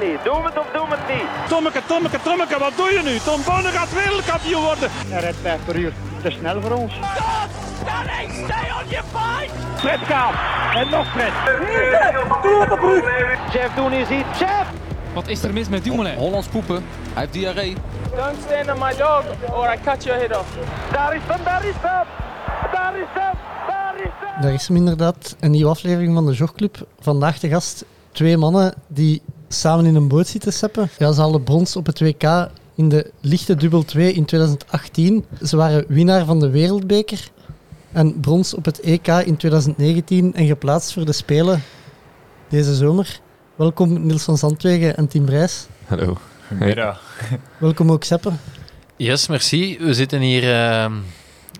het niet. Doe het of doe het niet. Tommeke, Tommeke, Tommeke, wat doe je nu? Tom Bonne gaat wereldkampioen worden. Hij rijdt 5 per uur. Te snel voor ons. Fred gaat. En nog Fred. Jeff Doen is hier. Jeff! Wat is er mis met Dumoulin? Hollands poepen. Hij heeft diarree. Don't stand on my dog or I cut your head off. Daar is hem, daar is hem. Daar is hem, daar is hem. Daar is hem inderdaad, een nieuwe aflevering van de Jogclub. Vandaag de gast twee mannen die samen in een boot zitten seppen. Ja, ze haalden brons op het WK in de lichte dubbel 2 in 2018. Ze waren winnaar van de Wereldbeker en brons op het EK in 2019 en geplaatst voor de Spelen deze zomer. Welkom Niels van Zandwegen en Tim Brijs. Hallo. Goedemiddag. Welkom ook Seppe. Yes, merci. We zitten hier uh,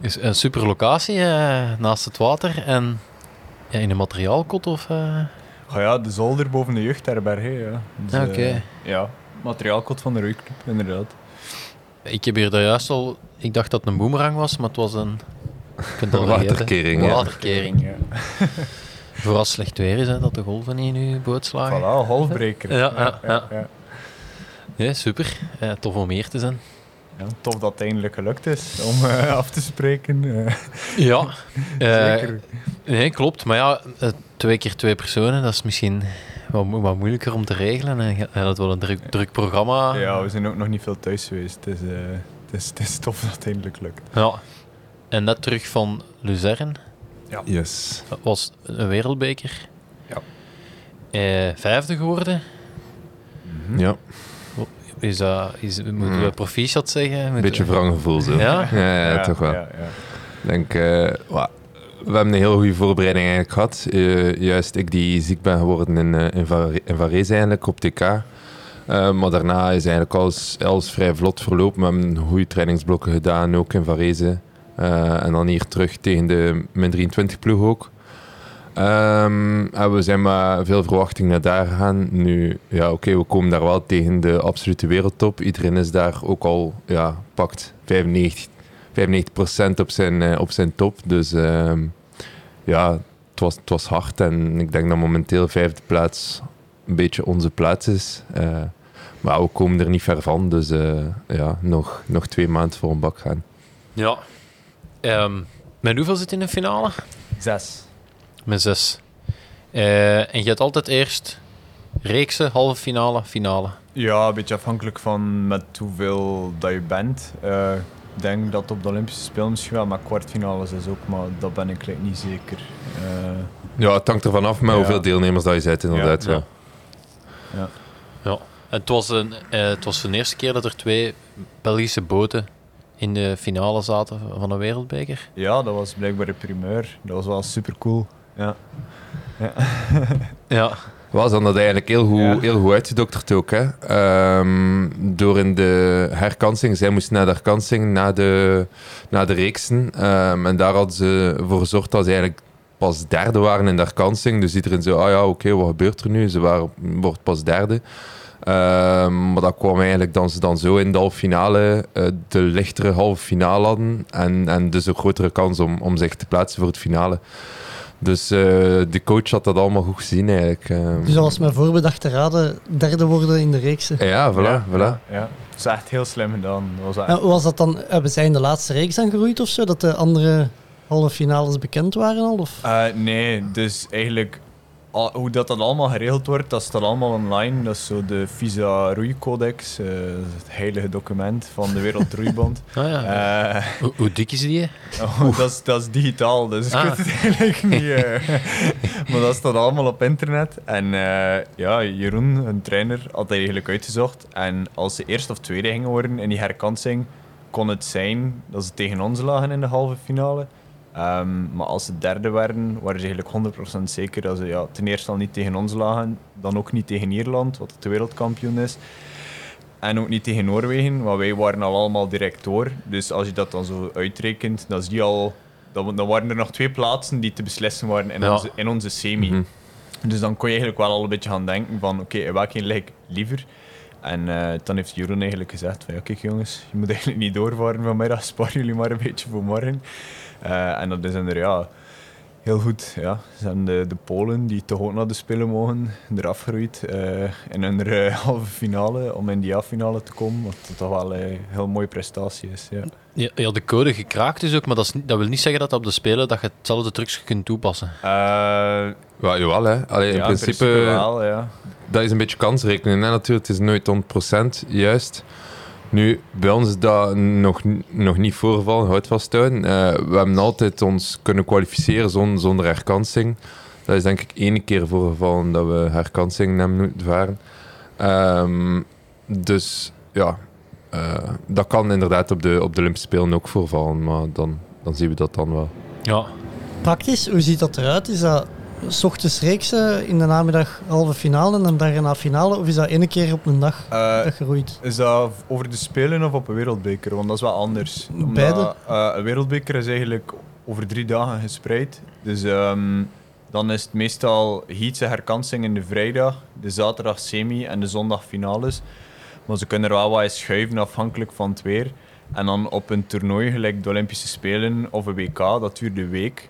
is een super locatie uh, naast het water en ja, in een materiaalkot of... Uh... Oh ja, de zolder boven de jeugdherberg. hè, Ja. Dus, Oké. eh, ja, materiaalkot van de Roeiclub, inderdaad. Ik heb hier daar juist al... Ik dacht dat het een boemerang was, maar het was een... je waterkering, Een ja. waterkering. Ja. Voor als het slecht weer is, hè, dat de golven in uw boot slagen. Voilà, halfbreker. Ja, ja, ja. ja. Ja, super. Eh, tof om hier te zijn. Ja, tof dat het eindelijk gelukt is om eh, af te spreken. eh. Ja. Eh, Zeker. Nee, klopt. Maar ja, twee keer twee personen, dat is misschien wat, mo- wat moeilijker om te regelen. En had wel een druk, druk programma. Ja, we zijn ook nog niet veel thuis geweest. Het is, eh, het is, het is tof dat het eindelijk lukt. Ja. En net terug van Luzern. Yes. Dat was een wereldbeker. Ja. Eh, vijfde geworden. Ja, Is dat, is, moeten Mm. we proficiat zeggen? een beetje we- wranggevoel zo. Ja? Ja, ja, toch wel. Ja, ja. Ik denk, eh, we hebben een heel goede voorbereiding eigenlijk gehad. Eh, juist ik die ziek ben geworden in, eh, in, Var- in Varese eigenlijk, op TK. Maar daarna is eigenlijk alles, alles vrij vlot verlopen. We hebben goede trainingsblokken gedaan, ook in Varese. Eh, en dan hier terug tegen de min 23 ploeg ook. Ehm, en we zijn met veel verwachting naar daar gegaan. Nu, ja, oké, we komen daar wel tegen de absolute wereldtop. Iedereen is daar ook al, ja, pakt 95, 95% op zijn, eh, op zijn top. Dus ehm, ja, het was, het was hard. En ik denk dat momenteel vijfde plaats een beetje onze plaats is. Eh, maar we komen er niet ver van. Dus eh, ja, nog, nog twee maanden voor een bak gaan. Ja. Ehm, met hoeveel zit in de finale? Zes. Met zes. Eh, en je hebt altijd eerst reeksen, halve finale, finale. Ja, een beetje afhankelijk van met hoeveel dat je bent. Eh, ik denk dat op de Olympische Spelen misschien wel, maar kwartfinales is ook, maar dat ben ik niet zeker. Eh, Ja, het hangt ervan af met Ja. hoeveel deelnemers dat je zet, inderdaad. Ja. Ja. Ja. En het, was een, eh, het was de eerste keer dat er twee Belgische boten in de finale zaten van een wereldbeker. ja, dat was blijkbaar een primeur. Dat was wel super cool. Ja. Ja. was dan dat eigenlijk heel goed, Ja. heel goed uitgedokterd ook. Hè? Ehm, door in de herkansing, zij moesten naar de herkansing, na de, na de reeksen. Ehm, en daar hadden ze voor gezorgd dat ze eigenlijk pas derde waren in de herkansing. Dus iedereen zo, ah ja, oké, wat gebeurt er nu? Ze waren, wordt pas derde. Ehm, maar dat kwam eigenlijk dan ze dan zo in de halve finale eh, de lichtere halve finale hadden. En, en dus een grotere kans om, om zich te plaatsen voor het finale. Dus eh, de coach had dat allemaal goed gezien eigenlijk. ehm. Dus was mijn voorbedachte raden derde worden in de reeks. Ja, voilà, ja, voilà. Ja. Dat is echt heel slim gedaan. Dat was echt... Ja, hoe was dat dan? Hebben zij in de laatste reeks dan geroeid of zo? Dat de andere halve finales bekend waren al? Of? Eh, nee, dus eigenlijk al- hoe dat, dat allemaal geregeld wordt, dat staat allemaal online. Dat is zo de Visa Roeicodex, eh, het heilige document van de Wereldroeibond. Ah, ja. Eh, Hoe, hoe dik is die? oh, dat, is, dat is digitaal, dus ik Ah. weet het eigenlijk niet. eh. maar dat staat allemaal op internet. En ja, Jeroen, een trainer, had dat eigenlijk uitgezocht. En als ze eerst of tweede gingen worden in die herkansing, kon het zijn dat ze tegen ons lagen in de halve finale. Ehm, maar als ze derde werden, waren ze eigenlijk 100% zeker dat ze ja, ten eerste al niet tegen ons lagen, dan ook niet tegen Ierland, wat de wereldkampioen is. En ook niet tegen Noorwegen, want wij waren al allemaal direct door. Dus als je dat dan zo uitrekent, dan, is die al, dan, dan waren er nog twee plaatsen die te beslissen waren in, Ja. onze, in onze semi. Mhm. Dus dan kon je eigenlijk wel al een beetje gaan denken van oké, in welke ik liever? En eh, dan heeft Jeroen eigenlijk gezegd van ja kijk jongens, je moet eigenlijk niet doorvaren vanmiddag, spaar jullie maar een beetje voor morgen. Eh, en dat is inderdaad, ja, Heel goed, ja. Ze hebben de, de Polen, die toch ook naar de Spelen mogen, eraf geroeid eh, in hun eh, halve finale, om in die halffinale te komen, wat toch wel een heel mooie prestatie is. Ja. Had de code gekraakt dus ook, maar dat, is, niet- dat wil niet zeggen dat op de Spelen dat je hetzelfde trucs kunt toepassen. Eh, Ja, jawel, hè. Allee, in ja, principe, wel, ja. dat is een beetje kansrekenen. Hè, natuurlijk. Het is nooit 100% juist. Nu, bij ons is dat nog, nog niet voorgevallen, houd vasthouden. Eh we hebben altijd ons kunnen kwalificeren zon- zonder herkansing. Dat is denk ik één keer voorgevallen dat we herkansing hebben moeten varen. Ehm, dus ja, eh, dat kan inderdaad op de, op de Olympische Spelen ook voorvallen, maar dan, dan zien we dat dan wel. Ja, Praktisch, hoe ziet dat eruit? Is dat s ochtends reeksen, in de namiddag halve finale en dan erna finale? Of is dat één keer op een dag Eh, dat geroeid? Is dat over de Spelen of op een wereldbeker? Want dat is wel anders. Omdat, Beide. eh, een wereldbeker is eigenlijk over drie dagen gespreid. Dus ehm, dan is het meestal heats en herkansing in de vrijdag, de zaterdag semi en de zondag finales. Maar ze kunnen er wel wat schuiven afhankelijk van het weer. En dan op een toernooi gelijk de Olympische Spelen of een WK, dat duurt een week.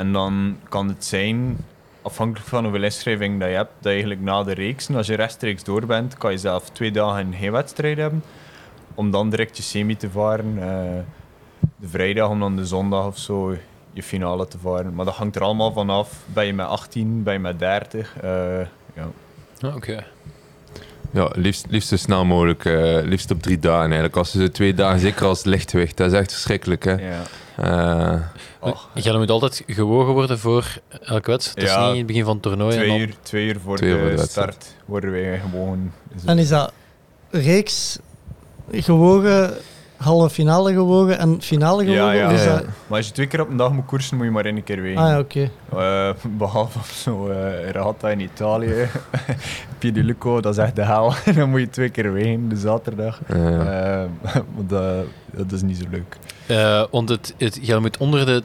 En dan kan het zijn, afhankelijk van hoeveel inschrijving dat je hebt, dat je eigenlijk na de reeks, als je rechtstreeks door bent, kan je zelf twee dagen geen wedstrijd hebben. Om dan direct je semi te varen. eh, de vrijdag om dan de zondag of zo je finale te varen. Maar dat hangt er allemaal vanaf. Ben je met 18, ben je met 30? eh, ja. Ah, oké. Ja, liefst, liefst zo snel mogelijk. eh, liefst op drie dagen eigenlijk. Als ze twee dagen, zeker als lichtgewicht, dat is echt verschrikkelijk. Hè? ja. Eh, Je moet altijd gewogen worden voor elke wedstrijd. Het is Ja, niet in het begin van het toernooi. en twee, dan- uur, twee uur voor Twee uur de, voor de start worden wij gewoon... is het- En is dat reeks gewogen, halve finale gewogen en finale gewogen? Ja, ja. Is Ja, dat... Maar als je twee keer op een dag moet koersen, moet je maar één keer wegen. Ah ja, oké. Eh, behalve op zo'n uh, Regatta in Italië. Piediluco, dat is echt de hel. dan moet je twee keer wegen, de zaterdag. eh, Eh, maar dat, dat is niet zo leuk. Eh, want het, het, je moet onder de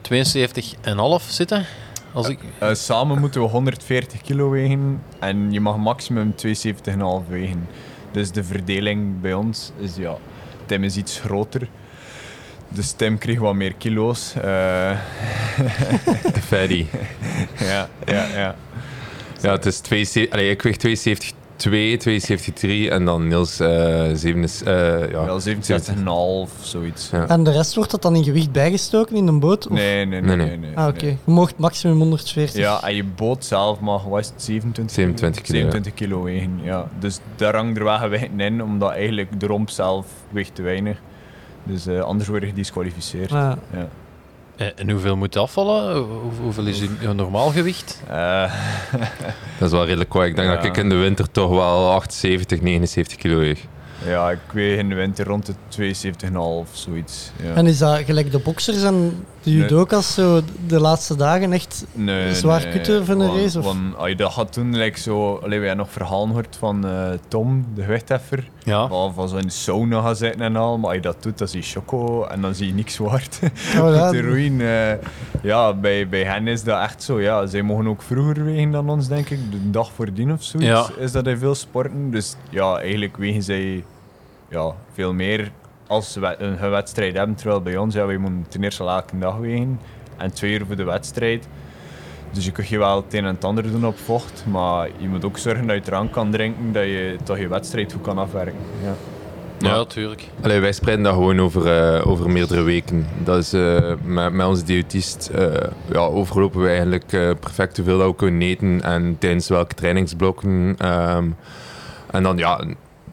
72,5 zitten. Als ik, Eh, samen moeten we 140 kilo wegen en je mag maximum 72,5 wegen. Dus de verdeling bij ons is ja, Tim is iets groter. Dus Tim kreeg wat meer kilo's. Eh, de fatty. ja, ja, ja. Ja, het is 72, allee, ik weeg 72, 2, 72, 3 en dan Niels eh 7 is, eh, ja, Wel 67,5 zoiets. Ja. En de rest wordt dat dan in gewicht bijgestoken in een boot? Of- Nee, nee, nee. Nee, nee, nee. nee, Ah, oké. Je mocht maximum 140. Ja, en je boot zelf mag, wat is het, 27, 27 kilo, 27 kilo wegen. Ja. Dus daar hangt er wel gewicht in, omdat eigenlijk de romp zelf weegt te weinig. Dus eh, anders word je gedisqualificeerd. Ah, Ja. Eh, en hoeveel moet je afvallen? Hoe- hoeveel is je normaal gewicht? Eh, Dat is wel redelijk kwaad. Ik denk Ja. dat ik in de winter toch wel 78, 79 kilo weeg. ja, ik weeg in de winter rond de 72,5, zoiets. Ja. En is dat gelijk de boxers en de Nee. judokas zo de laatste dagen echt Nee, zwaar nee, kutten van een race, of? Want als je dat gaat doen, like zo, allee, we hebben nog verhalen gehoord van eh, Tom, de gewichtheffer. Ja. Van, van zo in de sauna gaan zitten en al. Maar als je dat doet, dan zie je choco en dan zie je niks zwart. Oh, ja. Te roeien. eh, ja, bij, bij hen is dat echt zo. Ja, zij mogen ook vroeger wegen dan ons, denk ik. De dag voordien of zoiets Ja. is dat in veel sporten. Dus ja, eigenlijk wegen zij ja, veel meer als ze we- een wedstrijd hebben. Terwijl bij ons, ja, wij moeten ten eerste elke dag wegen. En twee uur voor de wedstrijd. Dus je kunt je wel het een en het ander doen op vocht. Maar je moet ook zorgen dat je drank kan drinken. Dat je toch je wedstrijd goed kan afwerken. Ja. Ja, tuurlijk. Allee, wij spreiden dat gewoon over, eh, over meerdere weken. Dat is, eh, met, met onze diëtist eh, ja, overlopen we eigenlijk eh, perfect hoeveel dat we kunnen eten en tijdens welke trainingsblokken. Ehm, en dan, ja,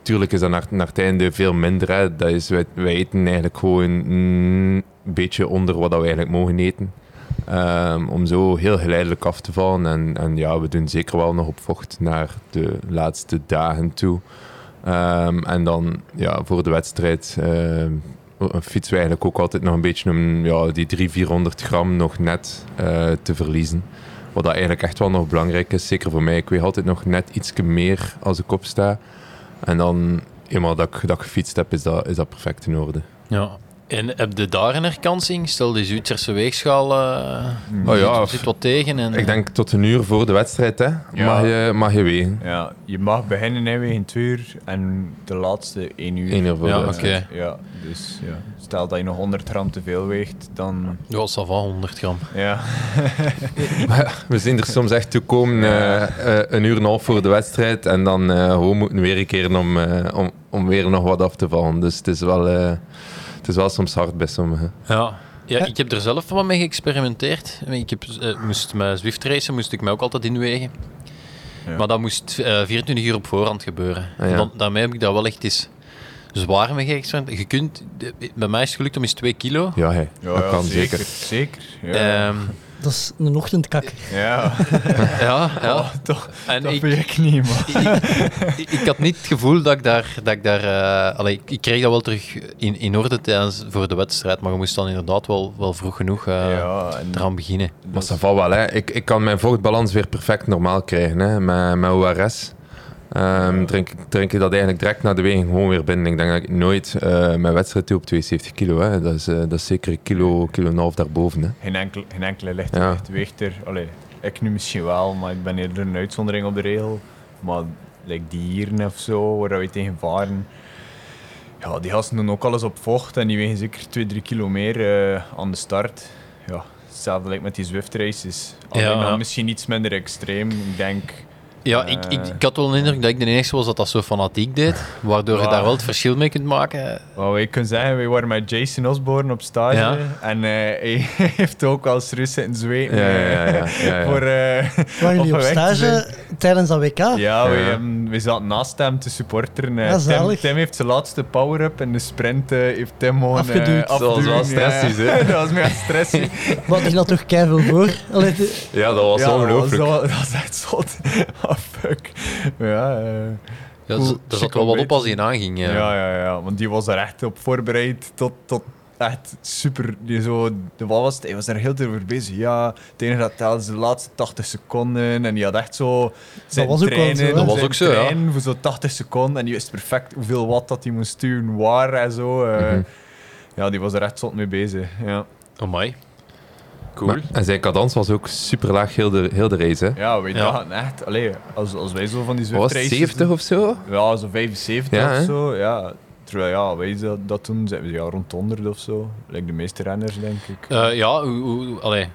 natuurlijk is dat naar, het einde veel minder. Dat is, wij, eten eigenlijk gewoon een beetje onder wat we eigenlijk mogen eten. Ehm, om zo heel geleidelijk af te vallen. En, en ja, we doen zeker wel nog op vocht naar de laatste dagen toe. Ehm, en dan ja, voor de wedstrijd ehm, fietsen we eigenlijk ook altijd nog een beetje om ja, die 300, 400 gram nog net eh, te verliezen. Wat dat eigenlijk echt wel nog belangrijk is, zeker voor mij. Ik weeg altijd nog net iets meer als ik opsta. En dan, eenmaal dat ik, dat ik gefietst heb, is dat, is dat perfect in orde. Ja. En heb je daar een herkansing? Stel, die Zwitserse weegschaal uh, oh, ja, zit wat tegen. En... Ik denk tot een uur voor de wedstrijd hè, Ja. mag, je, mag je wegen. Ja, je mag beginnen hè, wegen 2 uur en de laatste 1 uur. Eén uur voor Ja, de. Ja, dus ja. stel dat je nog 100 gram te veel weegt, dan Ja, ça va, 100 gram. ja. Maar we zien er soms echt toe komen eh, eh, een uur en een half voor de wedstrijd en dan eh gewoon moeten weerkeren om, eh, om, om weer nog wat af te vallen. Dus het is wel, eh, het is wel soms hard bij sommigen. Ja. Ja, ik heb er zelf wat mee geëxperimenteerd. Ik heb, eh, moest met Zwift racen moest ik mij ook altijd inwegen. Ja. Maar dat moest eh 24 uur op voorhand gebeuren. Ah, ja. En dan, daarmee heb ik dat wel echt eens zwaar mee geëxperimenteerd. Je kunt, de- bij mij is het gelukt om eens 2 kilo. Ja, hey, Ja, dat ja, kan zeker. zeker. Zeker. Dat is een ochtendkakker. ja. ja, ja. Oh, toch, En dat ik, ik niet, man. ik, ik had niet het gevoel dat ik daar... Dat ik, daar allee, ik, ik kreeg dat wel terug in, in orde tijdens, voor de wedstrijd, maar je moest dan inderdaad wel, wel vroeg genoeg eh, ja, en eraan beginnen. Maar ça va wel, hè. Ik, ik kan mijn vochtbalans weer perfect normaal krijgen hè, met, met ORS. Ehm, drink, ik dat eigenlijk direct na de weging gewoon weer binnen. Ik denk dat ik nooit eh, mijn wedstrijd doe op 72 kilo. Hè. Dat, is, eh, dat is zeker een kilo, kilo en een half daarboven. Hè. geen, enkel, geen enkele lichte Ja. weegt, weegt er. Allee, ik nu misschien wel, maar ik ben eerder een uitzondering op de regel. Maar like die hier of zo, waar we tegen varen. Ja, die gasten doen ook alles op vocht en die wegen zeker 2, 3 kilo meer eh, aan de start. Ja, hetzelfde lijkt met die Zwift races. Alleen Ja. misschien iets minder extreem. Ik denk, Ja, Eh. ik, ik, ik had wel een indruk dat ik de enige was dat dat zo fanatiek deed, waardoor je daar wel het verschil mee kunt maken. wat wij kunnen zeggen, wij waren met Jason Osborne op stage. Ja. En eh, hij heeft ook al serieus zitten zweten. Ja, ja, ja, ja, ja, ja. Voor, eh, Waren jullie op weg te zijn. stage tijdens dat WK? Ja, we, Ja. hebben- we zaten naast hem te supporteren. Ja, Tim, heeft zijn laatste power-up en de sprint eh, heeft Tim gewoon eh, Afgeduwd. Dat was wel stressies, ja. hè? dat was mega stressy. Wat ik dat toch keiveel voor? Allee, Ja, dat was ja, dat was, ongelooflijk. zo- dat was echt zot. oh, fuck. Ja, eh, Ja, Hoe- er- zat ik wel wat op als hij aanging. Ja. ja. Ja, ja, want die was er echt op voorbereid tot... tot Echt super. Die zo, de, wat was het? Hij was er heel te over bezig. Ja, het enige dat telde is de laatste 80 seconden. En die had echt zo. zijn was ook wel trainen, zo, hè? Dat was zijn ook zo, ja. voor zo'n 80 seconden. En die wist perfect hoeveel watt dat hij moest sturen, waar en zo. eh. Mhm. Ja, die was er echt zot mee bezig. Ja, Amai. Cool. Maar- en zijn cadans was ook super laag heel de, heel de race. Hè. ja wij Ja. dachten echt. Allee, als, als wij zo van die Wat was Zwift het, races 70 of zo? Ja, zo 75 Ja, of zo. Ja. Terwijl ja, wij dat, dat toen zijn we ja, rond 100 of zo. Like de meeste renners, denk ik. Eh, ja, hoe, hoe, allee,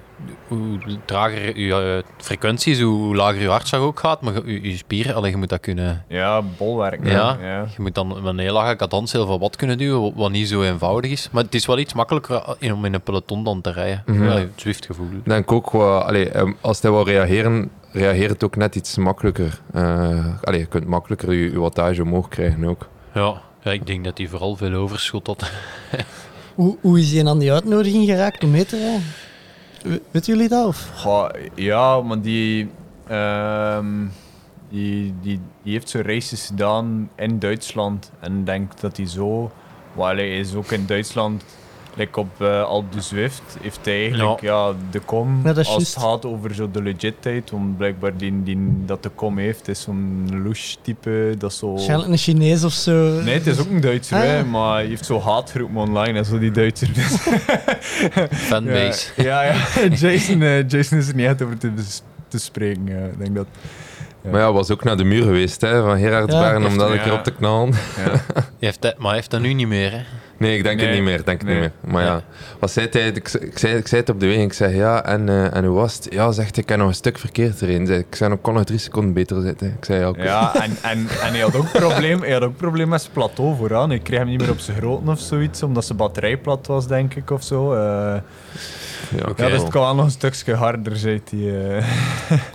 hoe trager je eh, frequentie is, hoe lager je hartslag ook gaat. Maar je, je spieren, allee, je moet dat kunnen... Ja, bolwerk. Ja. ja. Je moet dan met een heel lage cadans heel veel wat kunnen duwen, wat niet zo eenvoudig is. Maar het is wel iets makkelijker in- om in een peloton dan te rijden. Allee, het Zwift-gevoel. Ik denk ook, wel, allee, ehm, als hij wil reageren, reageert het ook net iets makkelijker. Eh allee, je kunt makkelijker je, je wattage omhoog krijgen ook. Ja. Ja, ik denk dat hij vooral veel overschot had. hoe, hoe is hij aan die uitnodiging geraakt om mee te rijden? We- Weten jullie dat? Of? Goh, ja, maar die, ehm, die, die, die heeft zo races gedaan in Duitsland. En ik denk dat hij zo... Well, hij is ook in Duitsland, like op eh Alpe de Zwift, heeft hij eigenlijk ja. de kom. Ja, als het gaat over zo de legitheid, want blijkbaar die, die dat de kom heeft, is zo'n louche type, dat zo... Waarschijnlijk een Chinees of zo. Nee, het is ook een Duitser, Ah, ja. hè, maar hij heeft zo haatgroepen online en zo, die Duitser. Dus Fanbase. ja, ja, ja. Jason, eh, Jason is er niet uit over te, te spreken. Ik denk dat... Ja. Maar ja, was ook naar de muur geweest hè, van Gerardsbergen Ja. om dat een Ja. keer op te knallen. Ja. Hij heeft dat, maar hij heeft dat nu niet meer. Hè. Nee, ik denk Nee. het niet meer. Denk het niet meer. Maar ja, Ja. wat zei hij? Ik, ik, zei, ik zei het op de weg. Ik zei ja, en, eh, en hoe was het? Ja, zegt hij, ik heb nog een stuk verkeerd erin. Zei, Ik zei, ik kon nog drie seconden beter zitten. Ik zei ja, oké. Ja, en, en, en hij had ook probleem, hij had ook probleem met zijn plateau vooraan. Ik kreeg hem niet meer op zijn groten of zoiets, omdat zijn batterij plat was, denk ik, of zo. Eh, Ja, oké. Ja, dus het kan wel nog een stukje harder, zei hij. eh.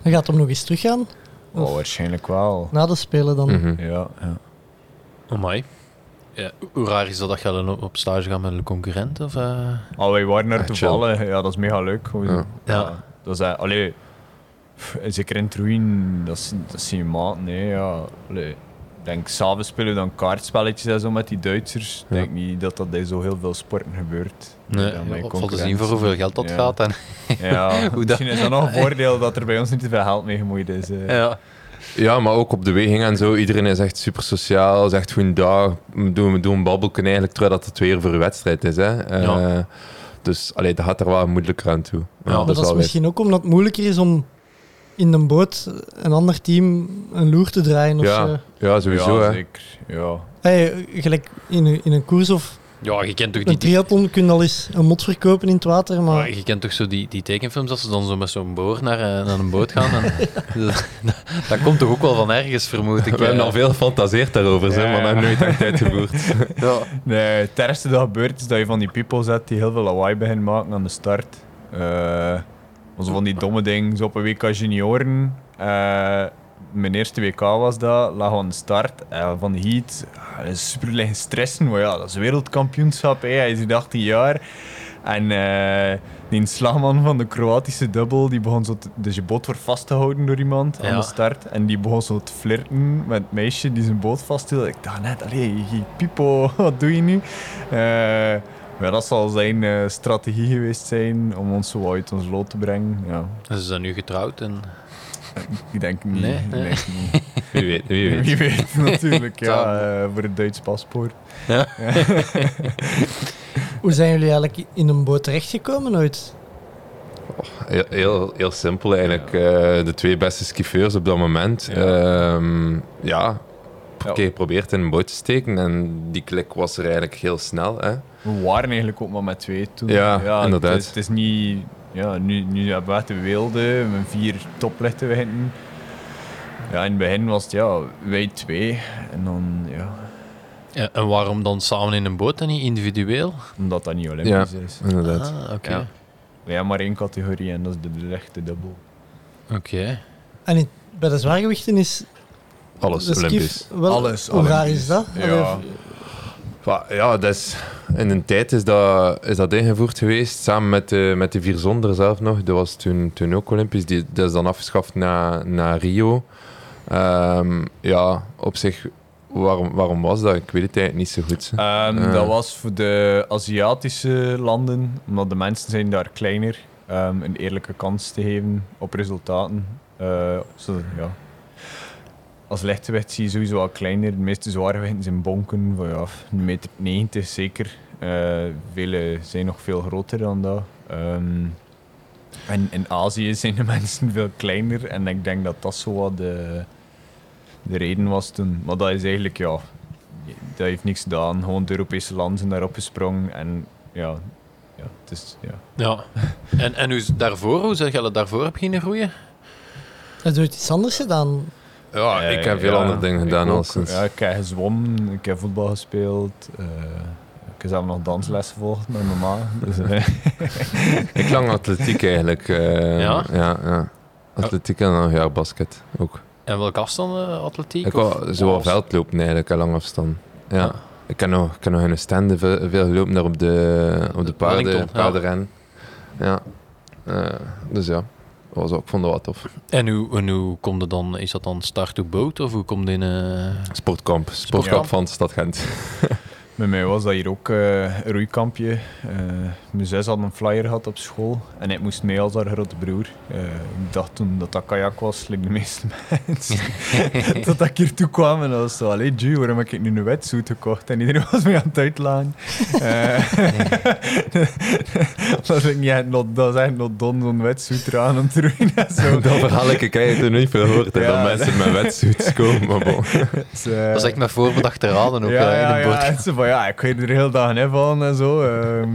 Dan gaat hem nog eens teruggaan. Oh, waarschijnlijk wel. Na de Spelen dan. Mhm. Ja, ja. Amai. Ja, hoe raar is dat dat je dan op- stage gaat met een concurrent? Of, eh? Al wij waren er toevallig. Ja, dat is mega leuk. Ja. Ja. Dat is, eh, allee, pff, zeker in Truin, dat is, dat is je maat. Nee, ja. Allee, ik denk, s'avonds spelen we dan kaartspelletjes en zo met die Duitsers. Ik Ja. denk niet dat dat bij zo heel veel sporten gebeurt. Nee, Ja, op te zien voor hoeveel geld dat Ja. gaat. En, Ja, Hoe dat- misschien is dat nog een voordeel dat er bij ons niet te veel geld mee gemoeid is. eh. ja. Ja, maar ook op de weging en zo. Iedereen is echt super sociaal, zegt goeiedag. We doen, we doen een babbelken eigenlijk, terwijl dat het weer voor een wedstrijd is. Hè. Eh, Ja. Dus allee, dat gaat er wel moeilijker aan toe. Ja, Maar dat is misschien ook omdat het moeilijker is om in een boot een ander team een loer te draaien. Of Ja, zo. ja, sowieso. ja, hè. zeker. Ja. Hey, gelijk in een, in een koers of Ja, je kent toch een die, triathlon kun je al eens een mot verkopen in het water, maar Maar je kent toch zo die, die tekenfilms dat ze dan zo met zo'n boor naar, eh, naar een boot gaan. En, dat, dat komt toch ook wel van ergens, vermoed ik. We hebben al veel gefantaseerd daarover, zeg, Ja. maar dat nooit echt uitgevoerd. Ja. Nee, het ergste dat gebeurt is dat je van die people zet die heel veel lawaai beginnen maken aan de start. Eh zo van die domme dingen, zo op een WK junioren. eh, mijn eerste WK was dat, lag aan de start eh, van de heat. Is super liggen stressen, maar ja, dat is wereldkampioenschap, hè. hij is hier 18 jaar. En eh, die slagman van de Kroatische dubbel, die begon zo te- dus je boot wordt vastgehouden door iemand aan de start. En die begon zo te flirten met het meisje die zijn boot vasthield. Ik dacht net, allee, Pipo, wat doe je nu? Eh, ja, dat zal zijn eh, strategie geweest zijn om ons zo uit ons lot te brengen. Ja, Ze zijn nu getrouwd en ik denk niet. Nee, ik nee. denk niet. Wie weet, wie weet. Wie weet, natuurlijk. ja, eh, voor het Duits paspoort. hoe zijn jullie eigenlijk in een boot terechtgekomen ooit? Heel, heel, heel simpel eigenlijk. Eh, de twee beste skiffeurs op dat moment. Ja. Ja, ja Ja. oké, geprobeerd in een boot te steken en die klik was er eigenlijk heel snel. Hè. We waren eigenlijk ook maar met twee toen. Ja, inderdaad. Het is, het is niet... Ja, nu, nu hebben we echt de weelde met vier toplichten hinten. Ja, in het begin was het ja, wij twee. En dan, ja, Ja, en waarom dan samen in een boot en niet individueel? omdat dat niet Olympisch is. Inderdaad. Ah, oké. Ja. Maar één categorie en dat is de, de echte dubbel. Oké. En in- bij de zwaargewichten is Alles de skif Olympisch. wel... Alles Hoe raar is dat? Ja. Ja, ja, dat is, in een tijd is dat, is dat ingevoerd geweest, samen met de, met de vier zonder zelf nog. Dat was toen, toen ook Olympisch. Die, dat is dan afgeschaft naar, naar Rio. Ehm, ja, op zich, waarom, waarom was dat? Ik weet het eigenlijk niet zo goed. Ehm, Eh. Dat was voor de Aziatische landen, omdat de mensen zijn daar kleiner, ehm, een eerlijke kans te geven op resultaten. Zo, ja. Als lichtgewicht zie je sowieso al kleiner. De meeste zwaargewichten zijn bonken van ja, 1,90 meter zeker. Eh vele zijn nog veel groter dan dat. Ehm, en in Azië zijn de mensen veel kleiner en ik denk dat dat zo wat de, de reden was toen. Maar dat is eigenlijk, ja, dat heeft niks gedaan. Gewoon de Europese landen zijn daarop gesprongen en ja, ja, het is, ja. Ja. En, en hoe is daarvoor, hoe zeg je dat daarvoor heb beginnen groeien? Je ooit iets anders gedaan? Ja, Eh, ik heb veel ja, andere dingen gedaan ook. al sinds. Ja, ik heb gezwommen, ik heb voetbal gespeeld. eh, ik heb zelf nog dansles gevolgd met mijn mama. Dus, eh, Ik lang atletiek eigenlijk. eh, Ja? Ja, ja. Atletiek en dan een jaar basket ook. En welke afstand eh, atletiek? Ik of- wou zo veldlopen eigenlijk, aan lang afstand. Ja. Ik kan nog, ik kan nog in de standen veel, veel gelopen daar op de, op de paarden, ja. paardenren. Ja. Eh, dus ja, was ook, ik vond dat wat tof. En hoe, en hoe komt het dan? Is dat dan start to boot of hoe komt in... eh, Sportkamp, sportkamp Sportkamp. van Stad Gent. Met mij was dat hier ook eh, een roeikampje. Eh, mijn zus had een flyer gehad op school en ik moest mee als haar grote broer. Eh, ik dacht toen dat dat kajak was, like de meeste mensen. Totdat ik hier toe kwam en dat was zo, allee Ju, waarom heb ik nu een wetsuit gekocht? En iedereen was mij aan het uitlaan. Eh, dat is echt niet not, dat is echt not done, zo'n wetsuit eraan om te roeien en zo. dat verhaal ik, ik heb het nog niet veel gehoord, Ja, dat mensen met wetsuits komen, maar bon. Dus, Dat is echt met voorbedachte raden ook ja, in ja, ja, van, ik ga er de hele dag in van en zo. ehm,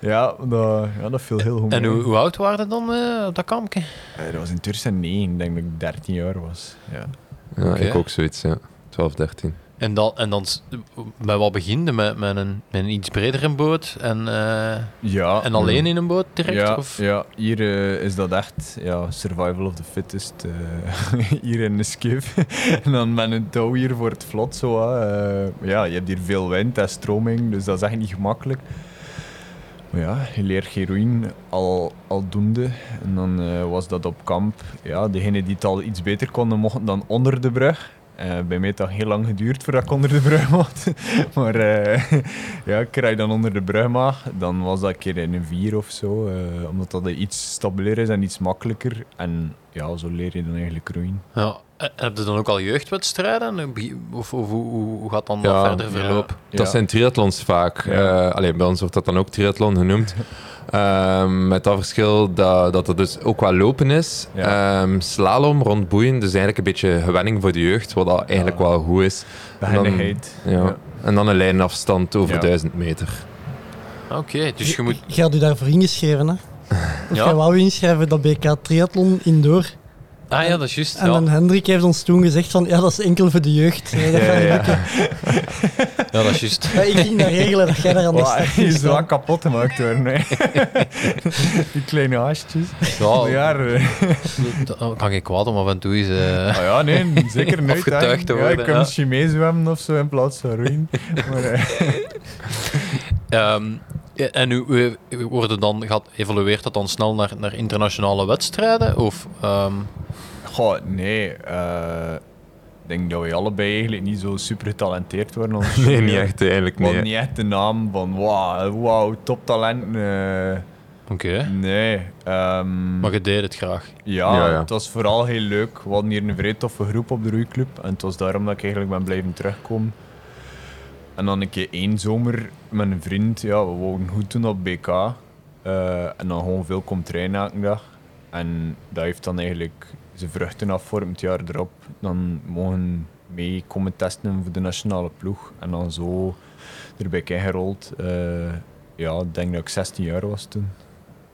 ja, dat, ja, dat viel heel goed En hoe, hoe oud waren dan eh, op dat kampje? Eh, dat was in 2009, ik denk dat ik 13 jaar was. Ja. Ja, ik ook zoiets, ja. 12, 13. En dan, en dan met wat beginde? Met, met, een, met een iets bredere boot en, eh, Ja, en alleen in een boot direct? ja, Of? ja, hier eh, is dat echt ja, survival of the fittest. eh, hier in de skif. en dan met een touw hier voor het vlot. Zo, ja, je hebt hier veel wind en stroming, dus dat is echt niet gemakkelijk. Maar ja, je leert heroïne al, aldoende. En dan was dat op kamp. Ja, degenen die het al iets beter konden, mochten dan onder de brug. Eh, bij mij heeft dat heel lang geduurd voordat ik onder de brug mocht. maar eh, ja, ik krijg dan onder de brug mag. Dan was dat een keer in een 4 of zo. eh, omdat dat iets stabieler is en iets makkelijker. En ja, zo leer je dan eigenlijk roeien. Ja. Heb je dan ook al jeugdwedstrijden? Of, of hoe, gaat dan dat verder verloop? Ja. Dat zijn triathlons vaak. Ja. Eh, allee, bij ons wordt dat dan ook triathlon genoemd. Ehm, met dat verschil dat, dat er dus ook wel lopen is. Ja. Ehm, slalom rond boeien, dus eigenlijk een beetje gewenning voor de jeugd, wat dat eigenlijk wel goed is. En dan- Behendigheid. Ja. Ja. En dan een lijnafstand over Ja. 1000 meter. Oké, dus je moet... Je had u daarvoor ingeschreven, hè? Of Ja. wou u inschrijven dat BK Triathlon indoor. Ah ja, dat is juist. En Ja. dan Hendrik heeft ons toen gezegd van, ja, dat is enkel voor de jeugd. Nee, dat Ja, gaat ja. ja, dat is juist. Ja, ik ging dat regelen dat jij daar aan de Wow, ging is wel kapot gemaakt worden. hè. Die kleine haastjes. Ja, Ja, eh, dat kan geen kwaad om af en toe eens... eh, ah ja, nee, zeker nooit. Afgetuigd te Ja, worden, ik kan ja. misschien meezwemmen of zo in plaats van roeien. Maar, eh, Ehm, ja, en u, u worden dan, gaat, evolueert dat dan snel naar, naar internationale wedstrijden? Of, ehm, goh, nee. eh, ik denk dat we allebei eigenlijk niet zo super getalenteerd worden. Nee, niet echt eigenlijk. Nee. niet echt de naam van wauw, wow, toptalent. eh, Oké, nee. ehm, maar je deed het graag. Ja, Ja, ja. het was vooral heel leuk. We hadden hier een vrij toffe groep op de roeiclub. En het was daarom dat ik eigenlijk ben blijven terugkomen. En dan een keer één zomer met een vriend. Ja, we wouden goed doen op BK. Eh, en dan gewoon veel komen trainen elke dag. En dat heeft dan eigenlijk zijn vruchten afvormd het jaar erop. Dan mogen mee komen testen voor de nationale ploeg. En dan zo erbij ingerold. Eh ja, ik denk dat ik 16 jaar was toen.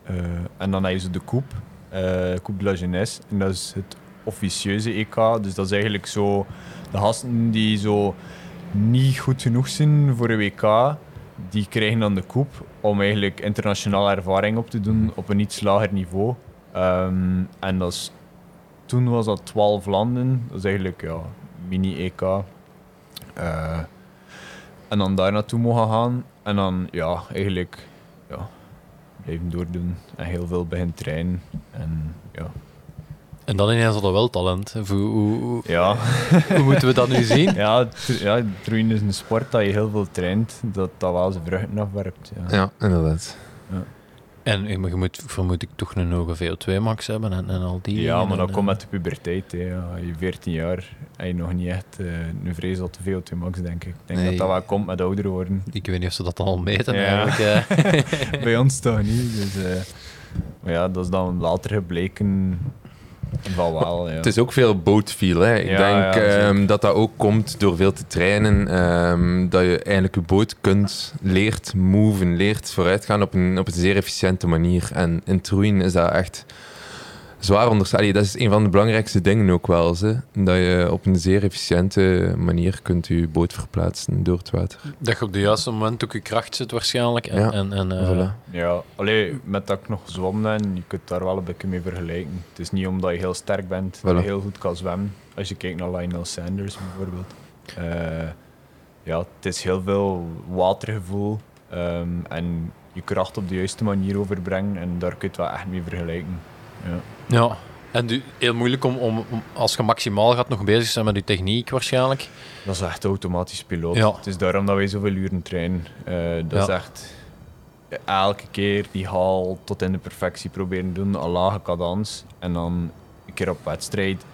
Eh, en dan heb je zo de Coupe, eh Coupe de la Jeunesse. En dat is het officieuze EK. Dus dat is eigenlijk zo de gasten die zo niet goed genoeg zijn voor een WK, die krijgen dan de Coupe om eigenlijk internationale ervaring op te doen op een iets lager niveau. Ehm, en dat is, toen was dat 12 landen. Dat is eigenlijk ja, mini-EK. Eh, en dan daar naartoe mogen gaan. En dan ja, eigenlijk ja, blijven doordoen en heel veel beginnen trainen. En ja, En dan ineens hadden we wel talent. Hoe, hoe, hoe, ja. hoe moeten we dat nu zien? ja, ja roeien is een sport dat je heel veel traint, dat dat wel zijn vruchten afwerpt. Ja. Ja, inderdaad. En je moet, vermoed ik, toch een hoge VO2-max hebben en, en al die Ja, maar dat komt eh, met de puberteit. Hè. Je 14 jaar en je nog niet echt eh, een vrees op de VO2 max, denk ik. Ik denk Nee. dat dat wel komt met ouder worden. Ik weet niet of ze dat dan al meten Ja. eigenlijk. Bij ons toch niet. Dus, eh, maar ja, dat is dan later gebleken wel. Ja. Het is ook veel bootfeel. Hè. Ik Ja, denk ja, ehm, dat dat ook komt door veel te trainen. ehm, dat je eigenlijk je boot kunt, leert moven, leert vooruitgaan op een, op een zeer efficiënte manier. En in het roeien is dat echt zwaar onderschat. Allee, Dat is een van de belangrijkste dingen ook wel. Dat je op een zeer efficiënte manier kunt je boot verplaatsen door het water. dat je op het juiste moment ook je kracht zit waarschijnlijk. En, Ja. en, en, eh, Voilà. Ja, alleen met dat ik nog zwommen ben, je kunt daar wel een beetje mee vergelijken. Het is niet omdat je heel sterk bent, dat je Voilà. heel goed kan zwemmen. Als je kijkt naar Lionel Sanders bijvoorbeeld. Eh, ja, het is heel veel watergevoel ehm, en je kracht op de juiste manier overbrengen en daar kun je het wel echt mee vergelijken. Ja. Ja. En du- heel moeilijk om, om, om als je maximaal gaat nog bezig zijn met je techniek waarschijnlijk. Dat is echt automatisch piloot. Ja. Het is daarom dat wij zoveel uren trainen. Eh, dat is echt elke keer die haal tot in de perfectie proberen doen, een lage cadans. En dan een keer op wedstrijd.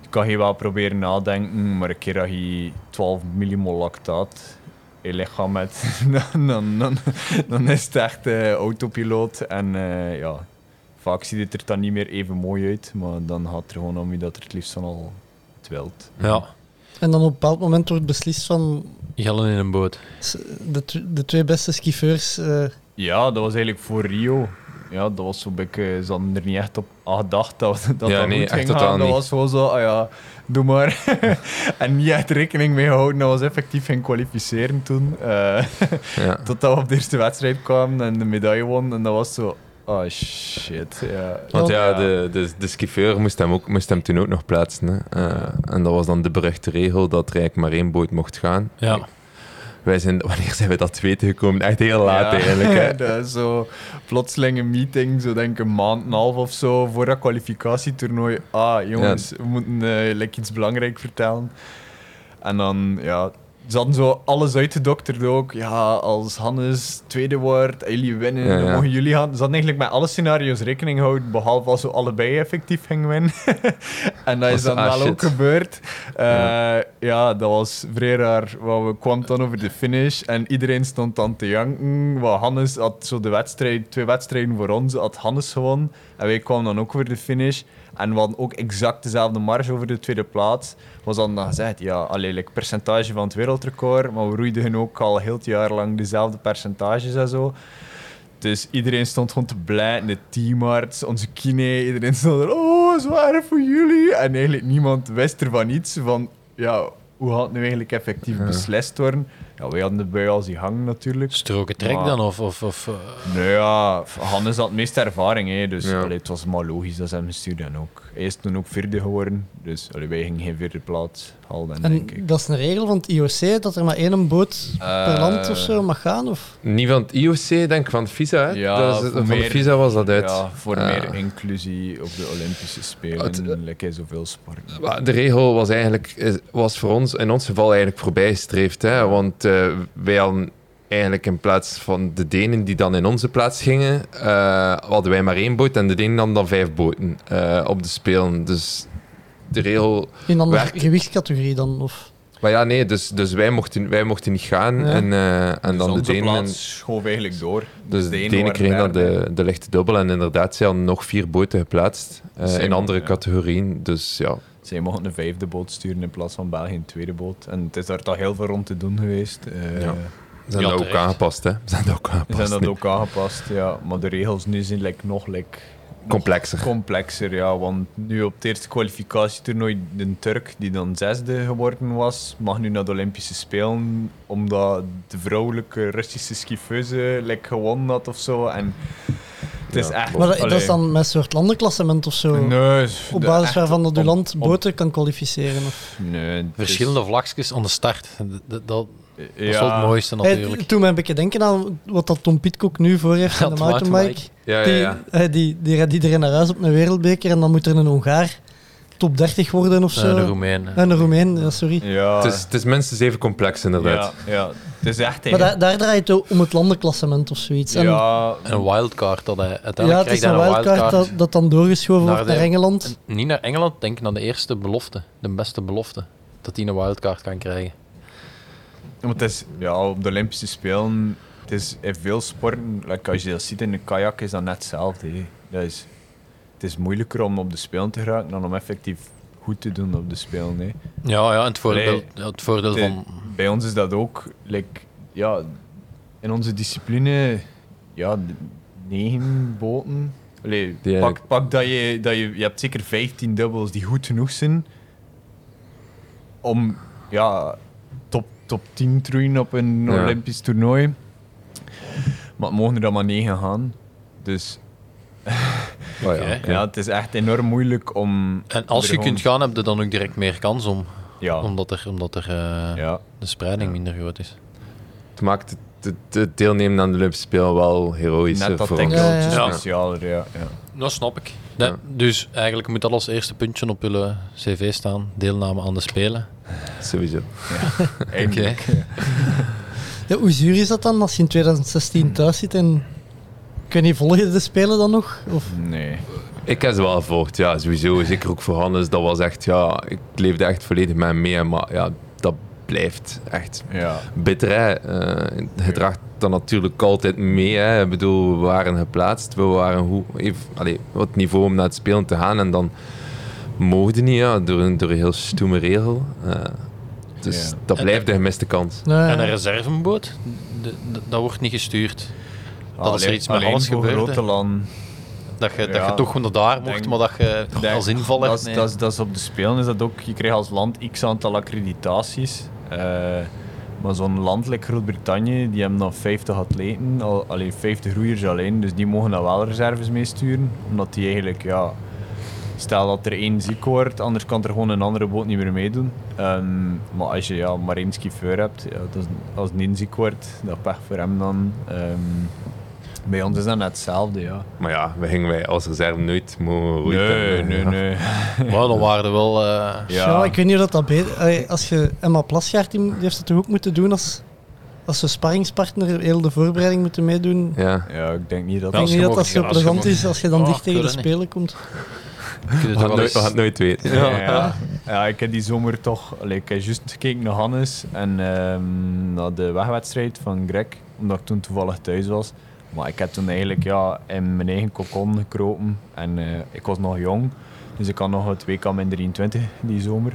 Je kan je wel proberen nadenken, maar een keer dat je 12 millimol lactaat in je lichaam hebt, dan, dan, dan, dan is het echt eh, autopiloot. En eh, ja, vaak ziet het er dan niet meer even mooi uit, maar dan gaat het er gewoon om je dat er het liefst van al het wilt. Ja. En dan op een bepaald moment wordt beslist van Gillen in een boot. de, tw- de twee beste skiffeurs. eh, Ja, dat was eigenlijk voor Rio. Ja, dat was zo'n beetje... Ze hadden er niet echt op gedacht dat dat, Ja, dat nee, goed ging gaan. Dat niet. was gewoon zo, ah ja, doe maar. en niet echt rekening mee gehouden. Dat was effectief geen kwalificeren toen. Eh Ja. totdat we op de eerste wedstrijd kwamen en de medaille won. En dat was zo... Oh shit, ja. Want ja, de, de, de skiffeur moest hem, ook, moest hem toen ook nog plaatsen. Hè. Eh, en dat was dan de beruchte regel dat er eigenlijk maar één boot mocht gaan. Ja. Wij zijn, wanneer zijn we dat te weten gekomen? Echt heel laat Ja, eigenlijk. Hè. dat is zo plotseling een meeting, zo denk ik een maand en een half of zo, voor dat kwalificatietoernooi. Ah, jongens, we moeten eh like iets belangrijk vertellen. En dan, ja, ze hadden zo alles uitgedokterd ook. Ja, als Hannes tweede wordt en jullie winnen, Ja, dan mogen jullie gaan. Ze hadden eigenlijk met alle scenario's rekening gehouden, behalve als ze allebei effectief gingen winnen. en dat is dan ah, wel shit. ook gebeurd. Eh, Ja. ja. dat was vrij raar. Want we kwamen dan over de finish en iedereen stond dan te janken. Want Hannes had zo de wedstrijd, twee wedstrijden voor ons, had Hannes gewonnen. En wij kwamen dan ook over de finish. En we hadden ook exact dezelfde marge over de tweede plaats. Was dan dan gezegd, ja, allee, like percentage van het wereldrecord. Maar we roeiden ook al heel het jaar lang dezelfde percentages en zo. Dus iedereen stond gewoon te blijten. De teamarts, onze kine, iedereen stond er, oh, zwaar voor jullie. En eigenlijk niemand wist er van iets. Van, ja, hoe gaat het nu eigenlijk effectief beslist worden? Ja, wij hadden de bui als die hang natuurlijk. Stroken trek Maar- dan? Of, of, of, Nou ja, Hannes had het meeste ervaring, hè, dus Ja. allee, het was maar logisch dat ze hem gestuurd en ook. Is toen ook vierde geworden, dus allee, wij gingen geen vierde plaats halen, En denk ik. dat is een regel van het IOC dat er maar één boot per Eh, land of zo mag gaan? Of? Niet van het IOC, denk ik, van het FISA. Hè? Ja, dat is, van FISA was dat uit. Ja, voor meer inclusie op de Olympische Spelen, Het- lekker zoveel sporten. Maar De regel was eigenlijk was voor ons in ons geval eigenlijk voorbijgestreefd. Hè? Want eh, wij hadden eigenlijk in plaats van de Denen die dan in onze plaats gingen, eh, hadden wij maar één boot en de Denen hadden dan vijf boten eh, op de Spelen. Dus de regel... In een Werkt- gewichtscategorie dan? Of? Maar ja, nee, dus, dus wij, mochten, wij mochten niet gaan Ja. en, eh, en Dus dan de Denen... plaats schoof eigenlijk door. Dus de Denen kregen dan de, de lichte dubbel en inderdaad, zij hadden nog vier boten geplaatst eh, in andere ja. categorieën. Dus ja, Zij mochten een vijfde boot sturen in plaats van België een tweede boot. En het is daar toch heel veel rond te doen geweest. Eh, Ja. Ze zijn Ja, dat ook aangepast, hè? Ze zijn dat ook We aangepast. zijn dat ook aangepast, ja. Maar de regels nu zijn like, nog like, Complexer. complexer, ja. Want nu op het eerste kwalificatietoernooi, de Turk, die dan zesde geworden was, mag nu naar de Olympische Spelen, omdat de vrouwelijke Russische skifeuse like, gewonnen had of zo. En het is Ja, echt... Maar dat, dat is dan met een soort landenklassement of zo? Nee, op basis echt waarvan dat uw op- land boten kan kwalificeren? Of? Nee, is- verschillende vlakjes aan de start. Dat, dat, dat ja, is wel het mooiste natuurlijk. Hey, toen me een beetje denken aan wat dat Tom Pitcock nu voor heeft Ja, in de mountainbike. Ja, ja, Die, ja. eh, die, die rijdt iedereen naar huis op een wereldbeker en dan moet er een Hongaar top 30 worden of zo. Eh, de Roemeen. En een Roemeen, ja, sorry. Ja, Het, is, het is minstens even complex, inderdaad. ja, ja. Het is echt... Maar daar, daar draait het om het landenklassement of zoiets. En, ja, Een wildcard. Dat hij, ja, uiteindelijk het is een hij wildcard dat, dat dan doorgeschoven Naar wordt naar de- Engeland. Niet naar Engeland, denk ik naar de eerste belofte. De beste belofte. Dat hij een wildcard kan krijgen. Want het is, ja, op de Olympische Spelen, het is in veel sporten, like als je dat ziet in de kajak, is dat net hetzelfde. Dat is, het is moeilijker om op de Spelen te geraken dan om effectief goed te doen op de Spelen. Hè. Ja, ja en het voordeel, Allee, het voordeel De- van... Bij ons is dat ook, like, ja, in onze discipline, ja, negen boten. Allee, Die pak, pak dat je, dat je, je hebt zeker 15 dubbels die goed genoeg zijn om ja, top, top 10 te roeien op een Ja. Olympisch toernooi. Maar het mogen er dan maar negen gaan. Dus Oh, ja, ja, het is echt enorm moeilijk om. En als je gewoon- kunt gaan, heb je dan ook direct meer kans om. Ja, Omdat er, omdat er eh, ja. de spreiding Ja. minder groot is. Het maakt het, het, het deelnemen aan de Olympische Spelen wel heroïs net dat voor denk ons. ik Ja, ja. wel Ja. specialer. Ja, ja. Dat snap ik. Dus eigenlijk moet dat als eerste puntje op jullie cv staan. Deelname aan de Spelen. Sowieso. Eindelijk. Ja, hoe zuur is dat dan als je in 2016 thuis zit en kun je volgen de Spelen dan nog? Of? Nee. Ik heb ze wel gevolgd, ja, sowieso. Zeker ook voor Hannes. Dat was echt, ja, ik leefde echt volledig met hem mee. Maar ja, dat blijft echt Ja. bitter. Hè. Eh, je draagt dat natuurlijk altijd mee. Hè. Ik bedoel, we waren geplaatst. We waren hoe, even, allee, wat niveau om naar het spelen te gaan. En dan mogen niet, ja, door, een, door een heel stoeme regel. Eh, dus Ja. dat En- blijft de gemiste kans. Nee, En een reserveboot, de- de- dat wordt niet gestuurd. Dat als er iets met alles landen. Dat je, dat Ja. je toch naar daar mocht, Denk- maar dat je Denk- als invaller... Dat is, nee. dat, is, dat is op de Spelen is dat ook. Je krijgt als land x aantal accreditaties. Eh, maar zo'n land like Groot-Brittannië, die hebben dan 50 atleten, al, alleen 50 roeiers alleen. Dus die mogen dan wel reserves meesturen. Omdat die eigenlijk, ja. Stel dat er één ziek wordt, anders kan er gewoon een andere boot niet meer meedoen. Ehm, maar als je ja, maar één skifeur hebt, ja, dat is, als niet ziek wordt, dat pech voor hem dan. Ehm, Bij ons is dat net hetzelfde, ja. Maar ja, we gingen wij als reserve nooit mogen roeien. Nee, nee, nee. Maar dan waren er wel... eh, Ja. ik weet niet of dat, dat beter... Als je Emma Plasgaard, die, heeft het toch ook moeten doen als, als ze sparringspartner heel de voorbereiding moeten meedoen. Ja. Ja, ik denk niet dat Ik denk niet dat dat zo plezant is als je dan Oh, dicht tegen de het spelen komt. We gaan nooit, we gaan eens- het nooit weten. Ja, ja. ja, ik heb die zomer toch... allee, ik heb juist gekeken naar Hannes en ehm, naar de wegwedstrijd van Greg, omdat ik toen toevallig thuis was. Maar ik heb toen eigenlijk ja, in mijn eigen kokon gekropen en eh, ik was nog jong. Dus ik had nog het WK min 23 die zomer,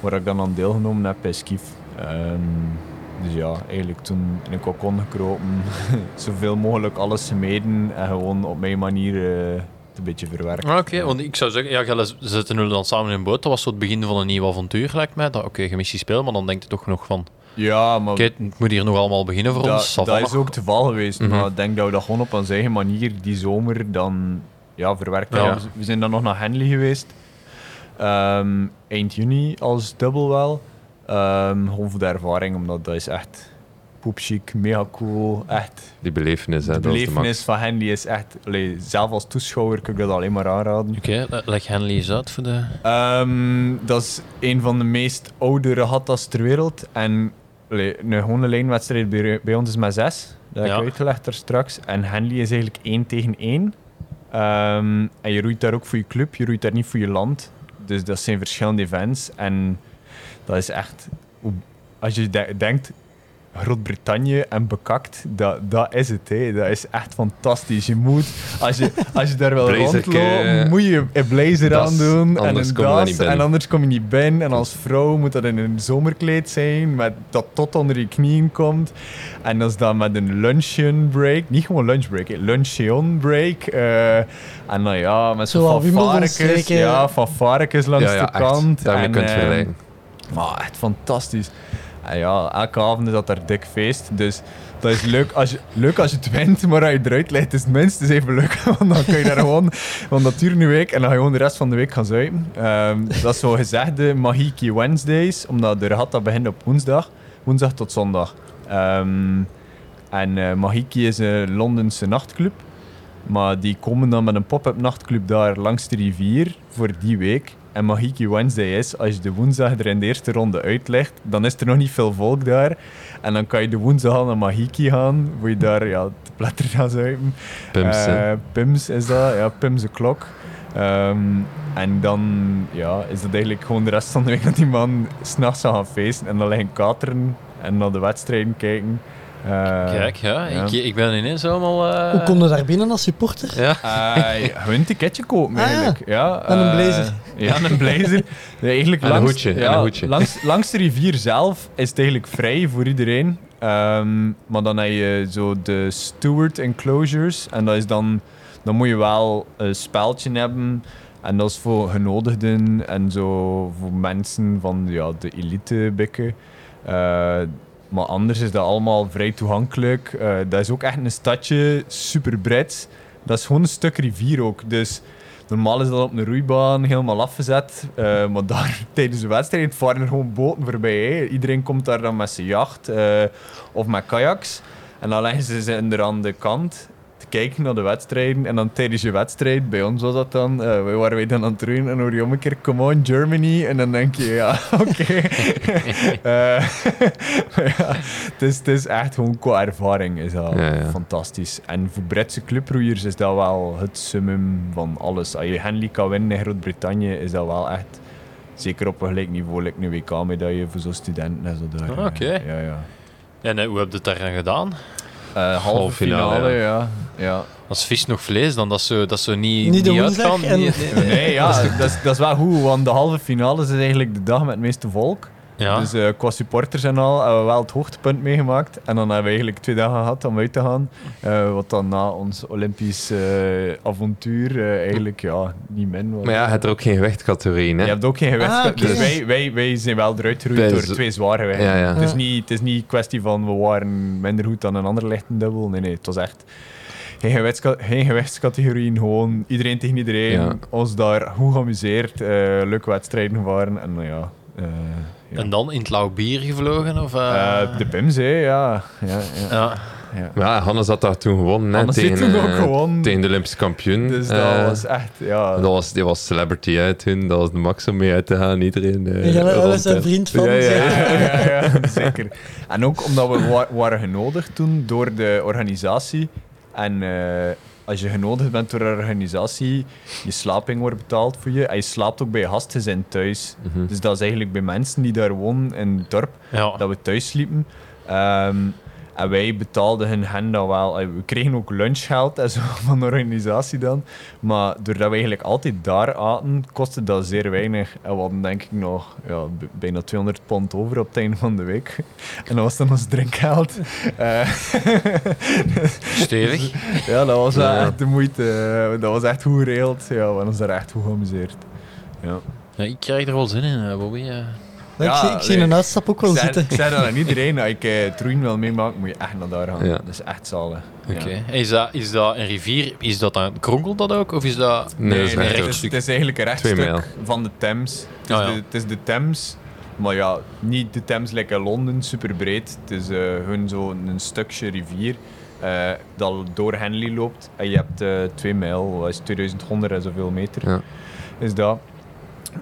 waar ik dan aan deelgenomen heb bij Skief. Ehm, dus ja, eigenlijk toen in een kokon gekropen, zoveel mogelijk alles gemeden en gewoon op mijn manier eh, een beetje verwerken. Ah, Oké, want ik zou zeggen, ja, jullie zitten nu dan samen in een boot. Dat was zo het begin van een nieuw avontuur, lijkt mij. Oké, je mist die speel, maar dan denk je toch nog van... Ja, maar Oké, het moet hier nog allemaal beginnen voor ons. dat is nog. ook te val geweest. Mhm. Maar ik denk dat we dat gewoon op onze eigen manier die zomer dan ja, verwerkt Ja. hebben. We zijn dan nog naar Henley geweest. Ehm, eind juni als dubbel wel. Gewoon voor de ervaring, omdat dat is echt poepchic, mega cool. Echt, Die belevenis, hè, de dat is de max. belevenis van Henley is echt... allee, zelf als toeschouwer kan ik dat alleen maar aanraden. Oké, le- leg Henley eens uit voor de... Ehm, dat is een van de meest oude regattas ter wereld. En allee, een gewone lijnwedstrijd bij, bij ons is met zes. Dat heb Ja. ik uitgelegd daar straks. En Henley is eigenlijk één tegen één. Ehm, en je roeit daar ook voor je club, je roeit daar niet voor je land. Dus dat zijn verschillende events. En dat is echt... Als je de- denkt, Groot-Brittannië en bekakt, dat, dat is het. Hè. Dat is echt fantastisch. Je moet, als je, als je daar wil Blazerke, rondlopen, moet je een blazer das, aandoen en een das. En anders kom je niet binnen. En als vrouw moet dat in een zomerkleed zijn, met, dat tot onder je knieën komt. En dat is dan met een luncheon break. Niet gewoon lunch break, hè, luncheon break. Eh, en dan ja, met Zo zo'n streken. Ja, fanfarekes langs Ja, ja, de echt. kant. Daarmee en, kunt je vergelijken. maar echt fantastisch. En ja, elke avond is dat daar dik feest. Dus dat is leuk als je, leuk als je het wint, maar als je eruit leidt, is het minstens even leuk. Want dan kun je daar gewoon, want dat duurt een week en dan ga je gewoon de rest van de week gaan zuipen. Ehm, dat is zo de Mahiki Wednesdays, omdat de regatta begint op woensdag. Woensdag tot zondag. Ehm, en eh, Mahiki is een Londense nachtclub. Maar die komen dan met een pop-up nachtclub daar langs de rivier voor die week. En Mahiki Wednesday is, als je de woensdag er in de eerste ronde uitlegt, dan is er nog niet veel volk daar. En dan kan je de woensdag al naar Mahiki gaan, waar je daar ja, te pletter gaan zuipen. Pimps, hè. Eh, Pims is dat, ja, Pims de klok. Ehm, en dan ja, is dat eigenlijk gewoon de rest van de week dat die man s'nachts gaan feesten en dan liggen kateren en naar de wedstrijden kijken. Eh, Kijk, ja, ja. Ik, ik ben ineens helemaal... eh, Hoe kom je daar binnen als supporter? Ja. Eh, gewoon een ticketje kopen Ah, ja. eigenlijk. Ja, En een eh, blazer. ja, en een blazer. Eigenlijk En een langs, hoedje, en ja, een hoedje. Langs, langs de rivier zelf is het eigenlijk vrij voor iedereen. Ehm, maar dan heb je zo de steward enclosures. En dat is dan, dan moet je wel een speltje hebben. En dat is voor genodigden en zo voor mensen van ja, de elite bikken. Eh, maar anders is dat allemaal vrij toegankelijk. Eh, dat is ook echt een stadje, super breed. Dat is gewoon een stuk rivier ook. Dus normaal is dat op een roeibaan helemaal afgezet. Eh, maar daar tijdens de wedstrijd varen er gewoon boten voorbij. Iedereen komt daar dan met zijn jacht eh, of met kayaks. En dan leggen ze ze aan de kant kijken naar de wedstrijden. En dan tijdens je wedstrijd, bij ons was dat dan, eh wij waren wij dan aan het roeien en hoor je om een keer, come on Germany. En dan denk je, ja, oké. Eh, ja, het, is, het is echt gewoon qua ervaring is dat Ja, ja. fantastisch. En voor Britse clubroeiers is dat wel het summum van alles. Als je Henley kan winnen in Groot-Brittannië, is dat wel echt... Zeker op een gelijk niveau, like een WK-medaille voor zo'n studenten en zo daar. Ah, oké. Ja, ja. En hoe heb je het daar dan gedaan? Eh, halve finale, finale, ja. ja. Als vis nog vlees, dan dat ze, dat ze niet, Niet niet uitgaan. en- niet- nee. Nee, ja, dat is, dat is wel goed, want de halve finale is eigenlijk de dag met het meeste volk. Ja. Dus eh, qua supporters en al hebben we wel het hoogtepunt meegemaakt. En dan hebben we eigenlijk twee dagen gehad om uit te gaan. Eh, wat dan na ons Olympisch eh, avontuur eigenlijk ja, niet min was. Maar ja, je hebt er ook geen gewichtcategorieën, hè? Je hebt ook geen gewicht. Ah. Dus wij, wij, wij zijn wel eruit geroeid door twee zware gewichten. Ja, ja. Het, is niet, het is niet kwestie van we waren minder goed dan een ander lichten dubbel. Nee, nee, het was echt geen, geen gewichtscategorieën. Gewoon iedereen tegen iedereen. Ja. Ons daar goed geamuseerd. eh leuke wedstrijden gevaren. En nou ja... eh, ja. En dan in het lauw bier gevlogen? Of, eh? Eh, de Pims, hè, ja. ja, ja. ja. ja. Maar ja, Hannes had daar toen gewonnen. Hannes heeft tegen, toen ook eh, gewonnen. tegen de Olympische kampioen. Dus dat was echt, ja. dat was, die was celebrity hè, toen. Dat was de max om mee uit te gaan. Iedereen En jij rond was een vriend van. Ja, ja, ja, ja, ja, zeker. En ook omdat we wa- waren genodigd toen door de organisatie. En eh, als je genodigd bent door een organisatie, je slaping wordt betaald voor je. En je slaapt ook bij je gastgezin thuis. Mhm. Dus dat is eigenlijk bij mensen die daar wonen in het dorp, Ja. dat we thuis sliepen. Ehm, en wij betaalden hun hen dat wel. Eh, We kregen ook lunchgeld en zo van de organisatie dan. Maar doordat we eigenlijk altijd daar aten, kostte dat zeer weinig. En we hadden denk ik nog ja, bijna 200 pond over op het einde van de week. En dat was dan ons drinkgeld. Eh, Stevig. ja, dat was Ja. echt de moeite. Eh, Dat was echt goed geregeld. Ja, we hebben ons daar echt goed geamuseerd. Ja. Ja, ik krijg er wel zin in, eh, Bobby. Ik, Ja, zie, ik zie nee. een uitstap ook wel Ik zei, zitten. ik zei dat aan iedereen. Als ik eh, het roeien wil meemaken, moet je echt naar daar gaan. Ja. Dat is echt zalig. Oké. Ja. Is, dat, is dat een rivier? Is dat dan, kronkelt dat ook? Of is dat... Nee, dat is een het, is, het is eigenlijk een rechtstuk van de Thames. Het is, ja. de, het is de Thames, maar ja, niet de Thames lekker Londen, super breed. Het is eh, gewoon zo'n een stukje rivier eh, dat door Henley loopt. En je hebt eh, twee mijl, dat is 2100 en zoveel meter. Ja. Is dat.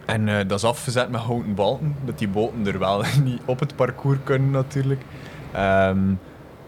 En eh, dat is afgezet met houten balken, dat die boten er wel niet op het parcours kunnen natuurlijk. Ehm,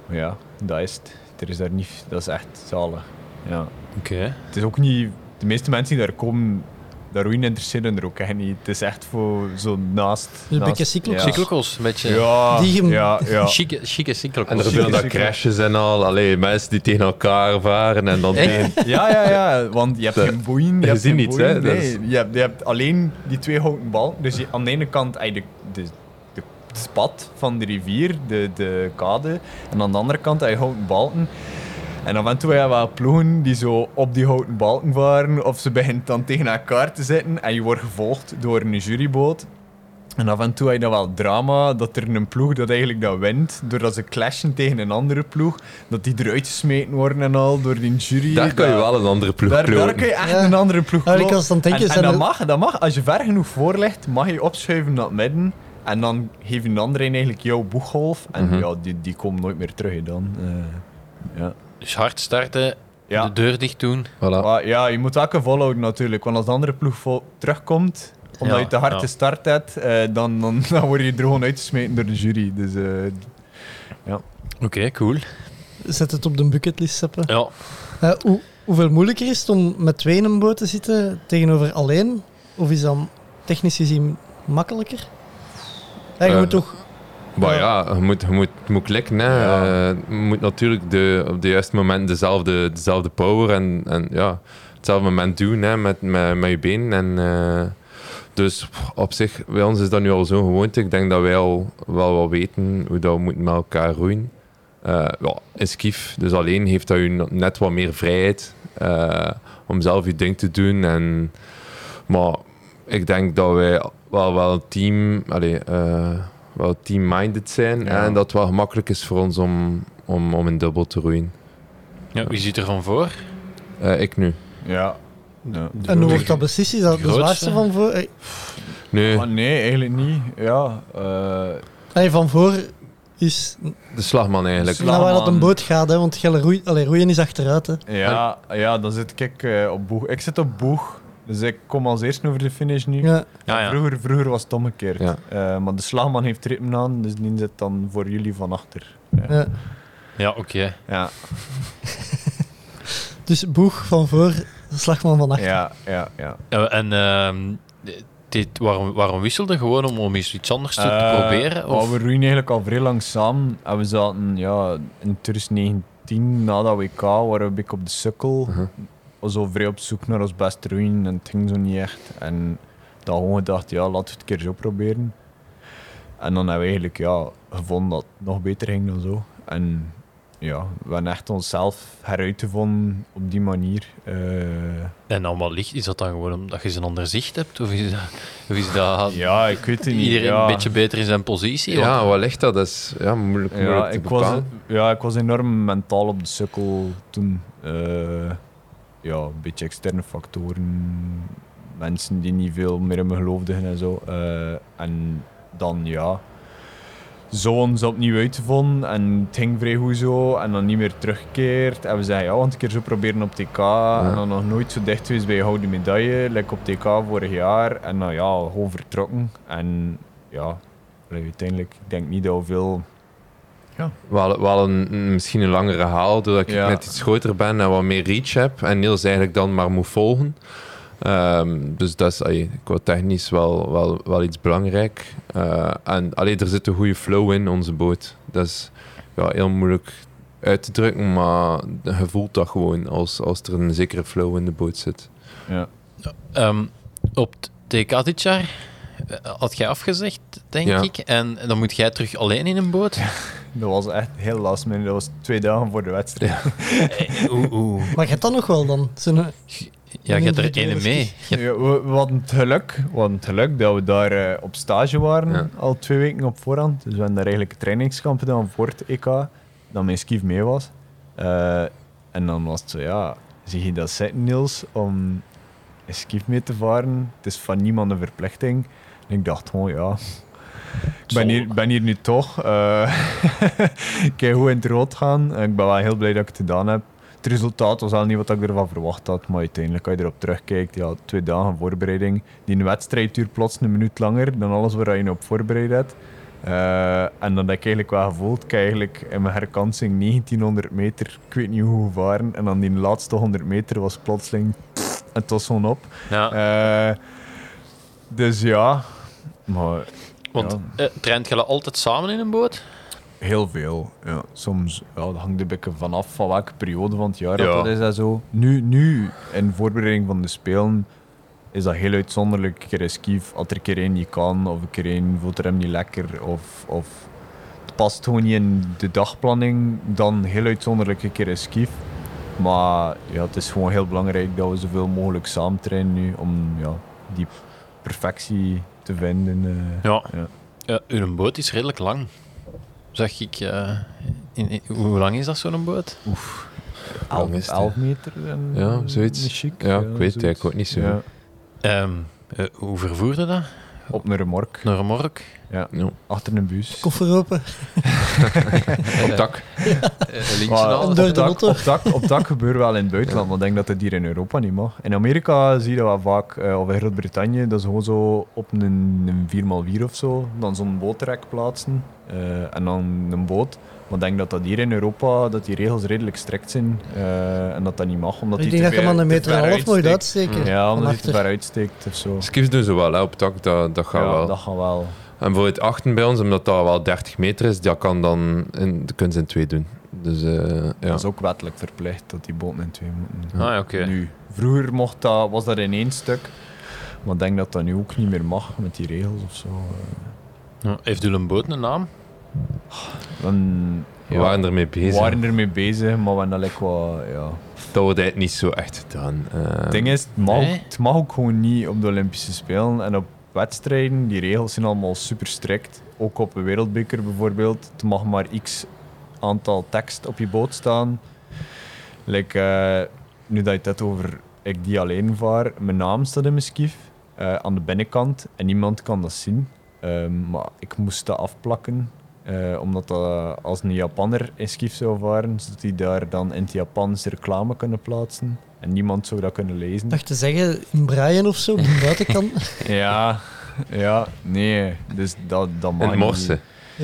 maar ja, dat is het. Er is daar niet, dat is echt zalig. Ja. Oké. Het is ook niet... De meeste mensen die daar komen, daar roeien interesseren er ook echt niet. Het is echt voor zo naast... een naast- beetje cyclocross. Ja. Cyclocross, een beetje... Ja, Die hem- ja, ja. Chique, chique En cyclocross. er gebeuren zeker. crashes en al. Allee, mensen die tegen elkaar varen en dan tegen... Ja, ja, ja, want je hebt Dat- geen boeien. Je, je hebt ziet niets, hè, dat Nee, is- je, hebt, je hebt alleen die twee houten balken. Dus je, aan de ene kant eigenlijk de, de, de spat van de rivier, de, de kade. En aan de andere kant heb je houten balken. En af en toe heb je wel ploegen die zo op die houten balken varen. Of ze beginnen dan tegen elkaar te zitten. En je wordt gevolgd door een juryboot. En af en toe heb je dan wel drama dat er een ploeg dat eigenlijk dat wint, doordat ze clashen tegen een andere ploeg, dat die eruit gesmeten worden en al door die jury. Daar kan je wel een andere ploeg daar, daar kloten. kun je echt Ja. een andere ploeg kloten. denken, en, en zijn dat, mag, dat mag. Als je ver genoeg voor ligt, mag je opschuiven naar het midden. En dan geef je een andere een eigenlijk jouw boeggolf. En Mhm. ja, die, die komen nooit meer terug dan. Eh, ja. Dus hard starten, Ja. de deur dicht doen. Voilà. Maar ja, je moet ook volhouden natuurlijk. Want als de andere ploeg vol- terugkomt, omdat Ja, je te hard ja. de start hebt, eh, dan, dan, dan word je er gewoon uitgesmeten door de jury. Dus eh, Oké, cool. Zet het op de bucketlist, Seppe. Ja. Eh, hoe, hoeveel moeilijker is het om met twee in een boot te zitten tegenover alleen? Of is dat technisch gezien makkelijker? Ja, je Eh, moet toch... Maar Ja. je moet, je moet, het moet klikken. Hè. Ja. Eh, je moet natuurlijk de, op de juiste moment dezelfde, dezelfde power en, en ja, hetzelfde moment doen hè, met, met, met je benen. En, eh, dus op zich, bij ons is dat nu al zo'n gewoonte. Ik denk dat wij al wel wel weten hoe dat we moeten met elkaar roeien. Eh ja, in skief, dus alleen heeft dat je net wat meer vrijheid om zelf je ding te doen. En, maar ik denk dat wij wel, wel een team, allee, eh, wel team-minded zijn Ja. en dat het wel gemakkelijk is voor ons om, om, om een dubbel te roeien. ja. Wie zit er van voor? Eh, ik nu. ja. ja. En hoe wordt dat beslist? Is dat de zwaarste van voor? Eh, Maar nee, eigenlijk niet. Ja, eh, nee, van voor is de slagman eigenlijk. Slag- naar waar dat Slagman. een boot gaat, hè, want gelle roei, allee, roeien is achteruit. Hè. ja, ja, dan zit ik eh, op boeg. Ik zit op boeg, dus ik kom als eerste over de finish nu. Ja. Ja, ja. Vroeger, vroeger was het omgekeerd. Ja. Eh, maar de slagman heeft ritme aan, dus die zit dan voor jullie van achter. Ja. Ja. Ja, oké. Ja, Dus boeg van voor, slagman van achter. ja, ja. ja. En ehm, dit, waarom, waarom wisselde? Gewoon om, om eens iets anders te, te Eh, proberen? Of? we roeien eigenlijk al vrij lang samen. En we zaten ja, in 2019, na dat WK, waren we een beetje op de sukkel. Mhm. We zo vrij op zoek naar ons beste roeien en het ging zo niet echt. En dan gewoon gedacht, ja, laten we het een keer zo proberen. En dan hebben we eigenlijk ja, gevonden dat het nog beter ging dan zo. En ja, we hebben echt onszelf heruitgevonden op die manier. Eh, En allemaal licht, is dat dan gewoon omdat je een ander zicht hebt? Of is dat, of is dat ja, ik weet het niet. iedereen ja. een beetje beter in zijn positie? Ja, wat ligt dat? Dat is ja, moeilijk, moeilijk Ja te ik, was, bepalen. ja, ik was enorm mentaal op de sukkel toen. Eh, ja, een beetje externe factoren. Mensen die niet veel meer in me geloofden en zo. Eh, en dan ja, zoons opnieuw uitgevonden en het ging vrij goed zo en dan niet meer teruggekeerd. En we zeiden, ja, want een keer zo proberen op TK en dan nog nooit zo dicht geweest bij gouden medaille, like op TK vorig jaar. En nou ja, gewoon vertrokken. En ja, uiteindelijk, ik denk niet dat we veel... Wel, wel een, misschien een langere haal, doordat ik Ja. net iets groter ben en wat meer reach heb. En Niels eigenlijk dan maar moet volgen. Ehm, dus dat is allee, qua technisch wel, wel, wel iets belangrijk. Eh, en allee, er zit een goede flow in onze boot. Dat is ja, heel moeilijk uit te drukken, maar je voelt dat gewoon als, als er een zekere flow in de boot zit. Ja. Ehm, op het TK dit jaar had jij afgezegd, denk Ja. ik. En dan moet jij terug alleen in een boot. Dat was echt heel last minute. Dat was twee dagen voor de wedstrijd. Eh, Oeh, oeh. Maar je hebt dat nog wel dan? Zo'n Ja, je hebt er ene mee. Ja, we, we hadden het geluk, we hadden het geluk dat we daar eh, op stage waren, Ja. al twee weken op voorhand. Dus we hebben daar eigenlijk een trainingskamp gedaan voor het EK, dat mijn skief mee was. Eh, en dan was het zo, ja, zie je dat zitten Niels, om een skief mee te varen? Het is van niemand een verplichting. Ik dacht gewoon, ja, ik ben hier, ben hier nu toch. eh ik kan goed in het rood gaan. Ik ben wel heel blij dat ik het gedaan heb. Het resultaat was al niet wat ik ervan verwacht had, maar uiteindelijk, als je erop terugkijkt, ja, twee dagen voorbereiding. Die wedstrijd duurt plots een minuut langer dan alles waar je op voorbereid hebt. Eh, en dan heb ik eigenlijk wel gevoeld, ik eigenlijk in mijn herkansing 1900 meter, ik weet niet hoe gevaren, en dan die laatste 100 meter was plotseling, het was gewoon op. Ja, Eh, dus ja, maar want ja. eh, traint je altijd samen in een boot? Heel veel. Ja. Soms ja, dat hangt een beetje vanaf van welke periode van het jaar Ja. dat is en zo. Nu, nu, in voorbereiding van de Spelen, is dat heel uitzonderlijk. Een keer een skief, als er een keer één niet kan, of een keer één voelt er hem niet lekker, of, of het past gewoon niet in de dagplanning, dan heel uitzonderlijk een keer een skief. Maar ja, het is gewoon heel belangrijk dat we zoveel mogelijk samen trainen nu, om ja, die perfectie te vinden. eh. Ja. Ja. ja. Uw boot is redelijk lang. Zag ik. eh, in, in- hoe lang is dat zo'n boot? het, 11 meter. En, Ja, zoiets. een chic, Ja, ik weet het eigenlijk ook niet zo. Ja, Ehm, eh, hoe vervoerde dat? op een remork, Naar een mork? Ja. achter een bus. Koffer open. Op dak. Eh, links Maar op, dak, op, dak, op dak gebeurt wel in het buitenland, maar ik denk dat het hier in Europa niet mag. In Amerika zie je dat wel vaak, eh, of in Groot-Brittannië, dat ze gewoon zo op een, een 4x4 of zo, dan zo'n bootrek plaatsen eh, en dan een boot. Maar ik denk dat dat hier in Europa, dat die regels redelijk strikt zijn eh, en dat dat niet mag, omdat Ik die denk te dat je ver- maar een te meter en een half nooit uitsteekt. uitsteken. Ja, omdat hij te ver uitsteekt of zo. Skis doen ze wel, hè, op dak, dat, dat gaat Ja, wel. dat gaat wel. En voor het achten bij ons, omdat dat wel 30 meter is, dat kan dan in, dat kunnen ze in twee doen. Dus eh, ja. Dat is ook wettelijk verplicht dat die boten in twee moeten. Ah, ja, oké. Nu, vroeger mocht dat, was dat in één stuk. Maar ik denk dat dat nu ook niet meer mag met die regels of zo. Ja, Heeft u een boot een naam? Dan, We waren ermee we bezig. waren ermee bezig, maar we hebben dat wat, ja. Dat wordt eigenlijk niet zo echt gedaan. Eh, Het ding is, het mag, Nee. het mag ook gewoon niet op de Olympische Spelen. En op wedstrijden, die regels zijn allemaal super strikt. Ook op een wereldbeker bijvoorbeeld. Het mag maar x aantal tekst op je boot staan. Like, eh, nu dat je het over ik die alleen vaar, mijn naam staat in mijn skief eh, aan de binnenkant en niemand kan dat zien. Ehm, maar ik moest dat afplakken, eh, omdat dat, als een Japanner in skief zou varen, zodat die daar dan in het Japans reclame kunnen plaatsen. En niemand zou dat kunnen lezen. Ik dacht te zeggen, in Brian of zo, op de buitenkant. Ja, ja, nee. Dus dat, dat mag niet. morsen.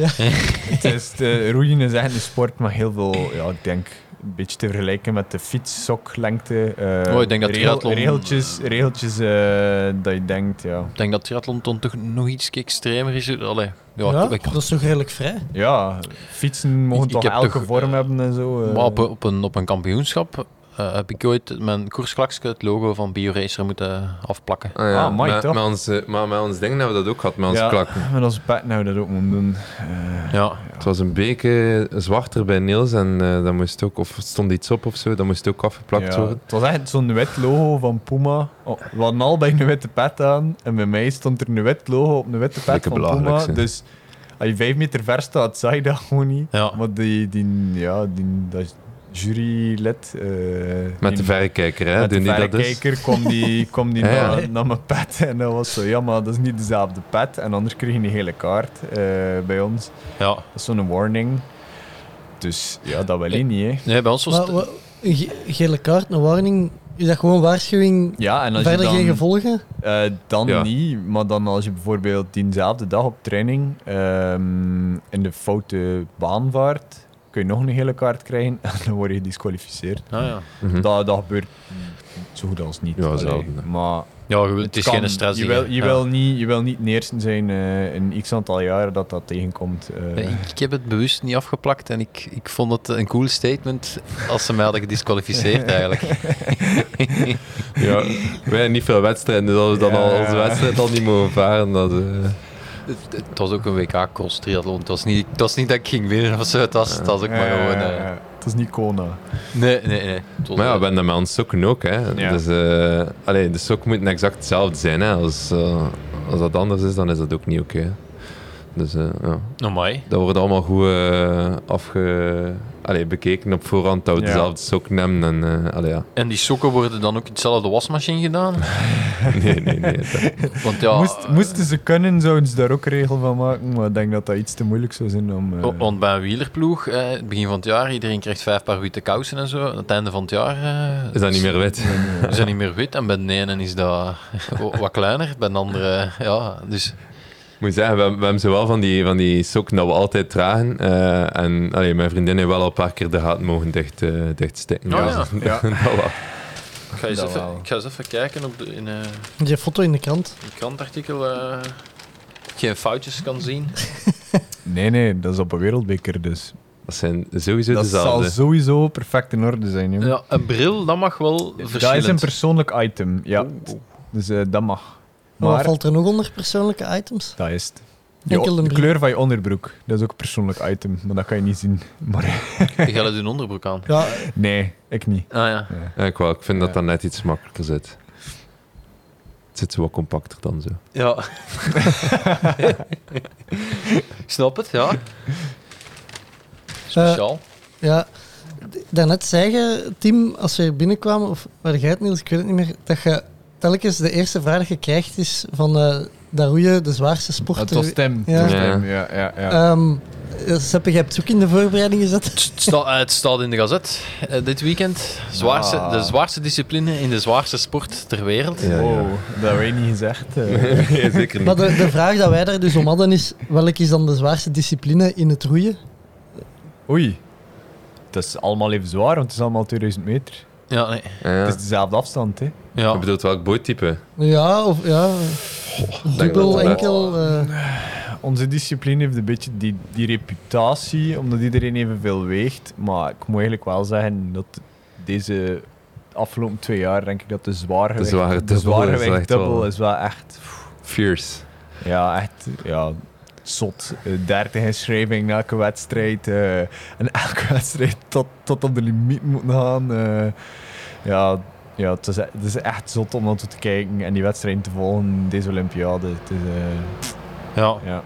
Het is, de, roeien is echt een sport met heel veel, ja, ik denk, een beetje te vergelijken met de fietssoklengte. eh, Oh, ik denk dat triathlon- Regeltjes, regeltjes eh, dat je denkt, ja. Ik denk dat triathlon dan toch nog iets extremer is. Allee, ja, Ja, ik- dat is toch redelijk vrij? Ja, fietsen mogen Ik toch heb elke toch, vorm eh, hebben en zo. eh. Maar op, een, op een kampioenschap eh, heb ik ooit mijn koersklakje, het logo van BioRacer, moeten afplakken. Ah, ja. Ah, mooi, met, toch? met, ons, eh, maar met ons ding hebben we dat ook gehad, met onze ja, klakken. met onze pet nou dat ook moeten doen. Eh, Ja, Het was een beetje zwarter bij Niels en eh dat moest ook, of stond iets op of zo, dat moest ook afgeplakt Ja, worden. het was echt zo'n wit logo van Puma. Oh, we hadden allebei een witte pet aan. En bij mij stond er een wit logo op een witte pet Lekker van Puma. zeg. Dus als je vijf meter ver staat, zag je dat gewoon niet. ja. Maar die, die, ja, die, dat jurylid. eh, Met de die- verrekijker, hè? Met Doen de die dus? verrekijker kwam die, kwam die Ja, ja. naar, naar mijn pet. En dat was zo, ja, maar dat is niet dezelfde pet. En anders kreeg je een hele kaart eh, bij ons. Ja. Dat is zo'n warning. Dus ja, dat wel niet, hè. Nee, bij ons was Maar, ge- gele kaart, een warning, is dat gewoon waarschuwing? Ja, en als je verder dan, geen gevolgen? eh, dan Ja. niet, maar dan als je bijvoorbeeld diezelfde dag op training ehm, in de foute baan vaart, kun je nog een hele kaart krijgen en dan word je gedisqualificeerd. Ah, ja. Mhm. Dat, dat gebeurt zo goed als niet. Ja, Allee, zelden, hè. Maar ja, je- het is kan. geen stress. Je wil, je, Ja. wil niet, je wil niet de eerste zijn eh, in x aantal jaren dat dat tegenkomt. eh. Nee, ik, ik heb het bewust niet afgeplakt en ik, ik vond het een cool statement als ze mij hadden gedisqualificeerd eigenlijk. Ja, wij niet veel wedstrijden, dus als we dan Ja. al onze wedstrijd al niet mogen varen, dat... eh, het, het was ook een WK cross triathlon. Het was, niet, het was niet dat ik ging winnen of zo. Het was, het was ook maar gewoon... eh, ja. Het is niet Kona. nee, nee, nee. Maar ja, eh, we hebben dat met ons sokken ook, hè. Ja. Dus, eh allee, de sokken moeten exact hetzelfde zijn, hè. Als, eh, als dat anders is, dan is dat ook niet oké. Dus eh, ja, Amai. dat wordt allemaal goed eh, afge... Allee, bekeken op voorhand, dat we Ja. dezelfde sokken hebben. En, eh, allee, ja. En die sokken worden dan ook in hetzelfde wasmachine gedaan? Nee, nee, nee. dat- Want ja, Moest, moesten ze kunnen, zouden ze daar ook regel van maken. Maar ik denk dat dat iets te moeilijk zou zijn om... eh, wa- want bij een wielerploeg, eh, het begin van het jaar, iedereen krijgt vijf paar witte kousen en zo. Aan het einde van het jaar... eh, Is dat niet meer wit? Is dat niet meer wit en bij de ene is dat wat kleiner, bij de andere... Ja, dus... Ik moet zeggen, we, we hebben zowel van die, van die sokken dat we altijd dragen. eh, en allee, mijn vriendin heeft wel al een paar keer de haat mogen dicht, eh dichtsteken. Oh, ja. Ja. dat wel. Ik ga eens, Dat even, wel. ik ga eens even kijken op de, in eh, Die foto in de krant. een krantartikel. eh, geen foutjes kan zien. Nee, nee, dat is op een wereldbeker, dus... Dat zijn sowieso Dat zal sowieso perfect in orde zijn, joh. Ja, een bril, dat mag wel dat verschillend. is een persoonlijk item, ja. Dus eh, dat mag. Maar wat Maar valt er nog onder persoonlijke items? dat is het. Je- de kleur van je onderbroek, dat is ook een persoonlijk item, maar dat kan je niet zien. Maar Je gaat een onderbroek aan. Ja, nee, ik niet. Ah ja. Ja, ik, wel, ik vind dat Ja. dat net iets makkelijker zit. Het zit zo wat compacter dan zo. Ja. Ik snap het, ja. Speciaal. ja. D- Daarnet zei je, Tim, als we hier binnenkwamen, of waar jij het Niels, ik weet het niet meer, dat je telkens de eerste vraag dat je krijgt is van uh, dat roeien, de zwaarste sport. Het was stem. Ja. Het was stem, ja, ja, ja. Ehm, eh, Seppe, jij hebt het ook in de voorbereiding gezet. Het, sta- eh, het staat in de gazet eh, dit weekend. Zwaarste, Ah. De zwaarste discipline in de zwaarste sport ter wereld. Ja, wow, dat heb je niet gezegd. eh. Nee, zeker Maar niet. de, de vraag dat wij daar dus om hadden is, welke is dan de zwaarste discipline in het roeien? Oei. Het is allemaal even zwaar, want het is allemaal 2000 meter. Ja, nee. Ja. Het is dezelfde afstand, hè. Ja. Je bedoelt welk boottype? Ja, of ja, dubbel, enkel. eh, Onze discipline heeft een beetje die, die reputatie, omdat iedereen evenveel weegt. Maar ik moet eigenlijk wel zeggen dat deze afgelopen twee jaar, denk ik dat de zwaargewicht, zware de dubbel is zwaargewicht echt dubbel wel- is wel echt, Fierce. ja, echt, ja, zot. Eh, 30 inschrijving na elke wedstrijd. eh, en elke wedstrijd tot, tot op de limiet moeten gaan. eh. ja, ja het, is, het is echt zot om naartoe te kijken en die wedstrijden te volgen deze Olympiade. Het is, eh, ja. ja.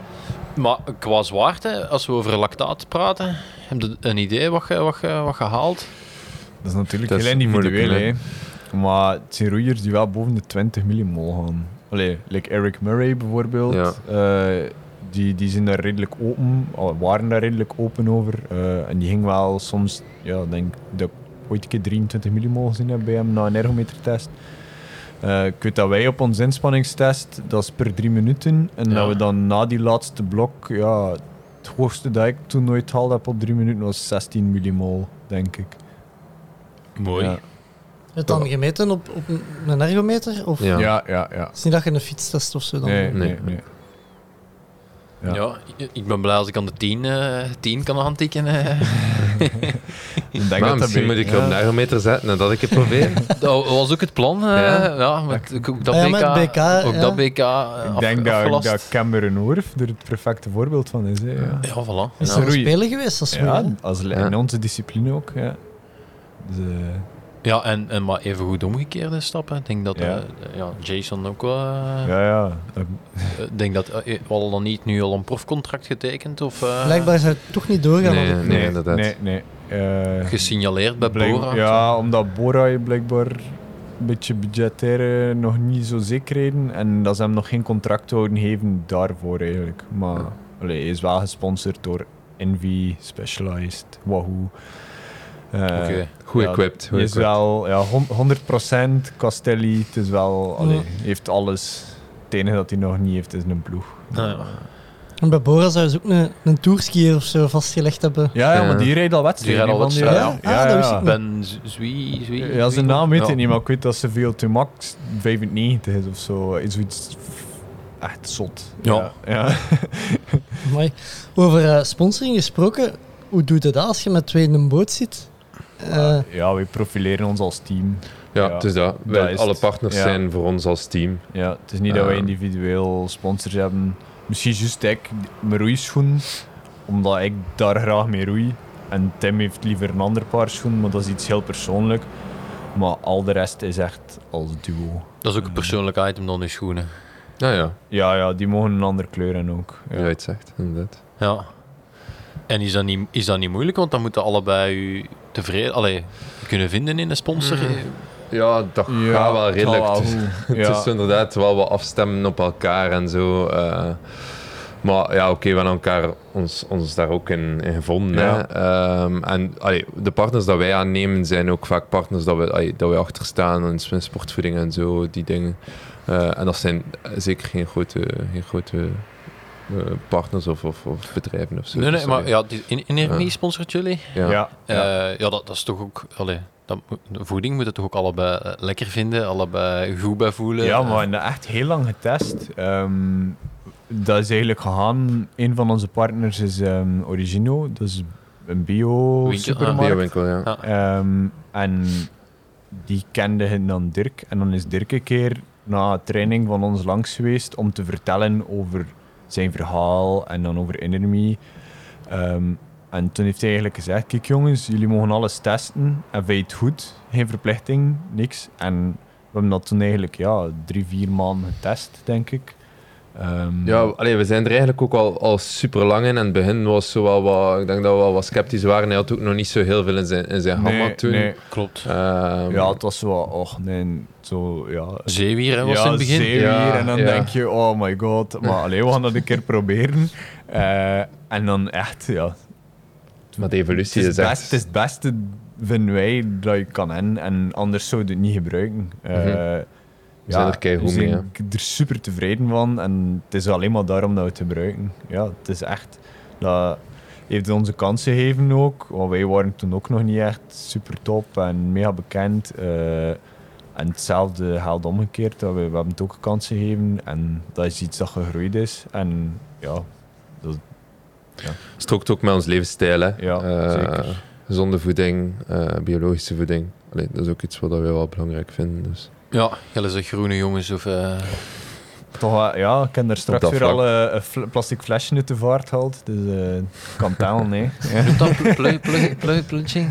Maar qua zwaarte, als we over lactaat praten, heb je een idee wat je, wat je, wat je haalt? Dat is natuurlijk Dat is heel individueel, hè. Maar het zijn roeiers die wel boven de 20 millimol gaan. Allee, like Eric Murray bijvoorbeeld. Ja. eh, die, die zijn daar redelijk open, al waren daar redelijk open over. eh, en die ging wel soms, ja, ik denk dat ik ooit een keer 23 millimol gezien heb bij hem na een ergometertest. Eh ik weet dat wij op onze inspanningstest, dat is per drie minuten. En Ja. dat we dan na die laatste blok, ja, het hoogste dat ik toen nooit gehaald heb op drie minuten was 16 millimol, denk ik. Mooi. Ja. het dan gemeten op, op een- ergometer? Of Ja. Ja, ja, ja. is niet dat je een fietstest of zo dan Nee, doet? nee, Nee. nee. Ja. Ja. ik- ik ben blij als ik aan de 10, eh 10 kan aantikken. eh. Maar dat misschien moet ik ja. op een ergometer zetten en dat ik het probeer. dat was ook het plan. eh, Ja? ja. met, ook dat ja, BK, met BK, ook ja. dat BK Ik af- denk dat, afgelast. dat Cameron Orf er het perfecte voorbeeld van is. Hè, ja. Ja, voilà. Is Ja. er speler geweest als Ja, als, in onze discipline ook. Ja. Dus, Ja, en, en maar even goed omgekeerde stappen. Ik denk dat Ja. eh, ja, Jason ook wel... eh, ja, ja. Dat- Ik denk dat uh, al dan niet nu al een profcontract getekend? Of, eh, Blijkbaar zou het toch niet doorgaan. Nee, want- nee, inderdaad. Nee, nee. eh, Gesignaleerd bij blijk- Bora. Ja, omdat Bora blijkbaar een beetje budgetair eh, nog niet zo zekerheden. En dat ze hem nog geen contract houden geven daarvoor eigenlijk. Maar allee, hij is wel gesponsord door Envy, Specialized, Wahoo. Eh, Oké. Goed ja, equipped, goed is equipped. wel ja, hon- 100% Castelli. Het is wel, allee, Ja. heeft alles. Het enige dat hij nog niet heeft is een ploeg. Ja. En bij Bora zouden ze ook een, een tourskier of zo vastgelegd hebben. Ja, ja, Ja. maar die rijdt al wedstrijden. Die rijdt al wedstrijden, ja. Ah, dat wist ik niet. Ben Zwie... Zwie Ja, zijn naam weet Ja. ik niet, maar ik weet dat ze veel te max 95 is of zo. Is zoiets echt zot. Ja. ja. Amai. Over eh, sponsoring gesproken, hoe doe je dat als je met twee in een boot zit? Eh, ja, we profileren ons als team. Ja, Ja, het is dat. Wij, dat is alle het. partners Ja. zijn voor ons als team. Ja, het is niet dat wij Ja. individueel sponsors hebben. Misschien juist ik, mijn roeischoen, omdat ik daar graag mee roei. En Tim heeft liever een ander paar schoenen, maar dat is iets heel persoonlijk. Maar al de rest is echt als duo. Dat is ook een persoonlijk item dan, die schoenen. Ja, ja. Ja, ja, die mogen een andere kleur en ook. Ja, Ja. het zegt, inderdaad. Ja. En is dat niet, is dat niet moeilijk? Want dan moeten allebei u tevreden... Allee, kunnen vinden in een sponsor. Mm. Ja, dat Ja, gaat wel redelijk. Het is-. Het is inderdaad wel wat afstemmen op elkaar en zo. eh. maar ja, oké, we hebben elkaar ons, ons daar ook in, in gevonden. Ja. Hè. Ehm, en allee, de partners dat wij aannemen zijn ook vaak partners dat we, allee, dat wij achter staan in spin- sportvoeding en zo, die dingen. Eh, en dat zijn zeker geen grote, geen grote partners of, of, of bedrijven of zo. Nee, nee, Dus, maar ja, die in, Energie sponsort jullie. ja. Ja. ja. Eh, ja, dat, dat is toch ook... Allee, dat, de voeding moet het toch ook allebei eh, lekker vinden, allebei goed bij voelen. Ja, Eh, maar we hebben dat echt heel lang getest. Ehm, dat is eigenlijk gegaan. Een van onze partners is ehm, Origino. Dat is een Winkel, ah, bio-supermarkt. Biowinkel, ja. Ja. Ehm, en die kende dan Dirk. En dan is Dirk een keer na training van ons langs geweest om te vertellen over zijn verhaal en dan over Innerme. Ehm, en toen heeft hij eigenlijk gezegd, kijk jongens, jullie mogen alles testen. En het goed? Geen verplichting, niks. En we hebben dat toen eigenlijk ja, drie, vier maanden getest, denk ik. Ehm, Ja, allee, we zijn er eigenlijk ook al, al super lang in. En het begin was zo wel wat, ik denk dat we wel wat sceptisch waren. Hij had ook nog niet zo heel veel in zijn, in zijn nee, hammer toen. nee. Klopt. Ehm, Ja, het was zo, och nee, zo, ja, Zeewier hè, was ja, in het begin. zeewier. Ja, en dan ja. denk je, oh my god. Maar alleen we gaan dat een keer proberen. Eh, en dan echt, ja. maar de Het evolutie is, is, het echt... het is het beste, vinden wij, dat je kan hebben. En anders zou je het niet gebruiken. Eh, Mhm. We zijn er mee, zijn er super tevreden van. En het is alleen maar daarom dat we het gebruiken. Ja, het is echt... Dat heeft ons kansen gegeven ook. Want wij waren toen ook nog niet echt super top en mega bekend. Eh, en hetzelfde geldt omgekeerd. Dat we, we hebben het ook kansen gegeven. En dat is iets dat gegroeid is. En ja, strookt ook met ons levensstijl. Hè. Ja, Eh, zeker. Gezonde voeding, eh, biologische voeding. Allee, dat is ook iets wat we wel belangrijk vinden. Dus. Ja, jullie zijn groene jongens of... eh, Toch, ja, ik heb er straks weer vlak. al eh, een fl- plastic flesje uit de vaart gehaald. Dus eh, het kan tellen, nee. Noemt dat plu- plu- plu- plu- plunging?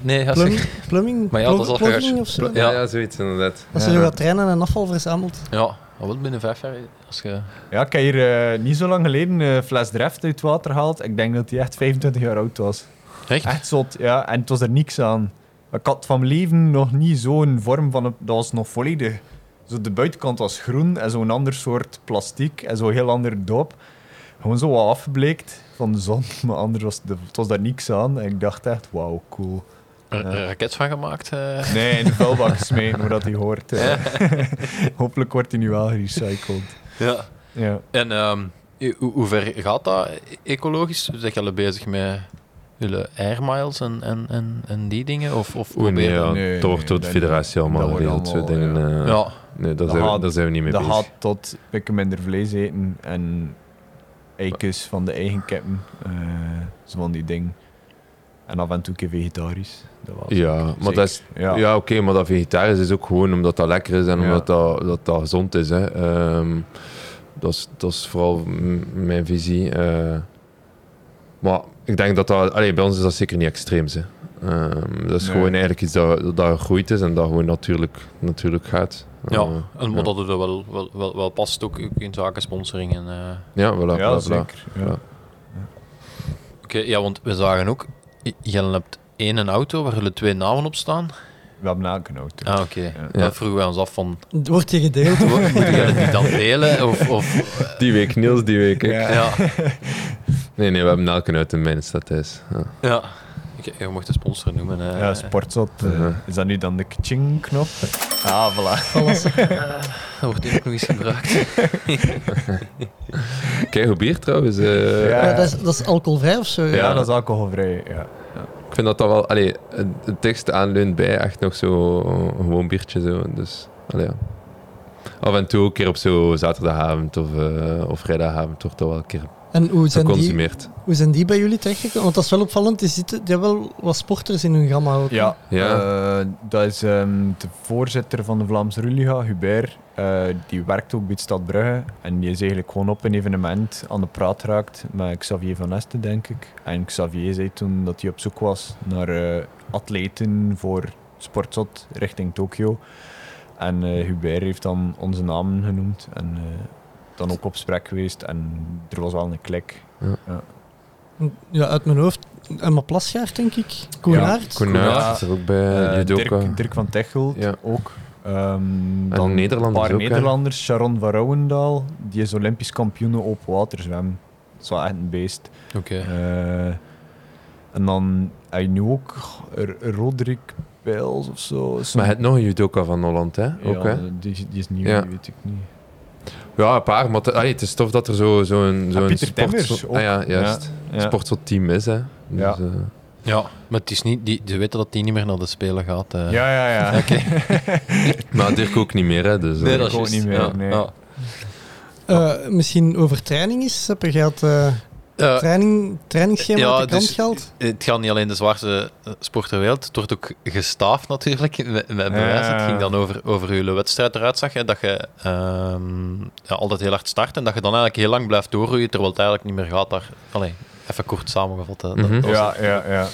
Nee, ja, plum, zeg. plumbing? Maar ja, dat is al Plugging gehuisd. of zo? Plu- Ja. Ja. zoiets inderdaad. Als je Ja. gaat trainen en afval verzamelt. Ja, al wel binnen vijf jaar. Als je... Ja, ik heb hier niet zo lang geleden een fles Dreft uit het water gehaald. Ik denk dat die echt 25 jaar oud was. Echt? Echt zot, ja. En het was er niks aan. Ik had van mijn leven nog niet zo'n vorm van... Een, dat was nog volledig... Zo de buitenkant was groen en zo'n ander soort plastiek en zo'n heel ander doop. Gewoon zo wat afgebleekt van de zon, maar anders was de, het was daar niks aan. En ik dacht echt, wauw, cool. Een een raket van gemaakt? eh. Nee, in de vuilbak gesmeten, hoe dat hij hoort. Hopelijk wordt hij nu wel gerecycled. Ja. Ja. En ehm, hoe, hoe ver gaat dat ecologisch? Zijn jullie bezig met jullie air miles en, en, en, en die dingen? Of, of Oeh, nee, ja, Nee, dat wordt door de dat- federatie allemaal dat geregeld. Zo dingen, eh, Ja, Nee, daar Dat zijn, we, daar zijn we niet mee Dat bezig. gaat tot pikken minder vlees eten en eikens van de eigen kippen. eh zo van die dingen. En af en toe een keer vegetarisch. Dat was Ja, maar zeker. dat is... Ja. Ja, oké, maar dat vegetarisch is ook gewoon omdat dat lekker is en Ja. omdat dat, dat, dat gezond is. Hè. Ehm, dat, is dat is vooral mijn visie. eh. maar ik denk dat dat... Allee, bij ons is dat zeker niet extreem. Hè. Ehm, dat is Nee. gewoon eigenlijk iets dat, dat gegroeid is en dat gewoon natuurlijk, natuurlijk gaat. ja. Eh, en ja. dat het er wel, wel, wel, wel past ook in zaken sponsoring. En, eh, Ja, voilà, ja, voilà, zeker. Ja. Ja. Oké, ja, want we zagen ook, j- jij hebt één auto waar jullie twee namen op staan? We hebben elke auto. Ah, oké. Ja. Dat vroegen wij ons af van, Wordt je gedeeld? moeten jullie die dan delen? Of, of, Die week Niels, die week ik. Ja. Nee, nee, we hebben elke uit in mijn stad thuis. Ja. ja. Ik- Je mocht de sponsor noemen. eh. Ja, sportzot. eh. Is dat nu dan de kaching-knop? Ah, voilà. Alles. Dat wordt hier ook nog eens gebruikt. Kijk, hoe bier trouwens. eh, Ja. Ja, dat, is, dat is alcoholvrij of zo? Ja, dat is alcoholvrij. Ja. Ik vind dat dat wel... Allee, het- het tekst aanleunt bij echt nog zo een gewoon biertje. Zo. Dus, allee, ja. Af en toe een keer op zo zaterdagavond of, eh, of vrijdagavond wordt dat wel een keer En hoe zijn, die, hoe zijn die bij jullie terechtgekomen? Want dat is wel opvallend. Die, zitten, die hebben wel wat sporters in hun gamma ook. Ja, Ja. eh, dat is ehm, de voorzitter van de Vlaamse Ruliga, Hubert. Eh, die werkt ook bij het Stad Brugge. En die is eigenlijk gewoon op een evenement aan de praat geraakt met Xavier van Esten, denk ik. En Xavier zei toen dat hij op zoek was naar eh, atleten voor Sportzot richting Tokio. En eh, Hubert heeft dan onze namen genoemd. En eh, dan ook op sprek geweest. En er was wel een klik. Ja, uit mijn hoofd. Emma Plasgaard, denk ik. Koenaert. Koenaert Ja. is er ook bij. Eh, judoka. Dirk, Dirk van Techel Ja. ook. Ehm, dan Nederlanders een paar ook, hè? Nederlanders. Sharon van Rouwendaal, die is Olympisch kampioen op waterzwem. Dat is wel echt een beest. Oké. Eh, en dan heb je nu ook R- Roderick Bijls of zo. Maar het nog een judoka van Holland, hè? Ook, ja, hè? Die, die is nieuw, Ja. weet ik niet. Ja, een paar. Maar het- allee, het is tof dat er zo'n zo zo'n Ah, sportso- ook. Ah, ja, juist. Ja. Sportsoort-team is, hè. Dus, Ja. eh, Ja, maar het is niet, die, ze weten dat die niet meer naar de Spelen gaat. eh. Ja, ja, ja. maar Dirk ook niet meer, hè. Dus, eh, Nee, dat is ook niet meer, Ja, nee. ja. Eh, misschien over training is. Heb je het eh, Eh, training, trainingsschema ja, de kant dus- gehaald? Het gaat niet alleen de zwaarste eh, sport ter wereld. Het wordt ook gestaafd natuurlijk met, met bewijs. Ja. Het ging dan over, over hoe je wedstrijd eruit zag. Hè, dat je ehm, ja, altijd heel hard start en dat je dan eigenlijk heel lang blijft doorroeien terwijl het eigenlijk niet meer gaat. Daar, allee, even kort samengevat. Hè. Dat- Mhm. Ja, het. ja, ja.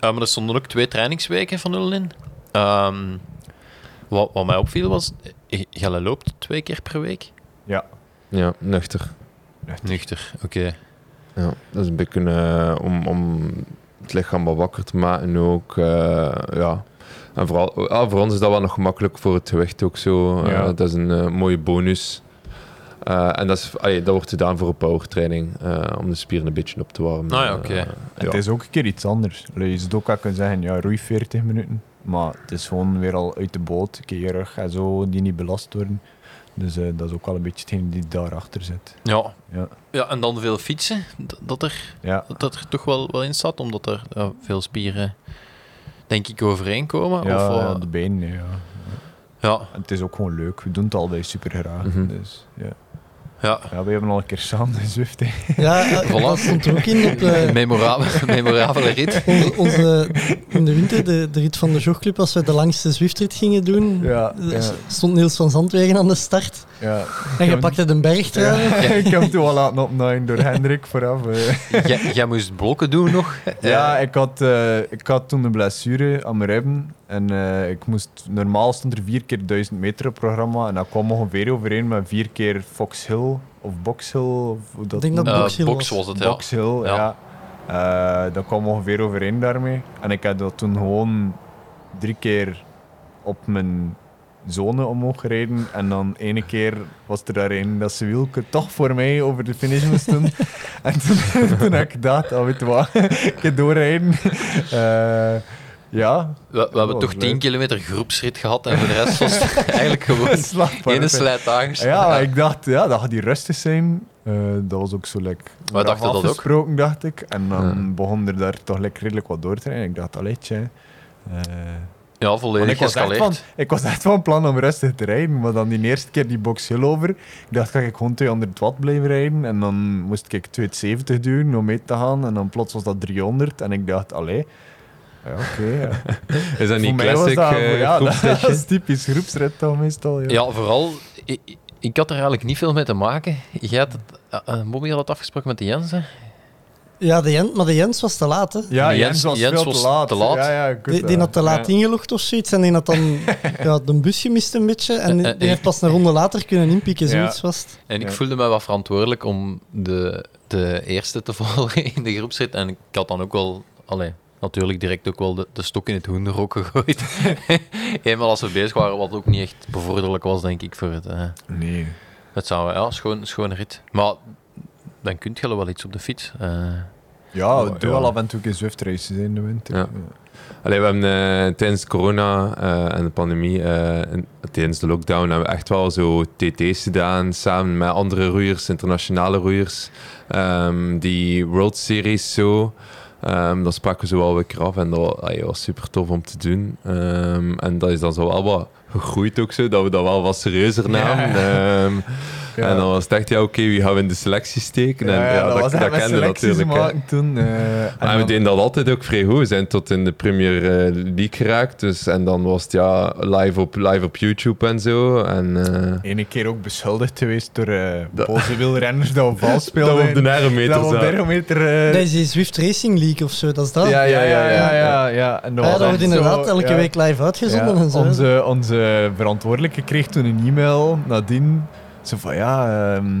Eh, maar er stonden ook twee trainingsweken van nul in. Ehm, wat, wat mij opviel was, Gelle loopt twee keer per week. Ja. Ja, nuchter. Nuchter, oké. Ja, dat is een beetje eh, om, om het lichaam wat wakker te maken ook. eh, ja. En vooral, voor ons is dat wel nog gemakkelijk voor het gewicht ook zo. Eh, Ja. dat is een mooie bonus. Eh, en dat, is, allee, dat wordt gedaan voor een powertraining, eh om de spieren een beetje op te warmen. Ah ja, oké. En ja. Het is ook een keer iets anders. Je zou ook kunnen zeggen, ja, roei 40 minuten. Maar het is gewoon weer al uit de boot, een keer je rug en zo, die niet belast worden. Dus eh, dat is ook wel een beetje hetgeen die daarachter zit. Ja. Ja. ja, en dan veel fietsen, dat er, Ja, dat er toch wel, wel in staat, omdat er ja, veel spieren, denk ik, overeenkomen. ja, of, ja, eh, de benen, ja. ja, En het is ook gewoon leuk. We doen het allebei super graag. Mhm. Dus, ja. Ja. ja, we hebben al een keer samen gezwift. hè. Ja, eh, Voilà. dat stond er ook in op de, Memorabele, memorabele rit. onze, onze, in de winter, de, de rit van de jogclub, als we de langste Zwiftrit gingen doen, Ja, eh, ja, stond Niels van Zandwegen aan de start. ja. En je pakte de bergtrui. Ja, ik heb hem toen al laten opnaaien door Hendrik vooraf. eh. Jij, jij moest blokken doen nog. Ja, ik had, eh, ik had toen een blessure aan mijn ribben. En eh, ik moest, normaal stond er vier keer 1000 meter op programma. En dat kwam ongeveer overeen met vier keer Fox Hill of Box Hill. Of dat Ik denk dat Eh, Box Hill box was. was het, ja. Box Hill, ja. Eh, dat kwam ongeveer overeen daarmee. En ik heb dat toen gewoon drie keer op mijn zone omhoog gereden. En dan ene keer was er daar een dat ze wielke toch voor mij over de finish moest doen. en toen, toen heb ik gedacht, oh, weet je wat, ik doorrijden. Ja. We, we hebben Oh, toch leuk. 10 kilometer groepsrit gehad en voor de rest was het eigenlijk gewoon Slaapbaar. ene slijtagers. Ja, maar ik dacht, ja, dat gaat die rustig zijn. Eh, dat was ook zo lekker. Wij dachten dat ook. dacht ik. En dan Ja. begon er daar toch lekker redelijk wat door te rijden. Ik dacht, allee, tje. Eh, Ja, volledig ik, was echt van, ik was echt van plan om rustig te rijden, maar dan die eerste keer die box hill over. Ik dacht, ga ik gewoon 200 watt blijven rijden? En dan moest ik 270 duwen om mee te gaan. En dan plots was dat 300. En ik dacht, allee. Ja, oké. ja. Is dat niet classic dat, eh, ja, dat, is typisch groepsrit dan meestal. Ja. Ja, vooral, ik, ik had er eigenlijk niet veel mee te maken. Jij had het, uh, Bobby had het afgesproken met de Jensen. Ja, de Jens, maar de Jens was te laat. Hè. Ja, Jens- Jens, was Jens veel was te laat. te laat. Ja, ja, Die, die had te laat Ja. ingelogd of zoiets en die had dan ja, de bus gemist een beetje en die, Eh, eh, die heeft pas een ronde later kunnen inpikken, Ja. zoiets was het. En ik Ja. voelde me wat verantwoordelijk om de, de eerste te volgen in de groepsrit. En ik had dan ook wel... Allee, natuurlijk direct ook wel de, de stok in het hoenderhok gegooid. Eenmaal als we bezig waren, wat ook niet echt bevorderlijk was, denk ik, voor het... eh, Nee. het zou, ja, schoon, schone rit. Maar dan kun je wel iets op de fiets. Eh, Ja, Oh, doe ja. wel af en toe een Zwift races in de winter. Ja. Allee, we hebben eh, tijdens corona eh, en de pandemie, eh, en tijdens de lockdown, hebben we echt wel zo TT's gedaan, samen met andere roeiers, internationale roeiers. Ehm, die World Series zo, ehm, dat spraken we zo wel keer af en dat allee, was super tof om te doen. Ehm, en dat is dan zo wel wat gegroeid ook zo, dat we dat wel wat serieuzer namen. Ehm, Ja. En dan was het echt, ja oké, wie gaan we in de selectie steken? En, ja, dat, dat, met kende natuurlijk. hè. maken toen. eh, en we deden dat altijd ook vrij goed. We zijn tot in de Premier eh, League geraakt. Dus, en dan was het ja live op, live op YouTube en zo. En, eh, ene keer ook beschuldigd geweest door eh boze wielrenners dat we vals speelden. dat we op de ergometer Dat op de Dat is die Zwift Racing League of zo, dat is dat. ja, ja, ja, ja, ja, ja. En dat dat wordt inderdaad zo, elke ja. week live uitgezonden Ja, en zo. Onze, onze verantwoordelijke kreeg toen een e-mail nadien. Zo van ja, ehm,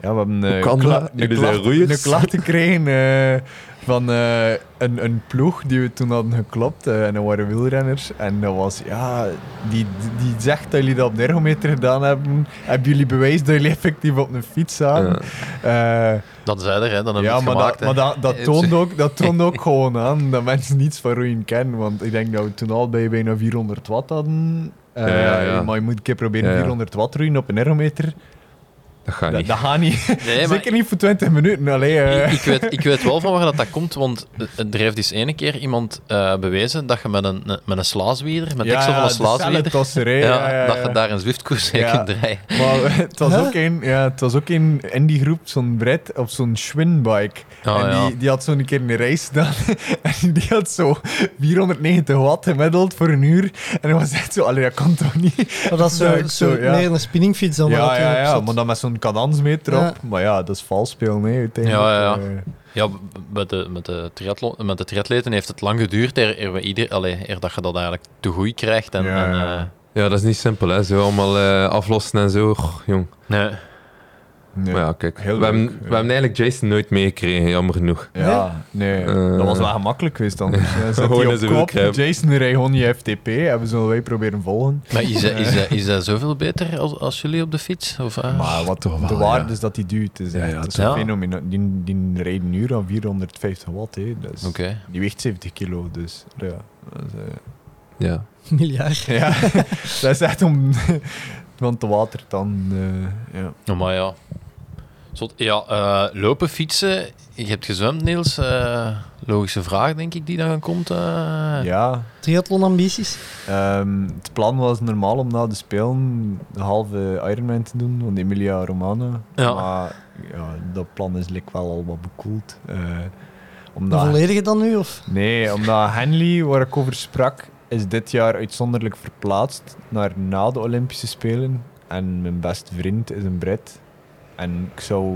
ja we hebben eh, kan dat? een, zijn klacht, roeiers. een klacht gekregen eh, van eh, een, een ploeg die we toen hadden geklopt. en dat waren wielrenners. En dat was, ja, die, die zegt dat jullie dat op de ergometer gedaan hebben. Hebben jullie bewijs dat jullie effectief op een fiets zaten? Eh, dat zei er, hè, dan hebben we ja, het maar, gemaakt. dat, maar dat, toont ook, dat toont ook gewoon aan dat mensen niets van roeien kennen. Want ik denk dat we toen al bij bijna 400 watt hadden. Eh, Ja, ja, ja. Maar je moet een keer proberen Ja, ja. 400 watt roeien op een ergometer. Dat gaat Dat, niet. dat gaat niet. Nee, maar Zeker niet voor 20 minuten. Allee, eh. ik, ik, weet, ik weet wel van waar dat, dat komt, want eh, er heeft eens ene keer iemand eh, bewezen dat je met een, met een slaazwieder, met ja, deksel van een de slaazwieder, celletosserij, ja, ja, ja, dat je daar een Zwiftkoers mee Ja. kunt draaien. Maar het was, Huh? ook een, ja, het was ook een in die groep, zo'n Brett op zo'n Schwinn-bike. Oh, en ja. die, die had zo'n keer een race gedaan. en die had zo 490 watt gemiddeld voor een uur. En dat was echt zo, allee, dat kan toch niet? Maar dat is zo, zo zo, ja. meer een spinningfiets dan Ja, ja, het ja, maar dan met zo'n cadancemeter op. Ja. Maar ja, dat is vals spelen, nee, uiteindelijk. Ja, ja, ja. Eh, Ja, met de, met de, triathlon, met de triatleten heeft het lang geduurd eer, eer, we ieder, allee, eer dat je dat eigenlijk te goed krijgt. En, Ja, en, eh, Ja, dat is niet simpel, hè. Zo allemaal eh, aflossen en zo. Jong. nee. Nee. Maar ja, kijk. heel we, hebben, we hebben eigenlijk Jason nooit meegekregen, jammer genoeg. Ja, nee, Eh. dat was wel gemakkelijk geweest dan. Ja, zet Gewoon op kop. Jason rijdt gewoon die FTP, hebben ze wij proberen volgen. Maar is dat, is, dat, is dat zoveel beter als, als jullie op de fiets? Of, eh? Maar wat toch wel, de waarde ja. is dat die duwt, is Ja, dat is toch. fenomenaal. Die, die rijdt een uur aan 450 watt, hè. Dat is, Oké. die weegt 70 kilo, dus ja. Dat is, eh, Ja. Miljard. ja, dat is echt om van te water dan, eh, ja. Oh, maar ja. Zot, ja, eh, lopen, fietsen. Je hebt gezwemd, Niels. Eh, logische vraag, denk ik, die dan komt. eh. Ja, Triathlon-ambities? Ehm, het plan was normaal om na de Spelen de halve Ironman te doen, van Emilia Romana. Ja. Maar ja, dat plan is like wel al wat bekoeld. eh De omdat, volledige dan nu? Of? nee, omdat Henley, waar ik over sprak, is dit jaar uitzonderlijk verplaatst naar na de Olympische Spelen. En mijn beste vriend is een Brit. En ik zou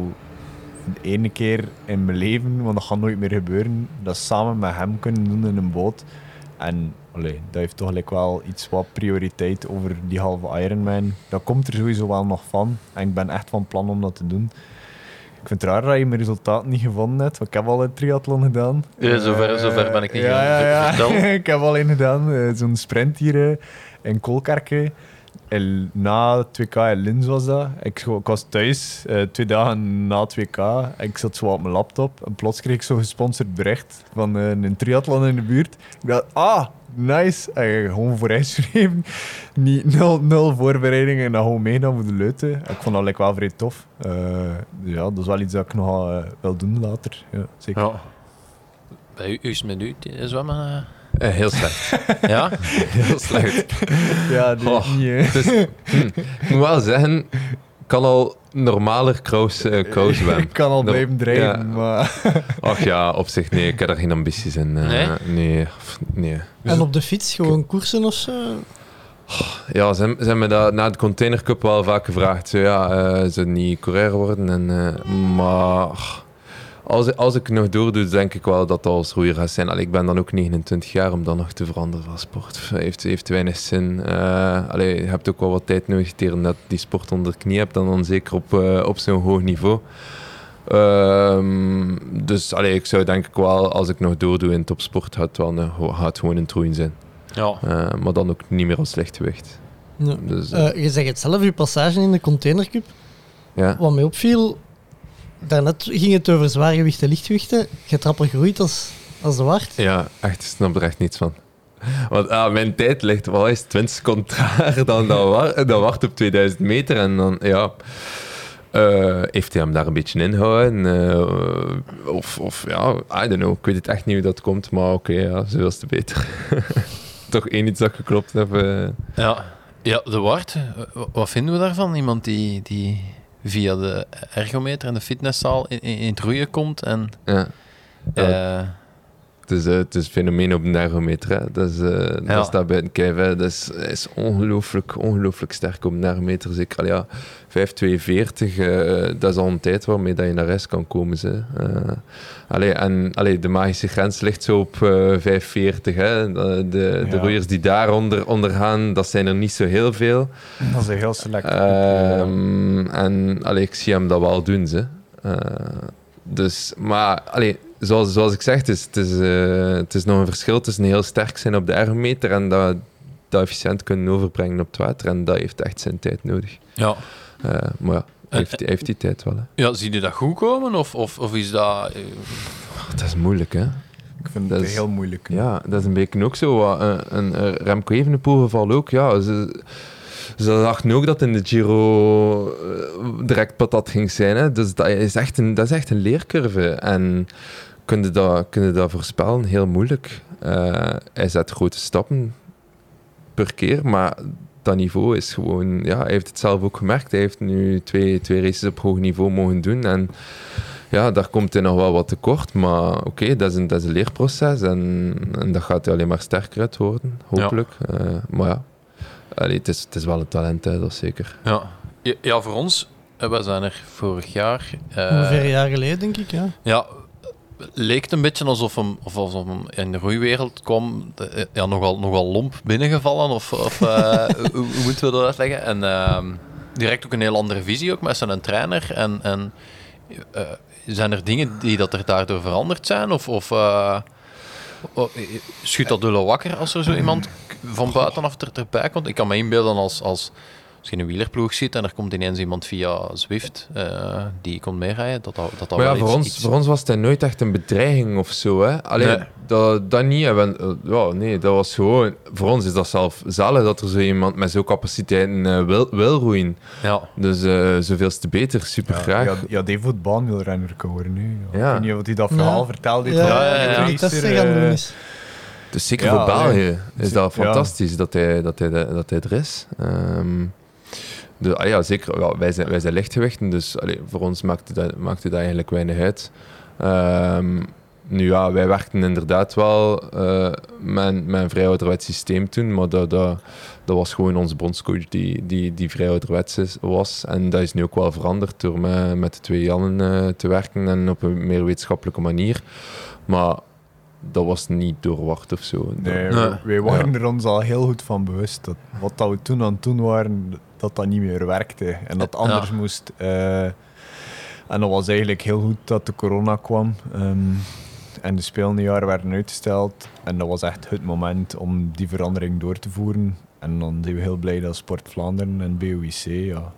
de ene keer in mijn leven, want dat gaat nooit meer gebeuren, dat samen met hem kunnen doen in een boot. En allee, dat heeft toch wel iets wat prioriteit over die halve Ironman. Dat komt er sowieso wel nog van. En ik ben echt van plan om dat te doen. Ik vind het raar dat je mijn resultaat niet gevonden hebt, want ik heb al een triathlon gedaan. Ja, zover- zover ben ik niet ja, ja, ja. Vertel. ik heb al een gedaan, eh, zo'n sprint hier eh, in Kolkarken. En na het 2K in Linz was dat. Ik, was thuis, eh, twee dagen na het 2K. En ik zat zo op mijn laptop. En plots kreeg ik zo'n gesponsord bericht van eh, een triathlon in de buurt. Ik dacht, ah, nice. En gewoon vooruitgeschreven. Niet, nul, nul voorbereidingen en dan gewoon meegedaan voor de leuten. En ik vond dat like, wel vrij tof. Eh, ja, dat is wel iets dat ik nog wil doen later. Ja, zeker. Ja. Bij u, is eh, zwemmen? Eh? Heel slecht. Ja? heel slecht. Ja, die, Oh. niet. Dus, hm, ik moet wel zeggen, ik kan al normaler crows zwemmen. Ik kan al blijven drijven, ja. maar... Ach ja, op zich nee, ik heb daar geen ambities in. eh, Nee? Nee. En op de fiets gewoon koersen of zo? Ja, ze, hebben- ze hebben me dat na de Container Cup wel vaak gevraagd. Zo, ja, eh ze niet coureur worden. En, eh, maar als, ik- als ik nog doordoe, denk ik wel dat dat als roeier gaat zijn. Allee, ik ben dan ook 29 jaar om dan nog te veranderen van sport. Heeft, heeft weinig zin. Eh, allee, je hebt ook wel wat tijd nodig tegen dat die sport onder de knie hebt. En dan zeker op, eh, op zo'n hoog niveau. Ehm, dus allee, ik zou denk ik wel, als ik nog doordoe in topsport, gaat het, wel een, gaat het gewoon een troeien zijn. Ja. Eh, maar dan ook niet meer als lichtgewicht. Ja. Dus, je zegt het zelf, je passage in de containercup. ja. Wat mij opviel, daarnet ging het over zwaargewichten, lichtgewichten. Je hebt rapper gegroeid als, als de waard. ja, echt, ik snap er echt niets van. Want ah, mijn tijd ligt wel eens 20 seconden trager dan dat, wa dat wacht op 2000 meter. En dan, ja, eh, heeft hij hem daar een beetje ingehouden? eh, of, of ja, I don't know. Ik weet het echt niet hoe dat komt, maar oké, ja, zoveel te beter. Toch één iets dat geklopt heb. eh. Ja. ja, de Wart, wa- wat vinden we daarvan? Iemand die, die via de ergometer en de fitnesszaal in, in, in het roeien komt en... ja. Ja, eh, Het is, eh, het is een fenomeen op een ergometer. Hè. Dat, is, Ja. dat staat buiten kijf. hè. Dat is, is ongelooflijk, ongelooflijk sterk op een ergometer. Zeker al ja, 5,42. eh, dat is al een tijd waarmee dat je naar huis kan komen. Ze. Allee, en allee, de magische grens ligt zo op eh 5,40. Hè. De, de, de roeiers die daaronder onder gaan, dat zijn er niet zo heel veel. Dat is een heel select. Ehm, en allee, ik zie hem dat wel doen. Ze. Dus, maar allee, zoals, zoals ik zeg, het is, het, is, eh, het is nog een verschil tussen heel sterk zijn op de ergometer en dat, dat efficiënt kunnen overbrengen op het water. En dat heeft echt zijn tijd nodig. ja. Eh, maar ja, hij heeft, heeft die tijd wel. Hè. ja, zie je dat goed komen? Of, of, of is dat... eh, Dat is moeilijk, hè? Ik vind dat het is- heel moeilijk. Ja, dat is een beetje ook zo. wat, Een, een Remco Evenepoel geval ook. Ja, ze, ze dachten ook dat in de Giro direct patat ging zijn. Hè. Dus dat is, echt een, dat is echt een leercurve. En kun je dat, kun je dat voorspellen? Heel moeilijk. Eh, hij zet grote stappen per keer, maar dat niveau is gewoon... Ja, hij heeft het zelf ook gemerkt. Hij heeft nu twee, twee races op hoog niveau mogen doen en ja, daar komt hij nog wel wat tekort. Maar oké, dat, is een- dat is een leerproces en, en dat gaat hij alleen maar sterker uit worden, hopelijk. Eh, maar ja, Allee, het, is, het is wel een talent, hè, dat is zeker. ja. Ja, voor ons, eh, we zijn er vorig jaar... eh, Ongeveer een jaar geleden, denk ik. Ja. Ja, leek het een beetje alsof hem, of alsof hem in de roeiwereld kwam, eh, ja, nogal, nogal lomp binnengevallen, of, of eh, hoe, hoe moeten we dat uitleggen? En ehm, direct ook een heel andere visie ook met zijn trainer. En, en eh, zijn er dingen die dat er daardoor veranderd zijn? Of, of oh, schudt dat dulle wakker als er zo iemand van buitenaf er, erbij komt? Ik kan me inbeelden als... als als je een wielerploeg ziet en er komt ineens iemand via Zwift eh, die komt meerijden, dat dat, dat, dat Maar ja, wel voor iets- ons, iets- voor ons was het nooit echt een bedreiging of zo. Hè? Alleen, Nee. dat, dat niet. We- eh, ja, nee, dat was gewoon... Voor ons is dat zelf zalig dat er zo iemand met zo'n capaciteiten eh, wil, wil roeien. Ja. Dus eh zoveel te beter, super Ja, graag. ja, ja, die voetbalwielrenner geworden nu. Ja. Ja. Ik weet niet of hij dat verhaal Ja. vertelde. Ja, ja, ja, ja. doen is. Dus zeker Ja, voor België ja. is dat Ja. fantastisch dat, hij, dat, hij, dat hij er is. Ehm, ah ja, zeker. Ja, wij, zijn, wij zijn lichtgewichten, dus allee, voor ons maakt dat, maakt het eigenlijk weinig uit. Ehm, nu ja, wij werkten inderdaad wel eh, met, met een vrij ouderwets systeem toen, maar dat, dat, dat was gewoon onze bondscoach die, die, die vrij ouderwets was. En dat is nu ook wel veranderd door met, met de twee Jannen eh, te werken en op een meer wetenschappelijke manier. Maar dat was niet doorwacht of zo. Nee, wij waren er ons al heel goed van bewust dat wat dat we toen aan het doen waren, dat dat niet meer werkte en dat het Ja. anders moest. Eh, en dat was eigenlijk heel goed dat de corona kwam ehm, en de speelnjaren werden uitgesteld. En dat was echt het moment om die verandering door te voeren. En dan zijn we heel blij dat Sport Vlaanderen en BOIC ja,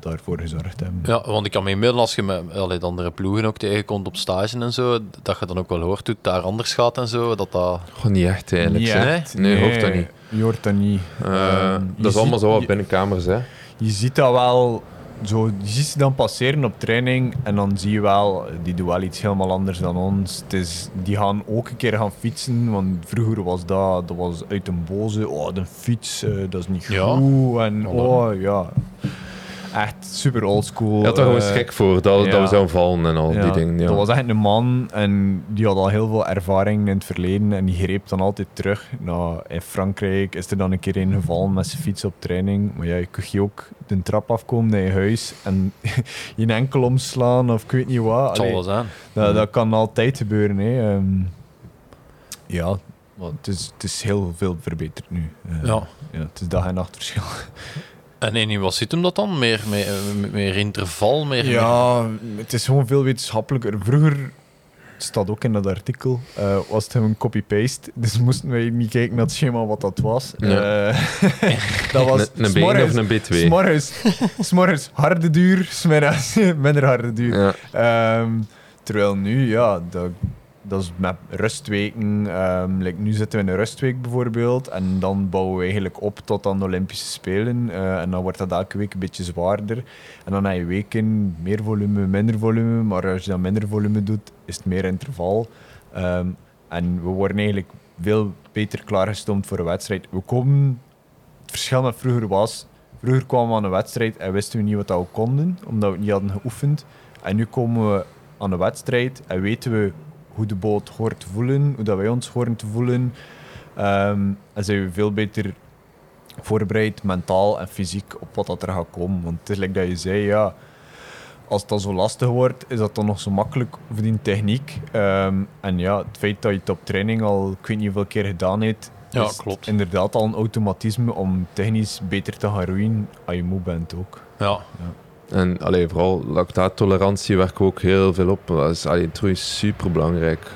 daarvoor gezorgd hebben. Ja, want ik kan me inbeelden als je met allee, de andere ploegen ook tegenkomt op stage en zo, dat je dan ook wel hoort hoe het daar anders gaat en zo. Dat dat... Gewoon niet echt eigenlijk. Niet echt. Nee, hoeft dat niet. Je hoort dat niet. Eh, je dat is allemaal zo wat binnenkamers, hè. Je ziet dat wel, zo, je ziet ze dan passeren op training en dan zie je wel, die doen wel iets helemaal anders dan ons. Het is, die gaan ook een keer gaan fietsen, want vroeger was dat, dat was uit een boze, oh, de fiets, eh, dat is niet goed. Ja. En oh ja, echt super oldschool. Je had er gewoon eh, schrik voor dat, ja. dat we zouden vallen en al die dingen. Ja. Dat was echt een man en die had al heel veel ervaring in het verleden en die greep dan altijd terug. Nou, in Frankrijk is er dan een keer een gevallen met zijn fiets op training. Maar ja, je kun je ook de trap afkomen naar je huis en je enkel omslaan of ik weet niet wat. Het zal wel zijn. dat, dat kan altijd gebeuren. Hè. Ehm, ja, het is, het is heel veel verbeterd nu. Eh, Ja. ja, het is dag en nacht verschil. En in wat zit hem dat dan? Meer, meer, meer interval? Meer, Ja, het is gewoon veel wetenschappelijker. Vroeger, het staat ook in dat artikel, eh, was het gewoon copy-paste. Dus moesten wij niet kijken naar het schema wat dat was. Ja. Eh, dat was Een- een B1 s'morgens- of een B2? S'morgens, s'morgens harde duur, smiddags minder harde duur. Ja. Ehm, terwijl nu, ja, dat, dat is met rustweken. ehm, nu zitten we in een rustweek bijvoorbeeld. En dan bouwen we eigenlijk op tot aan de Olympische Spelen. eh, en dan wordt dat elke week een beetje zwaarder. En dan heb je weken meer volume, minder volume. Maar als je dan minder volume doet, is het meer interval. Ehm, en we worden eigenlijk veel beter klaargestoomd voor een wedstrijd. We komen... Het verschil met vroeger was... Vroeger kwamen we aan een wedstrijd en wisten we niet wat we konden, omdat we het niet hadden geoefend. En nu komen we aan een wedstrijd en weten we hoe de boot hoort te voelen, hoe dat wij ons horen te voelen. Ehm, en zijn we veel beter voorbereid, mentaal en fysiek, op wat dat er gaat komen. Want het is like dat je zei, ja, als het dan zo lastig wordt, is dat dan nog zo makkelijk voor die techniek. Ehm, en ja, het feit dat je het op training al, ik weet niet hoeveel keer gedaan hebt, Ja, is klopt. inderdaad al een automatisme om technisch beter te gaan roeien als je moe bent ook. Ja. En allee, vooral lactaattolerantie werken we ook heel veel op. Dat is allee, is super belangrijk.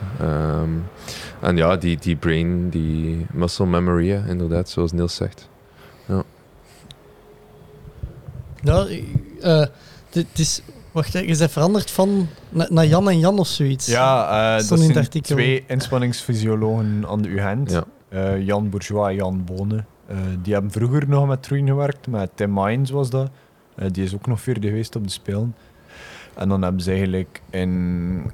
en ja, die, die brain, die muscle memory, hè, inderdaad, zoals Niels zegt. Ja. Ja, eh, dit is... Wacht, hè, je bent veranderd van na- naar Jan en Jan of zoiets. Ja, eh, dat Stond in het zijn artikel. twee inspanningsfysiologen aan de UGent. Ja. Eh, Jan Bourgeois en Jan Bonen. Eh, die hebben vroeger nog met Troen gewerkt, met Tim Mines was dat. Eh, die is ook nog vierde geweest op de Spelen. En dan hebben ze eigenlijk in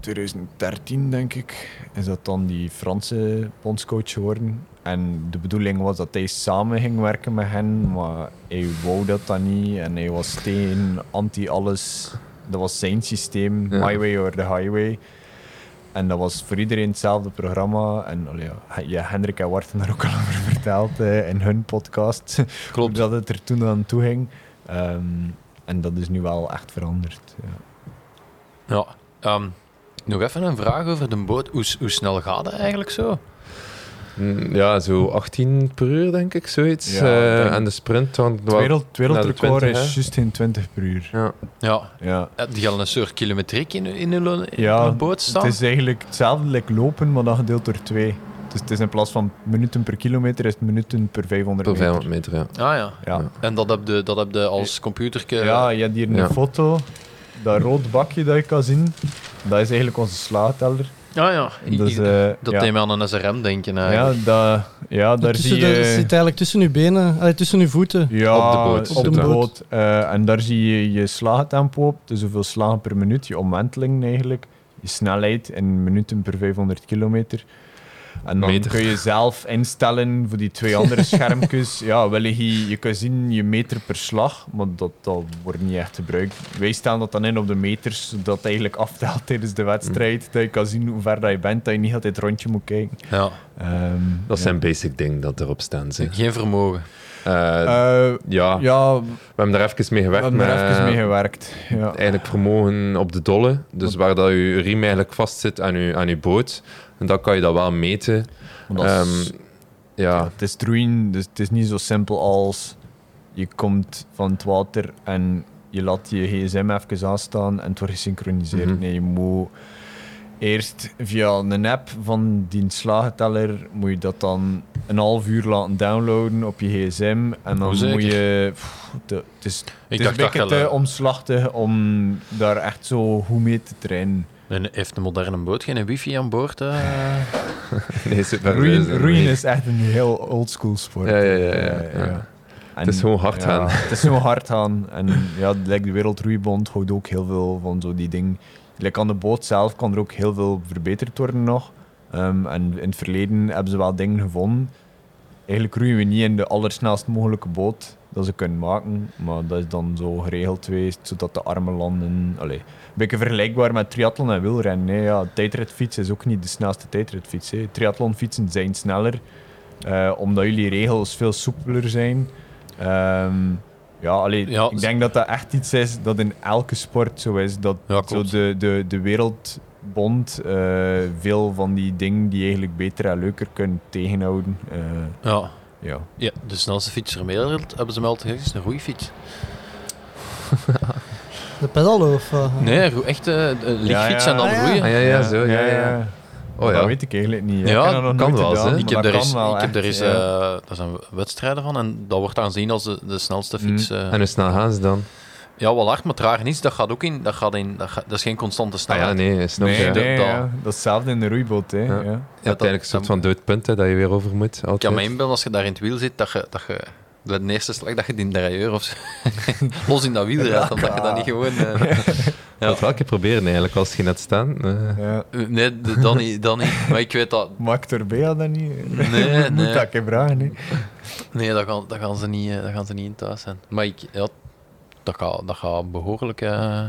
2013, denk ik, is dat dan die Franse bondscoach geworden. En de bedoeling was dat hij samen ging werken met hen, maar hij wou dat dan niet. En hij was tegen anti-alles. Dat was zijn systeem, Ja. my way or the highway. En dat was voor iedereen hetzelfde programma. En ja, ja, Hendrik en Wart hebben daar ook al over verteld eh, in hun podcast. Klopt. Dat het er toen aan toe ging. Ehm, en dat is nu wel echt veranderd. Ja. ja. Ehm, nog even een vraag over de boot. Hoe, snel gaat het eigenlijk zo? Mm, Ja, zo 18 per uur, denk ik, zoiets. Ja, Eh, denk- en de sprint dan Het, wereld, het wereldrecord 20, is juist geen 20 per uur. Ja. Ja. Ja. Eh, Die hadden een soort kilometriek in, in, hun, in Ja, hun boot staan. Het is eigenlijk hetzelfde like lopen, maar dan gedeeld door twee. Dus het is in plaats van minuten per kilometer, is het minuten per 500 per meter. 500 meter, ja. Ah ja. Ja. En dat heb je, dat heb je als computerke... Ja, je hebt hier een Ja. foto. Dat rood bakje dat je kan zien, dat is eigenlijk onze slaagteller. Ah ja. Dus, eh, dat ja. deed aan een SRM denken Ja, eigenlijk. dat, ja, daar tussen zie je... zit eigenlijk tussen uw benen, allee, tussen uw voeten. Ja, Op de boot Op de boot. Eh, en daar zie je je slagtempo op, dus hoeveel slagen per minuut, je omwenteling eigenlijk, je snelheid in minuten per 500 kilometer. En dan Meter. kun je zelf instellen voor die twee andere schermpjes. ja, wil je, je kan zien je meter per slag, maar dat, dat wordt niet echt gebruikt. Wij stellen dat dan in op de meters, zodat het eigenlijk aftelt tijdens de wedstrijd. Dat je kan zien hoe ver dat je bent, dat je niet altijd rondje moet kijken. Ja. Ehm, Dat ja. zijn basic dingen dat erop staan. Zeg. Geen vermogen. Eh, Eh, ja, ja, we hebben daar even mee we gewerkt. hebben er met- even mee gewerkt. Ja. eigenlijk vermogen op de dolle. Dus waar dat je riem eigenlijk vastzit aan je, aan je boot. En dan kan je dat wel meten. Want dat is- Ehm, ja, Het is droeien, dus het is niet zo simpel als je komt van het water en je laat je gsm even aanstaan en het wordt gesynchroniseerd. Mhm. Nee, je moet eerst via een app van die slagenteller moet je dat dan een half uur laten downloaden op je gsm en dan moet je... pff, de- het is, het is een beetje te omslachtig om daar echt zo goed mee te trainen. En heeft een moderne boot geen wifi aan boord? eh? nee, super. Roeien, roeien is echt een heel oldschool sport. Ja, ja, ja, ja, ja. En, Het is gewoon hard ja, gaan. Het is gewoon hard gaan. En ja, like de Wereldroeibond houdt ook heel veel van zo die dingen. Like aan de boot zelf kan er ook heel veel verbeterd worden nog. Ehm, en in het verleden hebben ze wel dingen gevonden. Eigenlijk roeien we niet in de allersnelst mogelijke boot dat ze kunnen maken. Maar dat is dan zo geregeld geweest, zodat de armen landen... Een beetje vergelijkbaar met triathlon en wielrennen. hè. Ja, tijdritfiets is ook niet de snelste tijdritfiets. hè. Triathlonfietsen zijn sneller, eh, omdat jullie regels veel soepeler zijn. Ehm, ja, allee, Ja, ik denk dat dat echt iets is dat in elke sport zo is. Dat Ja, zo de, de, de wereldbond eh, veel van die dingen die eigenlijk beter en leuker kunnen tegenhouden. eh, Ja. Ja. Ja, de snelste fiets ter wereld hebben ze mij altijd gezegd, is een roeifiets. De pedal of... eh, Nee, echt eh, een lichtfiets ja. en dan Ah, ja. roeien. Ah, ja, ja, zo. Ja, ja. Oh Dat ja. weet ik eigenlijk niet. Ja, ik heb dat nog kan wel, gedaan. Ik heb, dat er eens, wel ik heb er eens, ja. eh, daar zijn wedstrijden van en dat wordt dan gezien als de, de snelste fiets. eh. En hoe snel gaan ze dan? Ja, wel hard, maar trager niet. Dat gaat ook in. Dat, gaat in dat, gaat- dat is geen constante Ah snelheid. ja, nee, snap Nee, je. nee, dat- ja. dat is hetzelfde in de roeiboot. Hè. Ja. Ja. Je hebt dat- eigenlijk een soort van dood punt hè, dat je weer over moet. Ik kan Altijd. me inbeelden als je daar in het wiel zit, dat je, dat je de eerste slag dat je die derailleur of zo los in dat wiel rijdt, omdat je dat niet gewoon... eh, Ik had het wel een keer proberen eigenlijk, als je net staan. eh. Ja. nee, dan niet, dan niet. Maar ik weet dat... Maakt had dat niet? Nee, Moet nee. dat een keer vragen. Hè. Nee, dat gaan, dat gaan, ze, niet, eh, dat gaan ze niet in thuis zijn. Maar ik, ja, dat gaat, dat gaat behoorlijk, eh,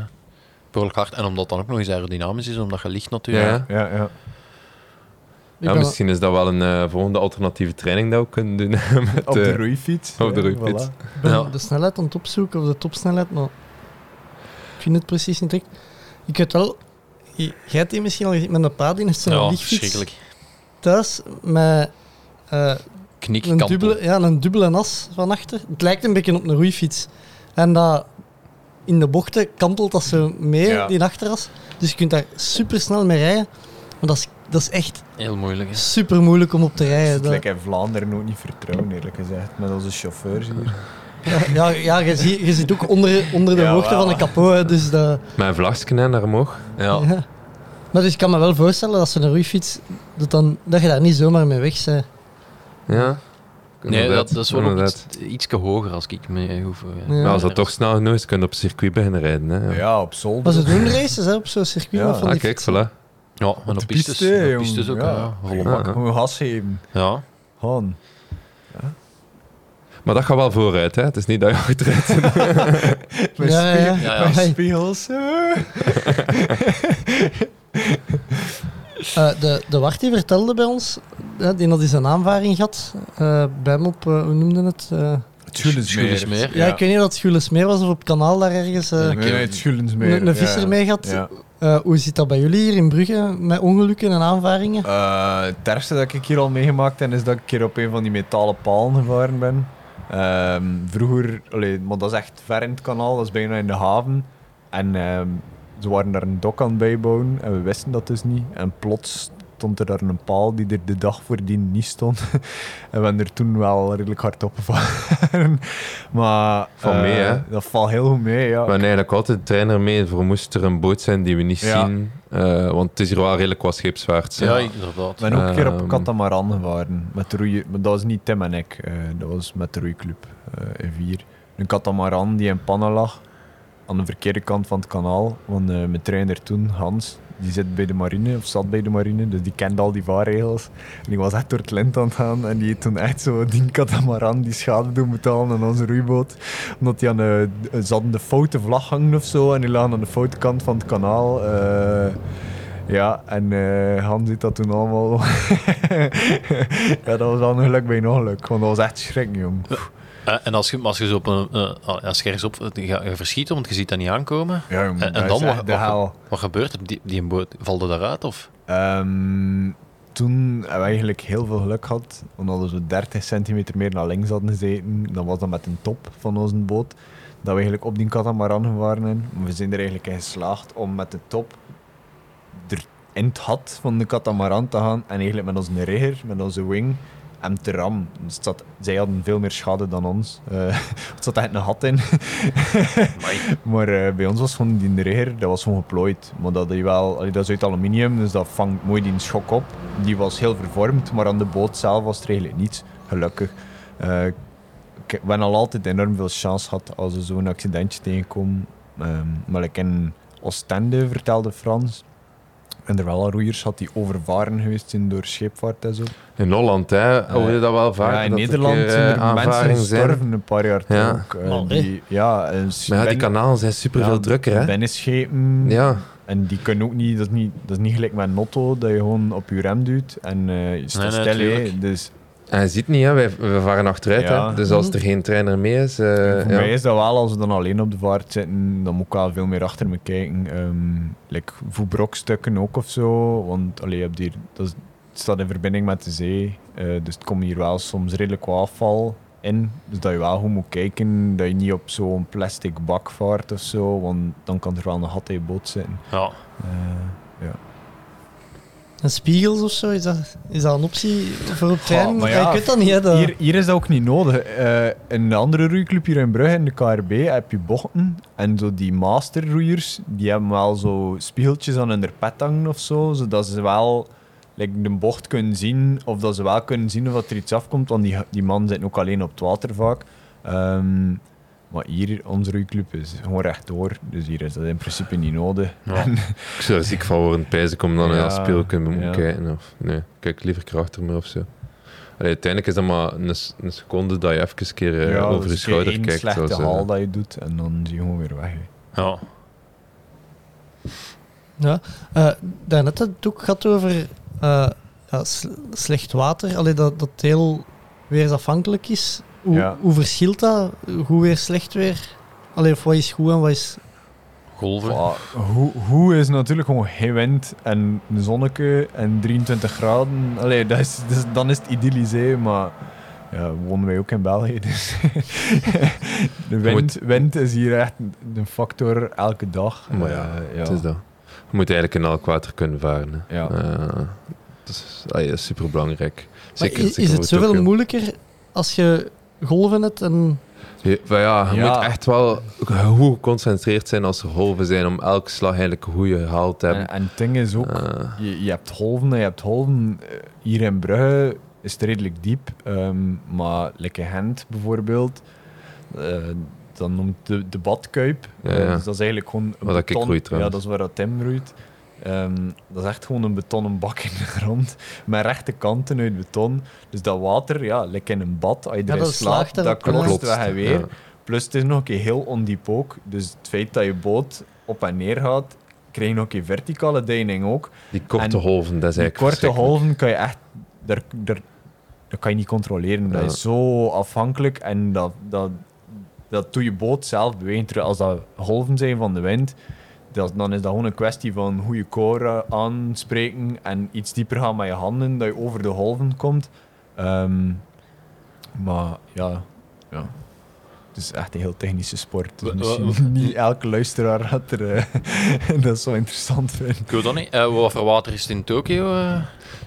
behoorlijk hard. En omdat dan ook nog eens aerodynamisch is, omdat je ligt natuurlijk. Ja. Ja, ja. misschien is dat wel een eh, volgende alternatieve training dat we kunnen doen. met, Op de eh, roeifiets. op de Ja, roeifiets. voilà. Ben de snelheid aan het opzoeken, of de topsnelheid, maar ik vind het precies niet direct. Ik weet wel, jij hebt die misschien al gezien, met een paard in zo'n Ja, lichtfiets verschrikkelijk. thuis met eh, Knik, een, dubbele, ja, een dubbele as van achter. Het lijkt een beetje op een roeifiets. En dat in de bochten kantelt dat zo mee, Ja. die achteras. Dus je kunt daar super snel mee rijden. Maar dat is, dat is echt Heel moeilijk. Hè. super moeilijk om op te Het rijden. Dat- lijkt in Vlaanderen ook niet vertrouwen, eerlijk gezegd. Met onze chauffeurs hier. ja, ja, je, ziet, je zit ook onder, onder de Ja, hoogte wel. van de kapot. Dus dat, Met een vlagje naar omhoog. Ja. Ja. Maar dus ik kan me wel voorstellen dat ze een roeifiets, dat, dan, dat je daar niet zomaar mee weg bent. Ja. Nee, dat, dat is wel iets, ietsje hoger als ik me hoef. eh, Ja. Maar als dat toch snel genoeg is, kun je op circuit beginnen rijden. Hè. Ja, op zolder. Maar ze doen races hè, op zo'n circuit. Ja. van Ah, kijk, voilà. Ja, en op de pistes. piste, op pistes ook, Ja. ja. Volle Ja. bak. Gewoon gas geven. Ja. Gewoon. Maar dat gaat wel vooruit, hè. Het is niet dat je achteruit zit. Met, Ja, ja, ja. Ja, ja. spiegels. eh. De, de Wart die vertelde bij ons, hè, die had eens een aanvaring gehad, eh, bij hem op, eh, hoe noemde het? eh, Het. Schullensmeer. ja. ik weet niet of het Schullesmeer was of op het kanaal daar ergens. eh, Nee, nee, het Schullensmeer. een, een visser ja. mee gehad. Ja. Eh, hoe zit dat bij jullie hier in Brugge met ongelukken en aanvaringen? Eh, het ergste dat ik hier al meegemaakt heb, is dat ik keer op een van die metalen palen gevaren ben. Ehm, vroeger, allee, maar dat is echt ver in het kanaal, dat is bijna in de haven. En ehm, ze waren daar een dok aan het bijbouwen en we wisten dat dus niet. En plots stond er daar een paal die er de dag voordien niet stond. en we hebben er toen wel redelijk hard op maar Valt mee, eh, hè? Dat valt heel goed mee, ja. We hebben eigenlijk altijd de trainer mee voor moest er een boot zijn die we niet Ja. zien. Eh, want het is hier wel redelijk wat scheepsvaart. Ja, inderdaad. Ik ben ook een keer op Ehm. een katamaran gevaren. Met roeien, maar dat was niet Tim en ik. dat was met de roeiclub eh in vier. Een katamaran die in pannen lag. Aan de verkeerde kant van het kanaal. Want eh, mijn trainer toen, Hans, die zit bij de marine, of zat bij de marine. Dus die kende al die vaarregels. En die was echt door het lint aan het gaan. En die heeft toen echt zo die katamaran die schade doen betalen aan onze roeiboot. Omdat die aan de, ze de foute vlag hangen of zo. En die lagen aan de foute kant van het kanaal. eh, ja, en eh Han ziet dat toen allemaal. ja, dat was wel een geluk bij een ongeluk. Want dat was echt schrik, jong. Eh, en als je, als je zo op een... eh, als je ergens op... Je, je verschiet, want je ziet dat niet aankomen. Ja, En, dan, wat, wat, wat gebeurt er? Die, die boot, valt er daaruit? Of? Ehm, toen hebben we eigenlijk heel veel geluk gehad. Omdat we zo 30 centimeter meer naar links hadden gezeten. Dan was dat met een top van onze boot. Dat we eigenlijk op die katamaran zijn. Maar we zijn er eigenlijk in geslaagd om met de top er in het gat van de katamaran te gaan. En eigenlijk met onze rigger, met onze wing, hem te ram. Dus zat, zij hadden veel meer schade dan ons. Eh het zat echt een gat in. maar eh, bij ons was gewoon die rigger, dat was gewoon geplooid. Maar dat, die wel, allee, dat is uit aluminium, dus dat vangt mooi die schok op. Die was heel vervormd, maar aan de boot zelf was er eigenlijk niets. Gelukkig. Eh, ik ben al altijd enorm veel chance gehad als er zo'n accidentje tegenkomen. Ehm, maar ik in Oostende vertelde Frans. En er wel al roeiers had die overvaren geweest zijn door scheepvaart en zo. In Holland, hè, hoor je dat wel vaak? ja, in dat er Nederland zijn eh, er mensen zijn. gestorven een paar jaar Ja. terug. Eh, die, ja, en Maar ja, die kanalen zijn super veel ja, drukker, hè? Binnenschepen. Ja. En die kunnen ook niet dat, is niet, dat is niet gelijk met een auto, dat je gewoon op je rem duwt en eh je staat Nee, nee, stil. hè. tuurlijk. dus Je ziet niet, hè, wij, we varen achteruit. Ja. Hè? Dus als er geen trainer mee is... eh, voor ja. mij is dat wel, als we dan alleen op de vaart zitten, dan moet ik wel veel meer achter me kijken. Um, like voetbrokstukken ook of zo. Want allee, je hebt hier, dat is het staat in verbinding met de zee. eh, dus het komt hier wel soms redelijk wat afval in. Dus dat je wel goed moet kijken dat je niet op zo'n plastic bak vaart of zo. Want dan kan er wel een gat in je boot zitten. Ja. Eh, ja. En spiegels of zo, is dat, is dat een optie voor op training? maar Ja, ik weet dat niet, hè. Dat... Hier, hier is dat ook niet nodig. Eh, in de andere roeiclub hier in Brugge, in de KRB, heb je bochten. En zo die masterroeiers, die hebben wel zo spiegeltjes aan hun pet hangen of zo. Zodat ze wel like, de bocht kunnen zien. Of dat ze wel kunnen zien of dat er iets afkomt. Want die, die man zit ook alleen op het water vaak. Ehm, maar hier, onze roeiclub is gewoon rechtdoor. Dus hier is dat in principe niet nodig. Ja. En- Ik zou er ziek van worden, pijs ik om dan Ja, naar speel kunnen ja. kijken. Of, nee, kijk liever krachter me of zo. Allee, uiteindelijk is dat maar een, een seconde dat je even een keer eh, ja, over je dus schouder kijkt. slechte zoals, eh, haal dat je doet. En dan zie je gewoon weer weg. Ja. Ja. Eh, daarnet had het ook gehad over eh, ja, slecht water. Allee, dat, dat het heel weersafhankelijk is. Hoe, Ja. hoe verschilt dat? Goed weer, slecht weer? Allee, of wat is goed en wat is... Golven. Hoe, hoe is natuurlijk gewoon geen wind en een zonneke en 23 graden. Allee, dat is, dat is- dan is het idyllisch, maar ja, wonen wij ook in België. Dus de wind, wind is hier echt een factor elke dag. Maar ja, Eh, Het is dat. Je moet eigenlijk in elk water kunnen varen. Hè. Ja. Eh, dat is, is super belangrijk. Zeker, is, zeker is het zoveel moeilijker als je golven hebt en... Ja, ja, je Ja. moet echt wel goed geconcentreerd zijn als er golven zijn om elke slag eigenlijk een goede haal te hebben. En, en het ding is ook, Eh, je, je hebt golven en je hebt golven. Eh, Hier in Brugge is het redelijk diep, ehm, maar lekker Gent bijvoorbeeld, eh, dan noemt de, de badkuip. Ja, ja. dus dat is eigenlijk gewoon een Waar dat ik beton- roei Ja, dat is waar dat Tim roeit. Ehm, dat is echt gewoon een betonnen bak in de grond, met rechte kanten uit beton. Dus dat water, ja, lekker in een bad, als je erin dat slaapt, slaagt dat Klotst, weg en weer. ja. Plus het is nog een keer heel ondiep ook. Dus het feit dat je boot op en neer gaat, krijg je nog een keer verticale deining ook. Die korte En golven, dat is Die eigenlijk korte verschrikkelijk. golven kan je echt... Daar, daar, dat kan je niet controleren. Dat Ja. is zo afhankelijk en dat, dat, dat doe je boot zelf bewegen. Terwijl Als dat golven zijn van de wind, dat, dan is dat gewoon een kwestie van goede koren aanspreken en iets dieper gaan met je handen, dat je over de golven komt. Ehm, maar ja, ja, het is echt een heel technische sport. Dus misschien niet elke luisteraar had er, eh, dat zo interessant vindt. Ik weet dat niet. Eh, wat voor water is het in Tokio? eh?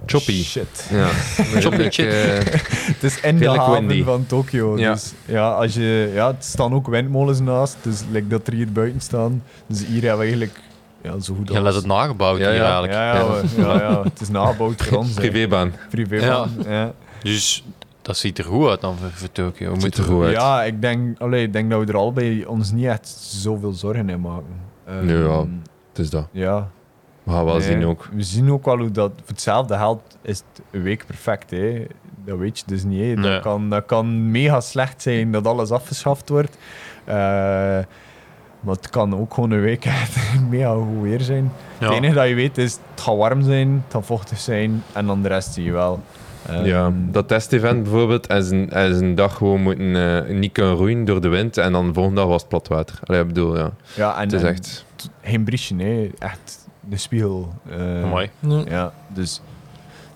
Choppy. Shit. Ja. Choppy shit. Het is in de haven windy. van Tokio. Ja. Dus ja, als je, ja, er staan ook windmolens naast. Dus like dat er hier buiten staan. Dus hier hebben we eigenlijk ja, zo goed Je let als- het nagebouwd Ja, hier ja. eigenlijk. ja, ja, we- ja, ja, het is nagebouwd voor ons. hè. privébaan. Privébaan, ja. Dus dat ziet er goed uit dan voor, voor Tokio. We Ziet moeten er goed uit. Ja, ik denk, allee, ik denk dat we er allebei ons niet echt zoveel zorgen in maken. Ehm, Nee, ja. Het is dat. ja. We gaan wel Nee, zien ook. We zien ook wel hoe dat voor hetzelfde geld is het een week perfect. Hè. Dat weet je dus niet. Hè. Nee. Dat, kan, dat kan mega slecht zijn dat alles afgeschaft wordt. Eh, maar het kan ook gewoon een week echt mega goed weer zijn. Ja. Het enige dat je weet is, het gaat warm zijn, het gaat vochtig zijn en dan de rest zie je wel. Ehm, Ja, dat testevent bijvoorbeeld, hij is een, dag gewoon moeten, eh, niet kunnen roeien door de wind en dan de volgende dag was het plat water. Allee, ik bedoel, ja. ja, en, Het is en echt... geen briesje, hè. echt de spiegel. Eh, Mooi. Nee. Ja, dus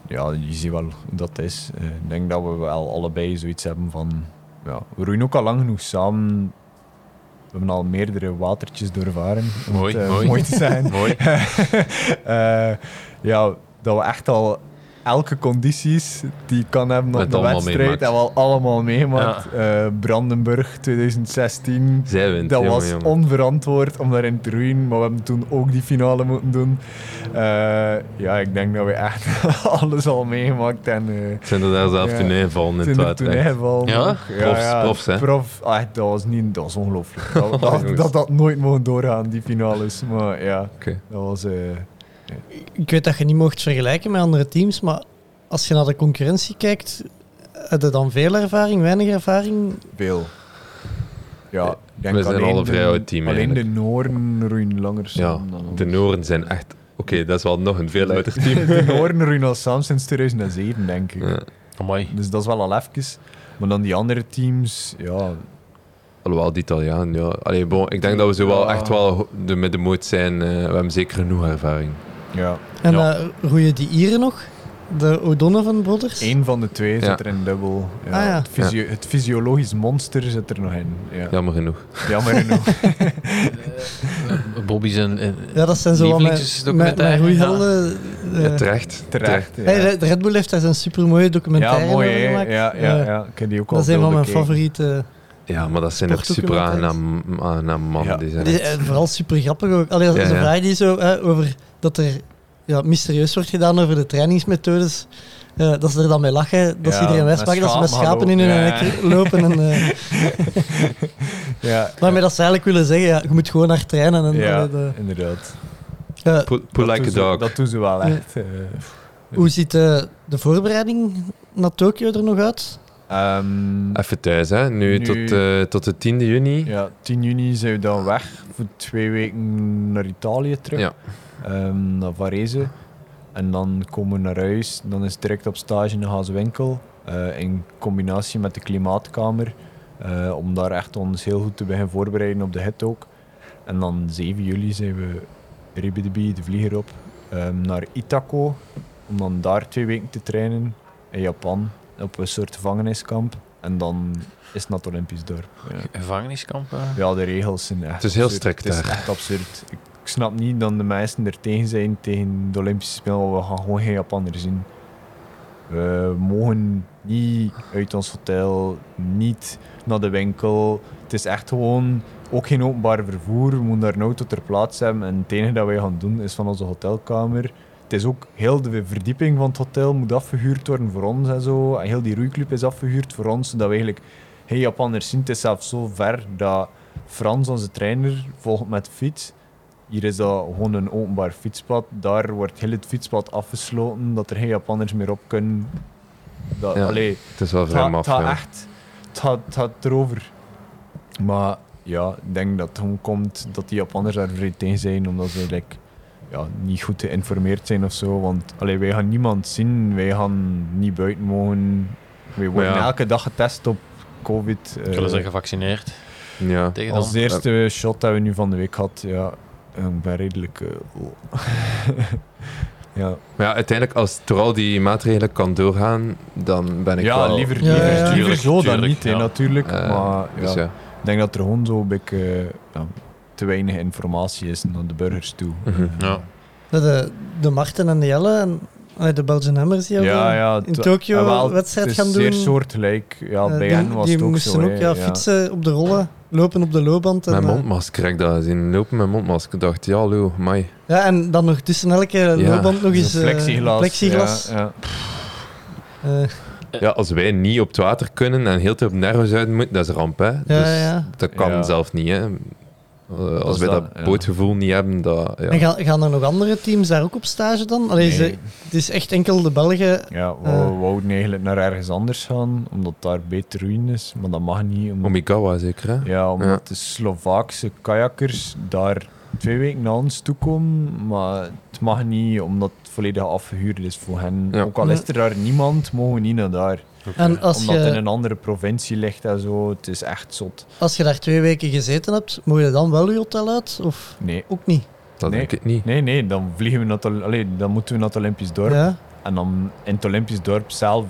ja, je ziet wel hoe dat is. Eh, ik denk dat we wel allebei zoiets hebben van... Ja, we roeien ook al lang genoeg samen. We hebben al meerdere watertjes doorvaren. Mooi, het, eh, mooi. te zijn. Mooi. Eh, ja, dat we echt al elke condities die kan hebben op de allemaal wedstrijd meemaakt. hebben we al allemaal meegemaakt. Eh, Brandenburg 2016. Zijwind, Dat jongen, was jongen. onverantwoord om daarin te roeien, maar we hebben toen ook die finale moeten doen. Eh, ja, ik denk dat we echt alles al meegemaakt en uh, Zijn er daar zelf Ja. toen ingevallen in het toen er water? toen echt? ingevallen. Ja? nog. Profs- profs, hè? Prof, ah, dat was niet, dat was ongelooflijk. Dat, dat, dat had nooit mogen doorgaan, die finales. Maar ja, Oké. dat was... eh, Ik weet dat je niet mocht vergelijken met andere teams, maar als je naar de concurrentie kijkt, heb je dan veel ervaring, weinig ervaring? veel. Ja, denk We zijn alleen al een vrij de- oud team Alleen eigenlijk. de Noorden roeien langer Ja, dan de ons. Noorden zijn echt... Oké, dat is wel nog een veel ouder team. De Noorden roeien al samen sinds 2007, denk ik. Ja. Mooi. Dus dat is wel al even. Maar dan die andere teams, ja, Alhoewel, de Italiaan, ja. Allee, bon, ik denk dat we zo wel echt wel ho- de middenmoot zijn. eh, we hebben zeker genoeg ervaring. Ja. En Ja. eh roeien die Ieren nog? de O'Donovan Brothers. Eén van de twee Ja. zit er in dubbel. Ja, Ah, ja. Het, fysio- het fysiologisch monster zit er nog in. Ja. Jammer genoeg. Jammer genoeg. Bobby zijn eh, Ja, dat zijn zo wat mijn, mijn, roeihelden. eh, Ja, terecht. Terecht. Ja, hey, Red Bull heeft daar een supermooie documentaire ja mooi over gemaakt. Ja, ja, Eh, ja. Ik heb die ook al Dat is een van mijn favoriete. Ja, maar dat zijn ook super aangenaam aangenaam mannen. Ja. Die zijn Die, echt- eh, vooral super grappig ook. Allee, Ja, ze ja. vragen die zo eh, over dat er ja, mysterieus wordt gedaan over de trainingsmethodes. Eh, dat ze er dan mee lachen, dat ze Ja, iedereen wijsmaken dat ze met schapen in hun nek lopen. lopen. En, eh, Ja, waarmee dat ze eigenlijk willen zeggen, ja, je moet gewoon hard trainen. En, ja de- inderdaad. Eh, Pull, like a doen ze- dog. Dat doen ze wel Ja. echt. eh. hoe ziet de voorbereiding naar Tokio er nog uit? Ehm, Even thuis, hè. Nu, Nu- Tot, eh, tot de 10e juni. ja, 10 juni zijn we dan weg voor twee weken naar Italië terug. Ja. Ehm, naar Varese. En dan komen we naar huis. Dan is het direct op stage in de Hazewinkel. eh in combinatie met de klimaatkamer. eh, om daar echt ons heel goed te beginnen voorbereiden op de hit ook. En dan 7 juli zijn we Ribidibi, de vlieger op, ehm, naar Itako. Om dan daar twee weken te trainen in Japan. Op een soort gevangeniskamp. En dan is het naar het Olympisch dorp. Ja. Gevangeniskamp. Ja, de regels zijn echt Het is heel absurd. strikt Het is daar. echt absurd. Ik snap niet dat de meesten er tegen zijn tegen de Olympische Spelen, we gaan gewoon geen Japanners zien. We mogen niet uit ons hotel, niet naar de winkel. Het is echt gewoon ook geen openbaar vervoer. We moeten daar een auto ter plaatse hebben. En het enige dat wij gaan doen is van onze hotelkamer. Het is ook heel de verdieping van het hotel moet afgehuurd worden voor ons en zo. En heel die roeiclub is afgehuurd voor ons, zodat we eigenlijk geen Japanners zien. Het is zelfs zo ver dat Frans, onze trainer, volgt met de fiets. Hier is dat gewoon een openbaar fietspad. Daar wordt heel het fietspad afgesloten, dat er geen Japanners meer op kunnen. Dat, Ja, allee, Het is wel vrij maf. het gaat ja. echt het gaat, het gaat erover. Maar ja, ik denk dat het gewoon komt dat die Japanners daar vrij tegen zijn, omdat ze like, ja, niet goed geïnformeerd zijn of zo. Want allee, wij gaan niemand zien, wij gaan niet buiten mogen. Wij worden ja. elke dag getest op COVID. eh, Zullen ze gevaccineerd Ja. tegen als eerste shot hebben we nu van de week gehad, ja, ik ben redelijk. eh, oh. ja, Maar ja, uiteindelijk, als al die maatregelen kan doorgaan, dan ben ik ja wel... liever, Ja, liever, ja, ja. liever zo dan niet, natuurlijk. Eh, maar ja, Dus ja. ik denk dat er gewoon zo een beetje eh, te weinig informatie is naar de burgers toe. Mhm. Ja. De, de Marten en de Jelle en de Belgian Hammers die Ja, ja, in Tokio wel, een wedstrijd het gaan is doen. zeer soortgelijk. Ja, Eh, bij die, hen was die het ook moesten zo. ook ja, fietsen op de rollen, lopen op de loopband. En, Met eh, mondmasker, ik dat zien. Lopen met mondmasker. Ik dacht, ja, hallo, mai. ja, en dan nog tussen elke loopband nog eens eh, plexiglas. plexiglas. Ja, ja. Ja, als wij niet op het water kunnen en heel tijd op nergens uit moeten, dat is een ramp, hè. ja, dus ja. dat kan Ja. zelf niet, hè. Eh, als Als wij dat, dat- ja. bootgevoel niet hebben, dat... Ja. En gaan, gaan er nog andere teams daar ook op stage dan? Allee, Nee. ze- het is echt enkel de Belgen. Ja, we wouden eigenlijk naar ergens anders gaan, omdat daar beter roeien is. Maar dat mag niet. Omdat, zeker, hè. ja, omdat Ja. de Slovaakse kajakkers daar twee weken naar ons toe komen. Maar het mag niet, omdat het volledig afgehuurd is voor hen. Ja. Ook al is er daar niemand, mogen we niet naar daar. En als omdat het in je, een andere provincie ligt en zo. Het is echt zot. als je daar twee weken gezeten hebt, moet je dan wel je hotel uit? Of Nee. ook niet? Dat Nee. denk ik niet. Nee, nee, dan vliegen we naar het, dan moeten we naar het Olympisch dorp. Ja. En dan in het Olympisch dorp zelf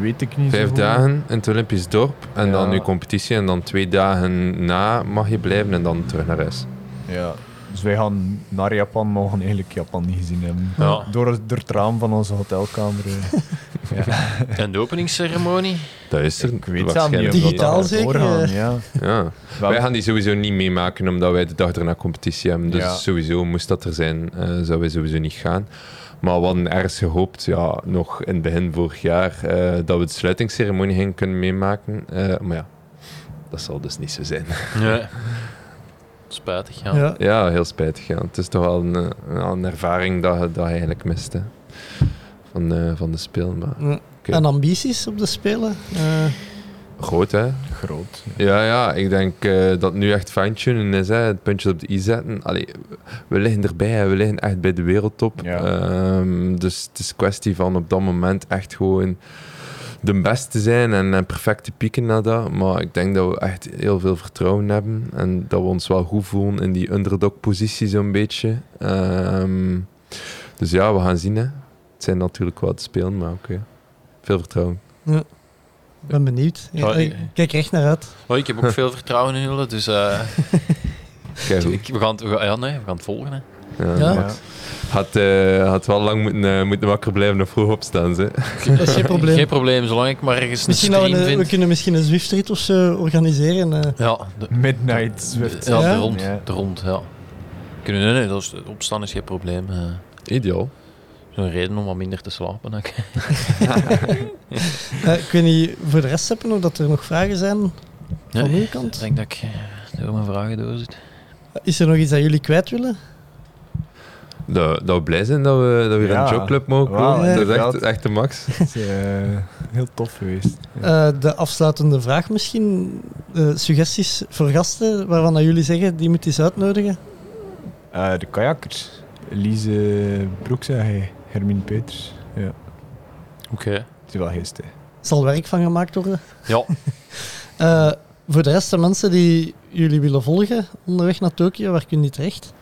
weet ik niet Vijf dagen in het Olympisch dorp en Ja. dan je competitie en dan twee dagen na mag je blijven en dan terug naar huis. Ja. Dus wij gaan naar Japan, maar we gaan eigenlijk Japan niet gezien hebben. Ja. Door, door het raam van onze hotelkamer. eh. ja. En de openingsceremonie? Dat is er Ik weet zelf niet Digitaal zeker. Ja. Wij gaan die sowieso niet meemaken omdat wij de dag erna competitie hebben. Dus Ja. sowieso moest dat er zijn, eh zouden wij sowieso niet gaan. Maar we hadden ergens gehoopt, ja, nog in het begin vorig jaar, eh, dat we de sluitingsceremonie gingen kunnen meemaken. Eh, maar ja, dat zal dus niet zo zijn. Ja. Spijtig, ja. Ja. Ja, heel spijtig. Ja. Het is toch wel een, eh, een ervaring dat je, dat je eigenlijk mist hè. Van, eh, van de spelen. Maar. Oké. En ambities op de Spelen? Eh, groot, hè? Groot. Ja, ja, ik denk eh, dat nu echt fine-tunen is. Hè. Het puntje op de i zetten. Allee, we liggen erbij, hè. we liggen echt bij de wereldtop. Ja. Ehm, dus het is een kwestie van op dat moment echt gewoon de beste zijn en, en perfect te pieken naar dat. Maar ik denk dat we echt heel veel vertrouwen hebben en dat we ons wel goed voelen in die underdog-positie zo'n beetje. Ehm, dus ja, we gaan zien. Hè. het zijn natuurlijk wat te spelen, maar oké. Veel vertrouwen. Ik ben benieuwd. Ja, Ja, ik kijk er echt naar uit. Oh, ik heb ook veel vertrouwen in jullie, dus eh. ik, we, gaan het, we ja, nee, we gaan het volgen. Hè. Ja, Ja. Max. Had, eh, had wel lang moeten, eh, moeten wakker blijven of vroeg opstaan. Ze. Dat is geen probleem. Geen probleem, zolang ik maar ergens een Misschien dat we, stream een- we vind. kunnen misschien een Zwift-rit of zo organiseren. eh. Ja, de, Midnight Swift. ja, Ja? de rond. Ja. De rond, ja. Kunnen, nee, nee, dat is, opstaan is geen probleem. eh. Ideaal. Zo'n reden om wat minder te slapen. ook. Eh, ik weet niet voor de rest hebben of dat er nog vragen zijn van uw Ik kant. denk dat ik eh, door mijn vragen door zit. Is er nog iets dat jullie kwijt willen? Dat, dat we blij zijn dat we, dat we Ja. een jogclub mogen Wauw, komen. dat is echt, echt de max. Is eh, heel tof geweest. Eh, de afsluitende vraag misschien. Eh, suggesties voor gasten waarvan dat jullie zeggen die moet eens uitnodigen. Eh, de kajakkers. Elise Broek, zei hij. Hermine Peters. Ja, Oké. het is wel geest, hè. Zal werk van gemaakt worden. Ja, Eh, voor de rest de mensen die jullie willen volgen onderweg naar Tokio, waar kunnen die terecht?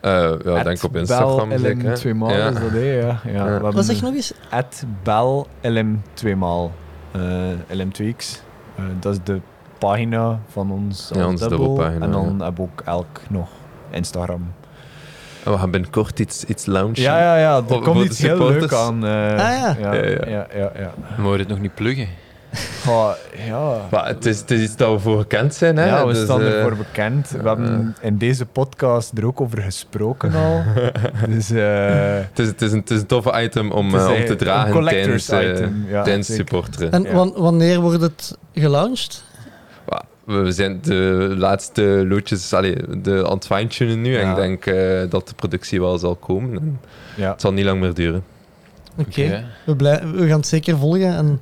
Eh, ja, denk op Instagram Bel zeker. LM twee maal Ja. is dat, hè? Ja. Ja, Wat zeg nog eens? At Bel LM twee maal. Eh, LM2X. Eh, dat is de pagina van ons. Ja, dubbel. dubbelpagina, En dan we ook elk nog Instagram. En we gaan binnenkort iets, iets launchen. Ja, ja, ja. Er komt iets heel leuk aan. eh, Ah, ja. Ja, Ja, ja, ja. ja. ja, we het nog niet pluggen. Goh, ja. Maar het, is, het is iets dat we voor gekend zijn. Hè? Ja, we Dus, staan eh, ervoor bekend. We hebben in deze podcast er ook over gesproken al. dus eh, het, is, het, is een, het is een toffe item om, eh, om te een dragen collector's tijdens, eh, item, ja, tijdens supporteren. En Ja. wanneer wordt het gelaunched? Maar We zijn de laatste loodjes allee, de, aan het fine-tunen nu. En ik denk eh, dat de productie wel zal komen. En ja. het zal niet lang meer duren. Oké, we, blij- we gaan het zeker volgen en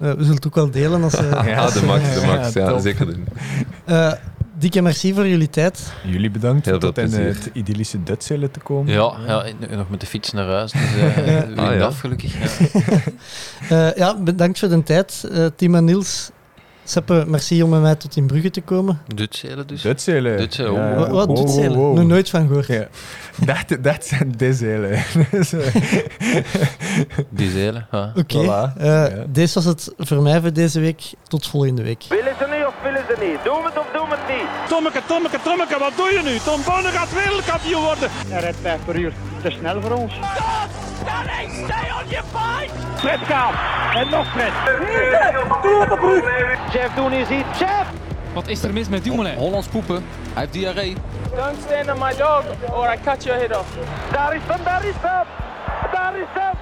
eh, we zullen het ook wel delen. Als, eh, Ja, Ja, de max, de max. Ja, zeker doen. eh, dikke merci voor jullie tijd. Jullie bedankt Heel om tot in het idyllische Dutselen te komen. Ja, ja, nog met de fiets naar huis. Dus eh Ja. win Ah, ja. af, gelukkig. Ja. Eh, ja, bedankt voor de tijd, eh, Tim en Niels. Seppe, merci om met mij tot in Brugge te komen. Dutzelen dus. Dutselen. Dutselen, Ja, oh. ja. Wat, wat Wow, doet wow, ze? wow. Nog nooit van gehoord. Ja. Dat, dat zijn Dizelen. Dus, eh, Die zeilen. Ja. Oké, Voilà. eh, Ja. deze was het voor mij voor deze week. Tot volgende week. Ze niet? Doen we het of doen we het niet? Tommeke, Tommeke, Tommeke, wat doe je nu? Tom Bonne gaat wereldkampioen worden. Hij rijdt 5 per uur. Te snel voor ons. Fred gaat. En nog Fred. Jeff doen is iets. Jeff! Wat is er mis met Dumoulin? Hollands poepen. Hij heeft diarree. Don't stand on my dog or I cut your head off. Daar is hem, daar is hem. Daar is hem.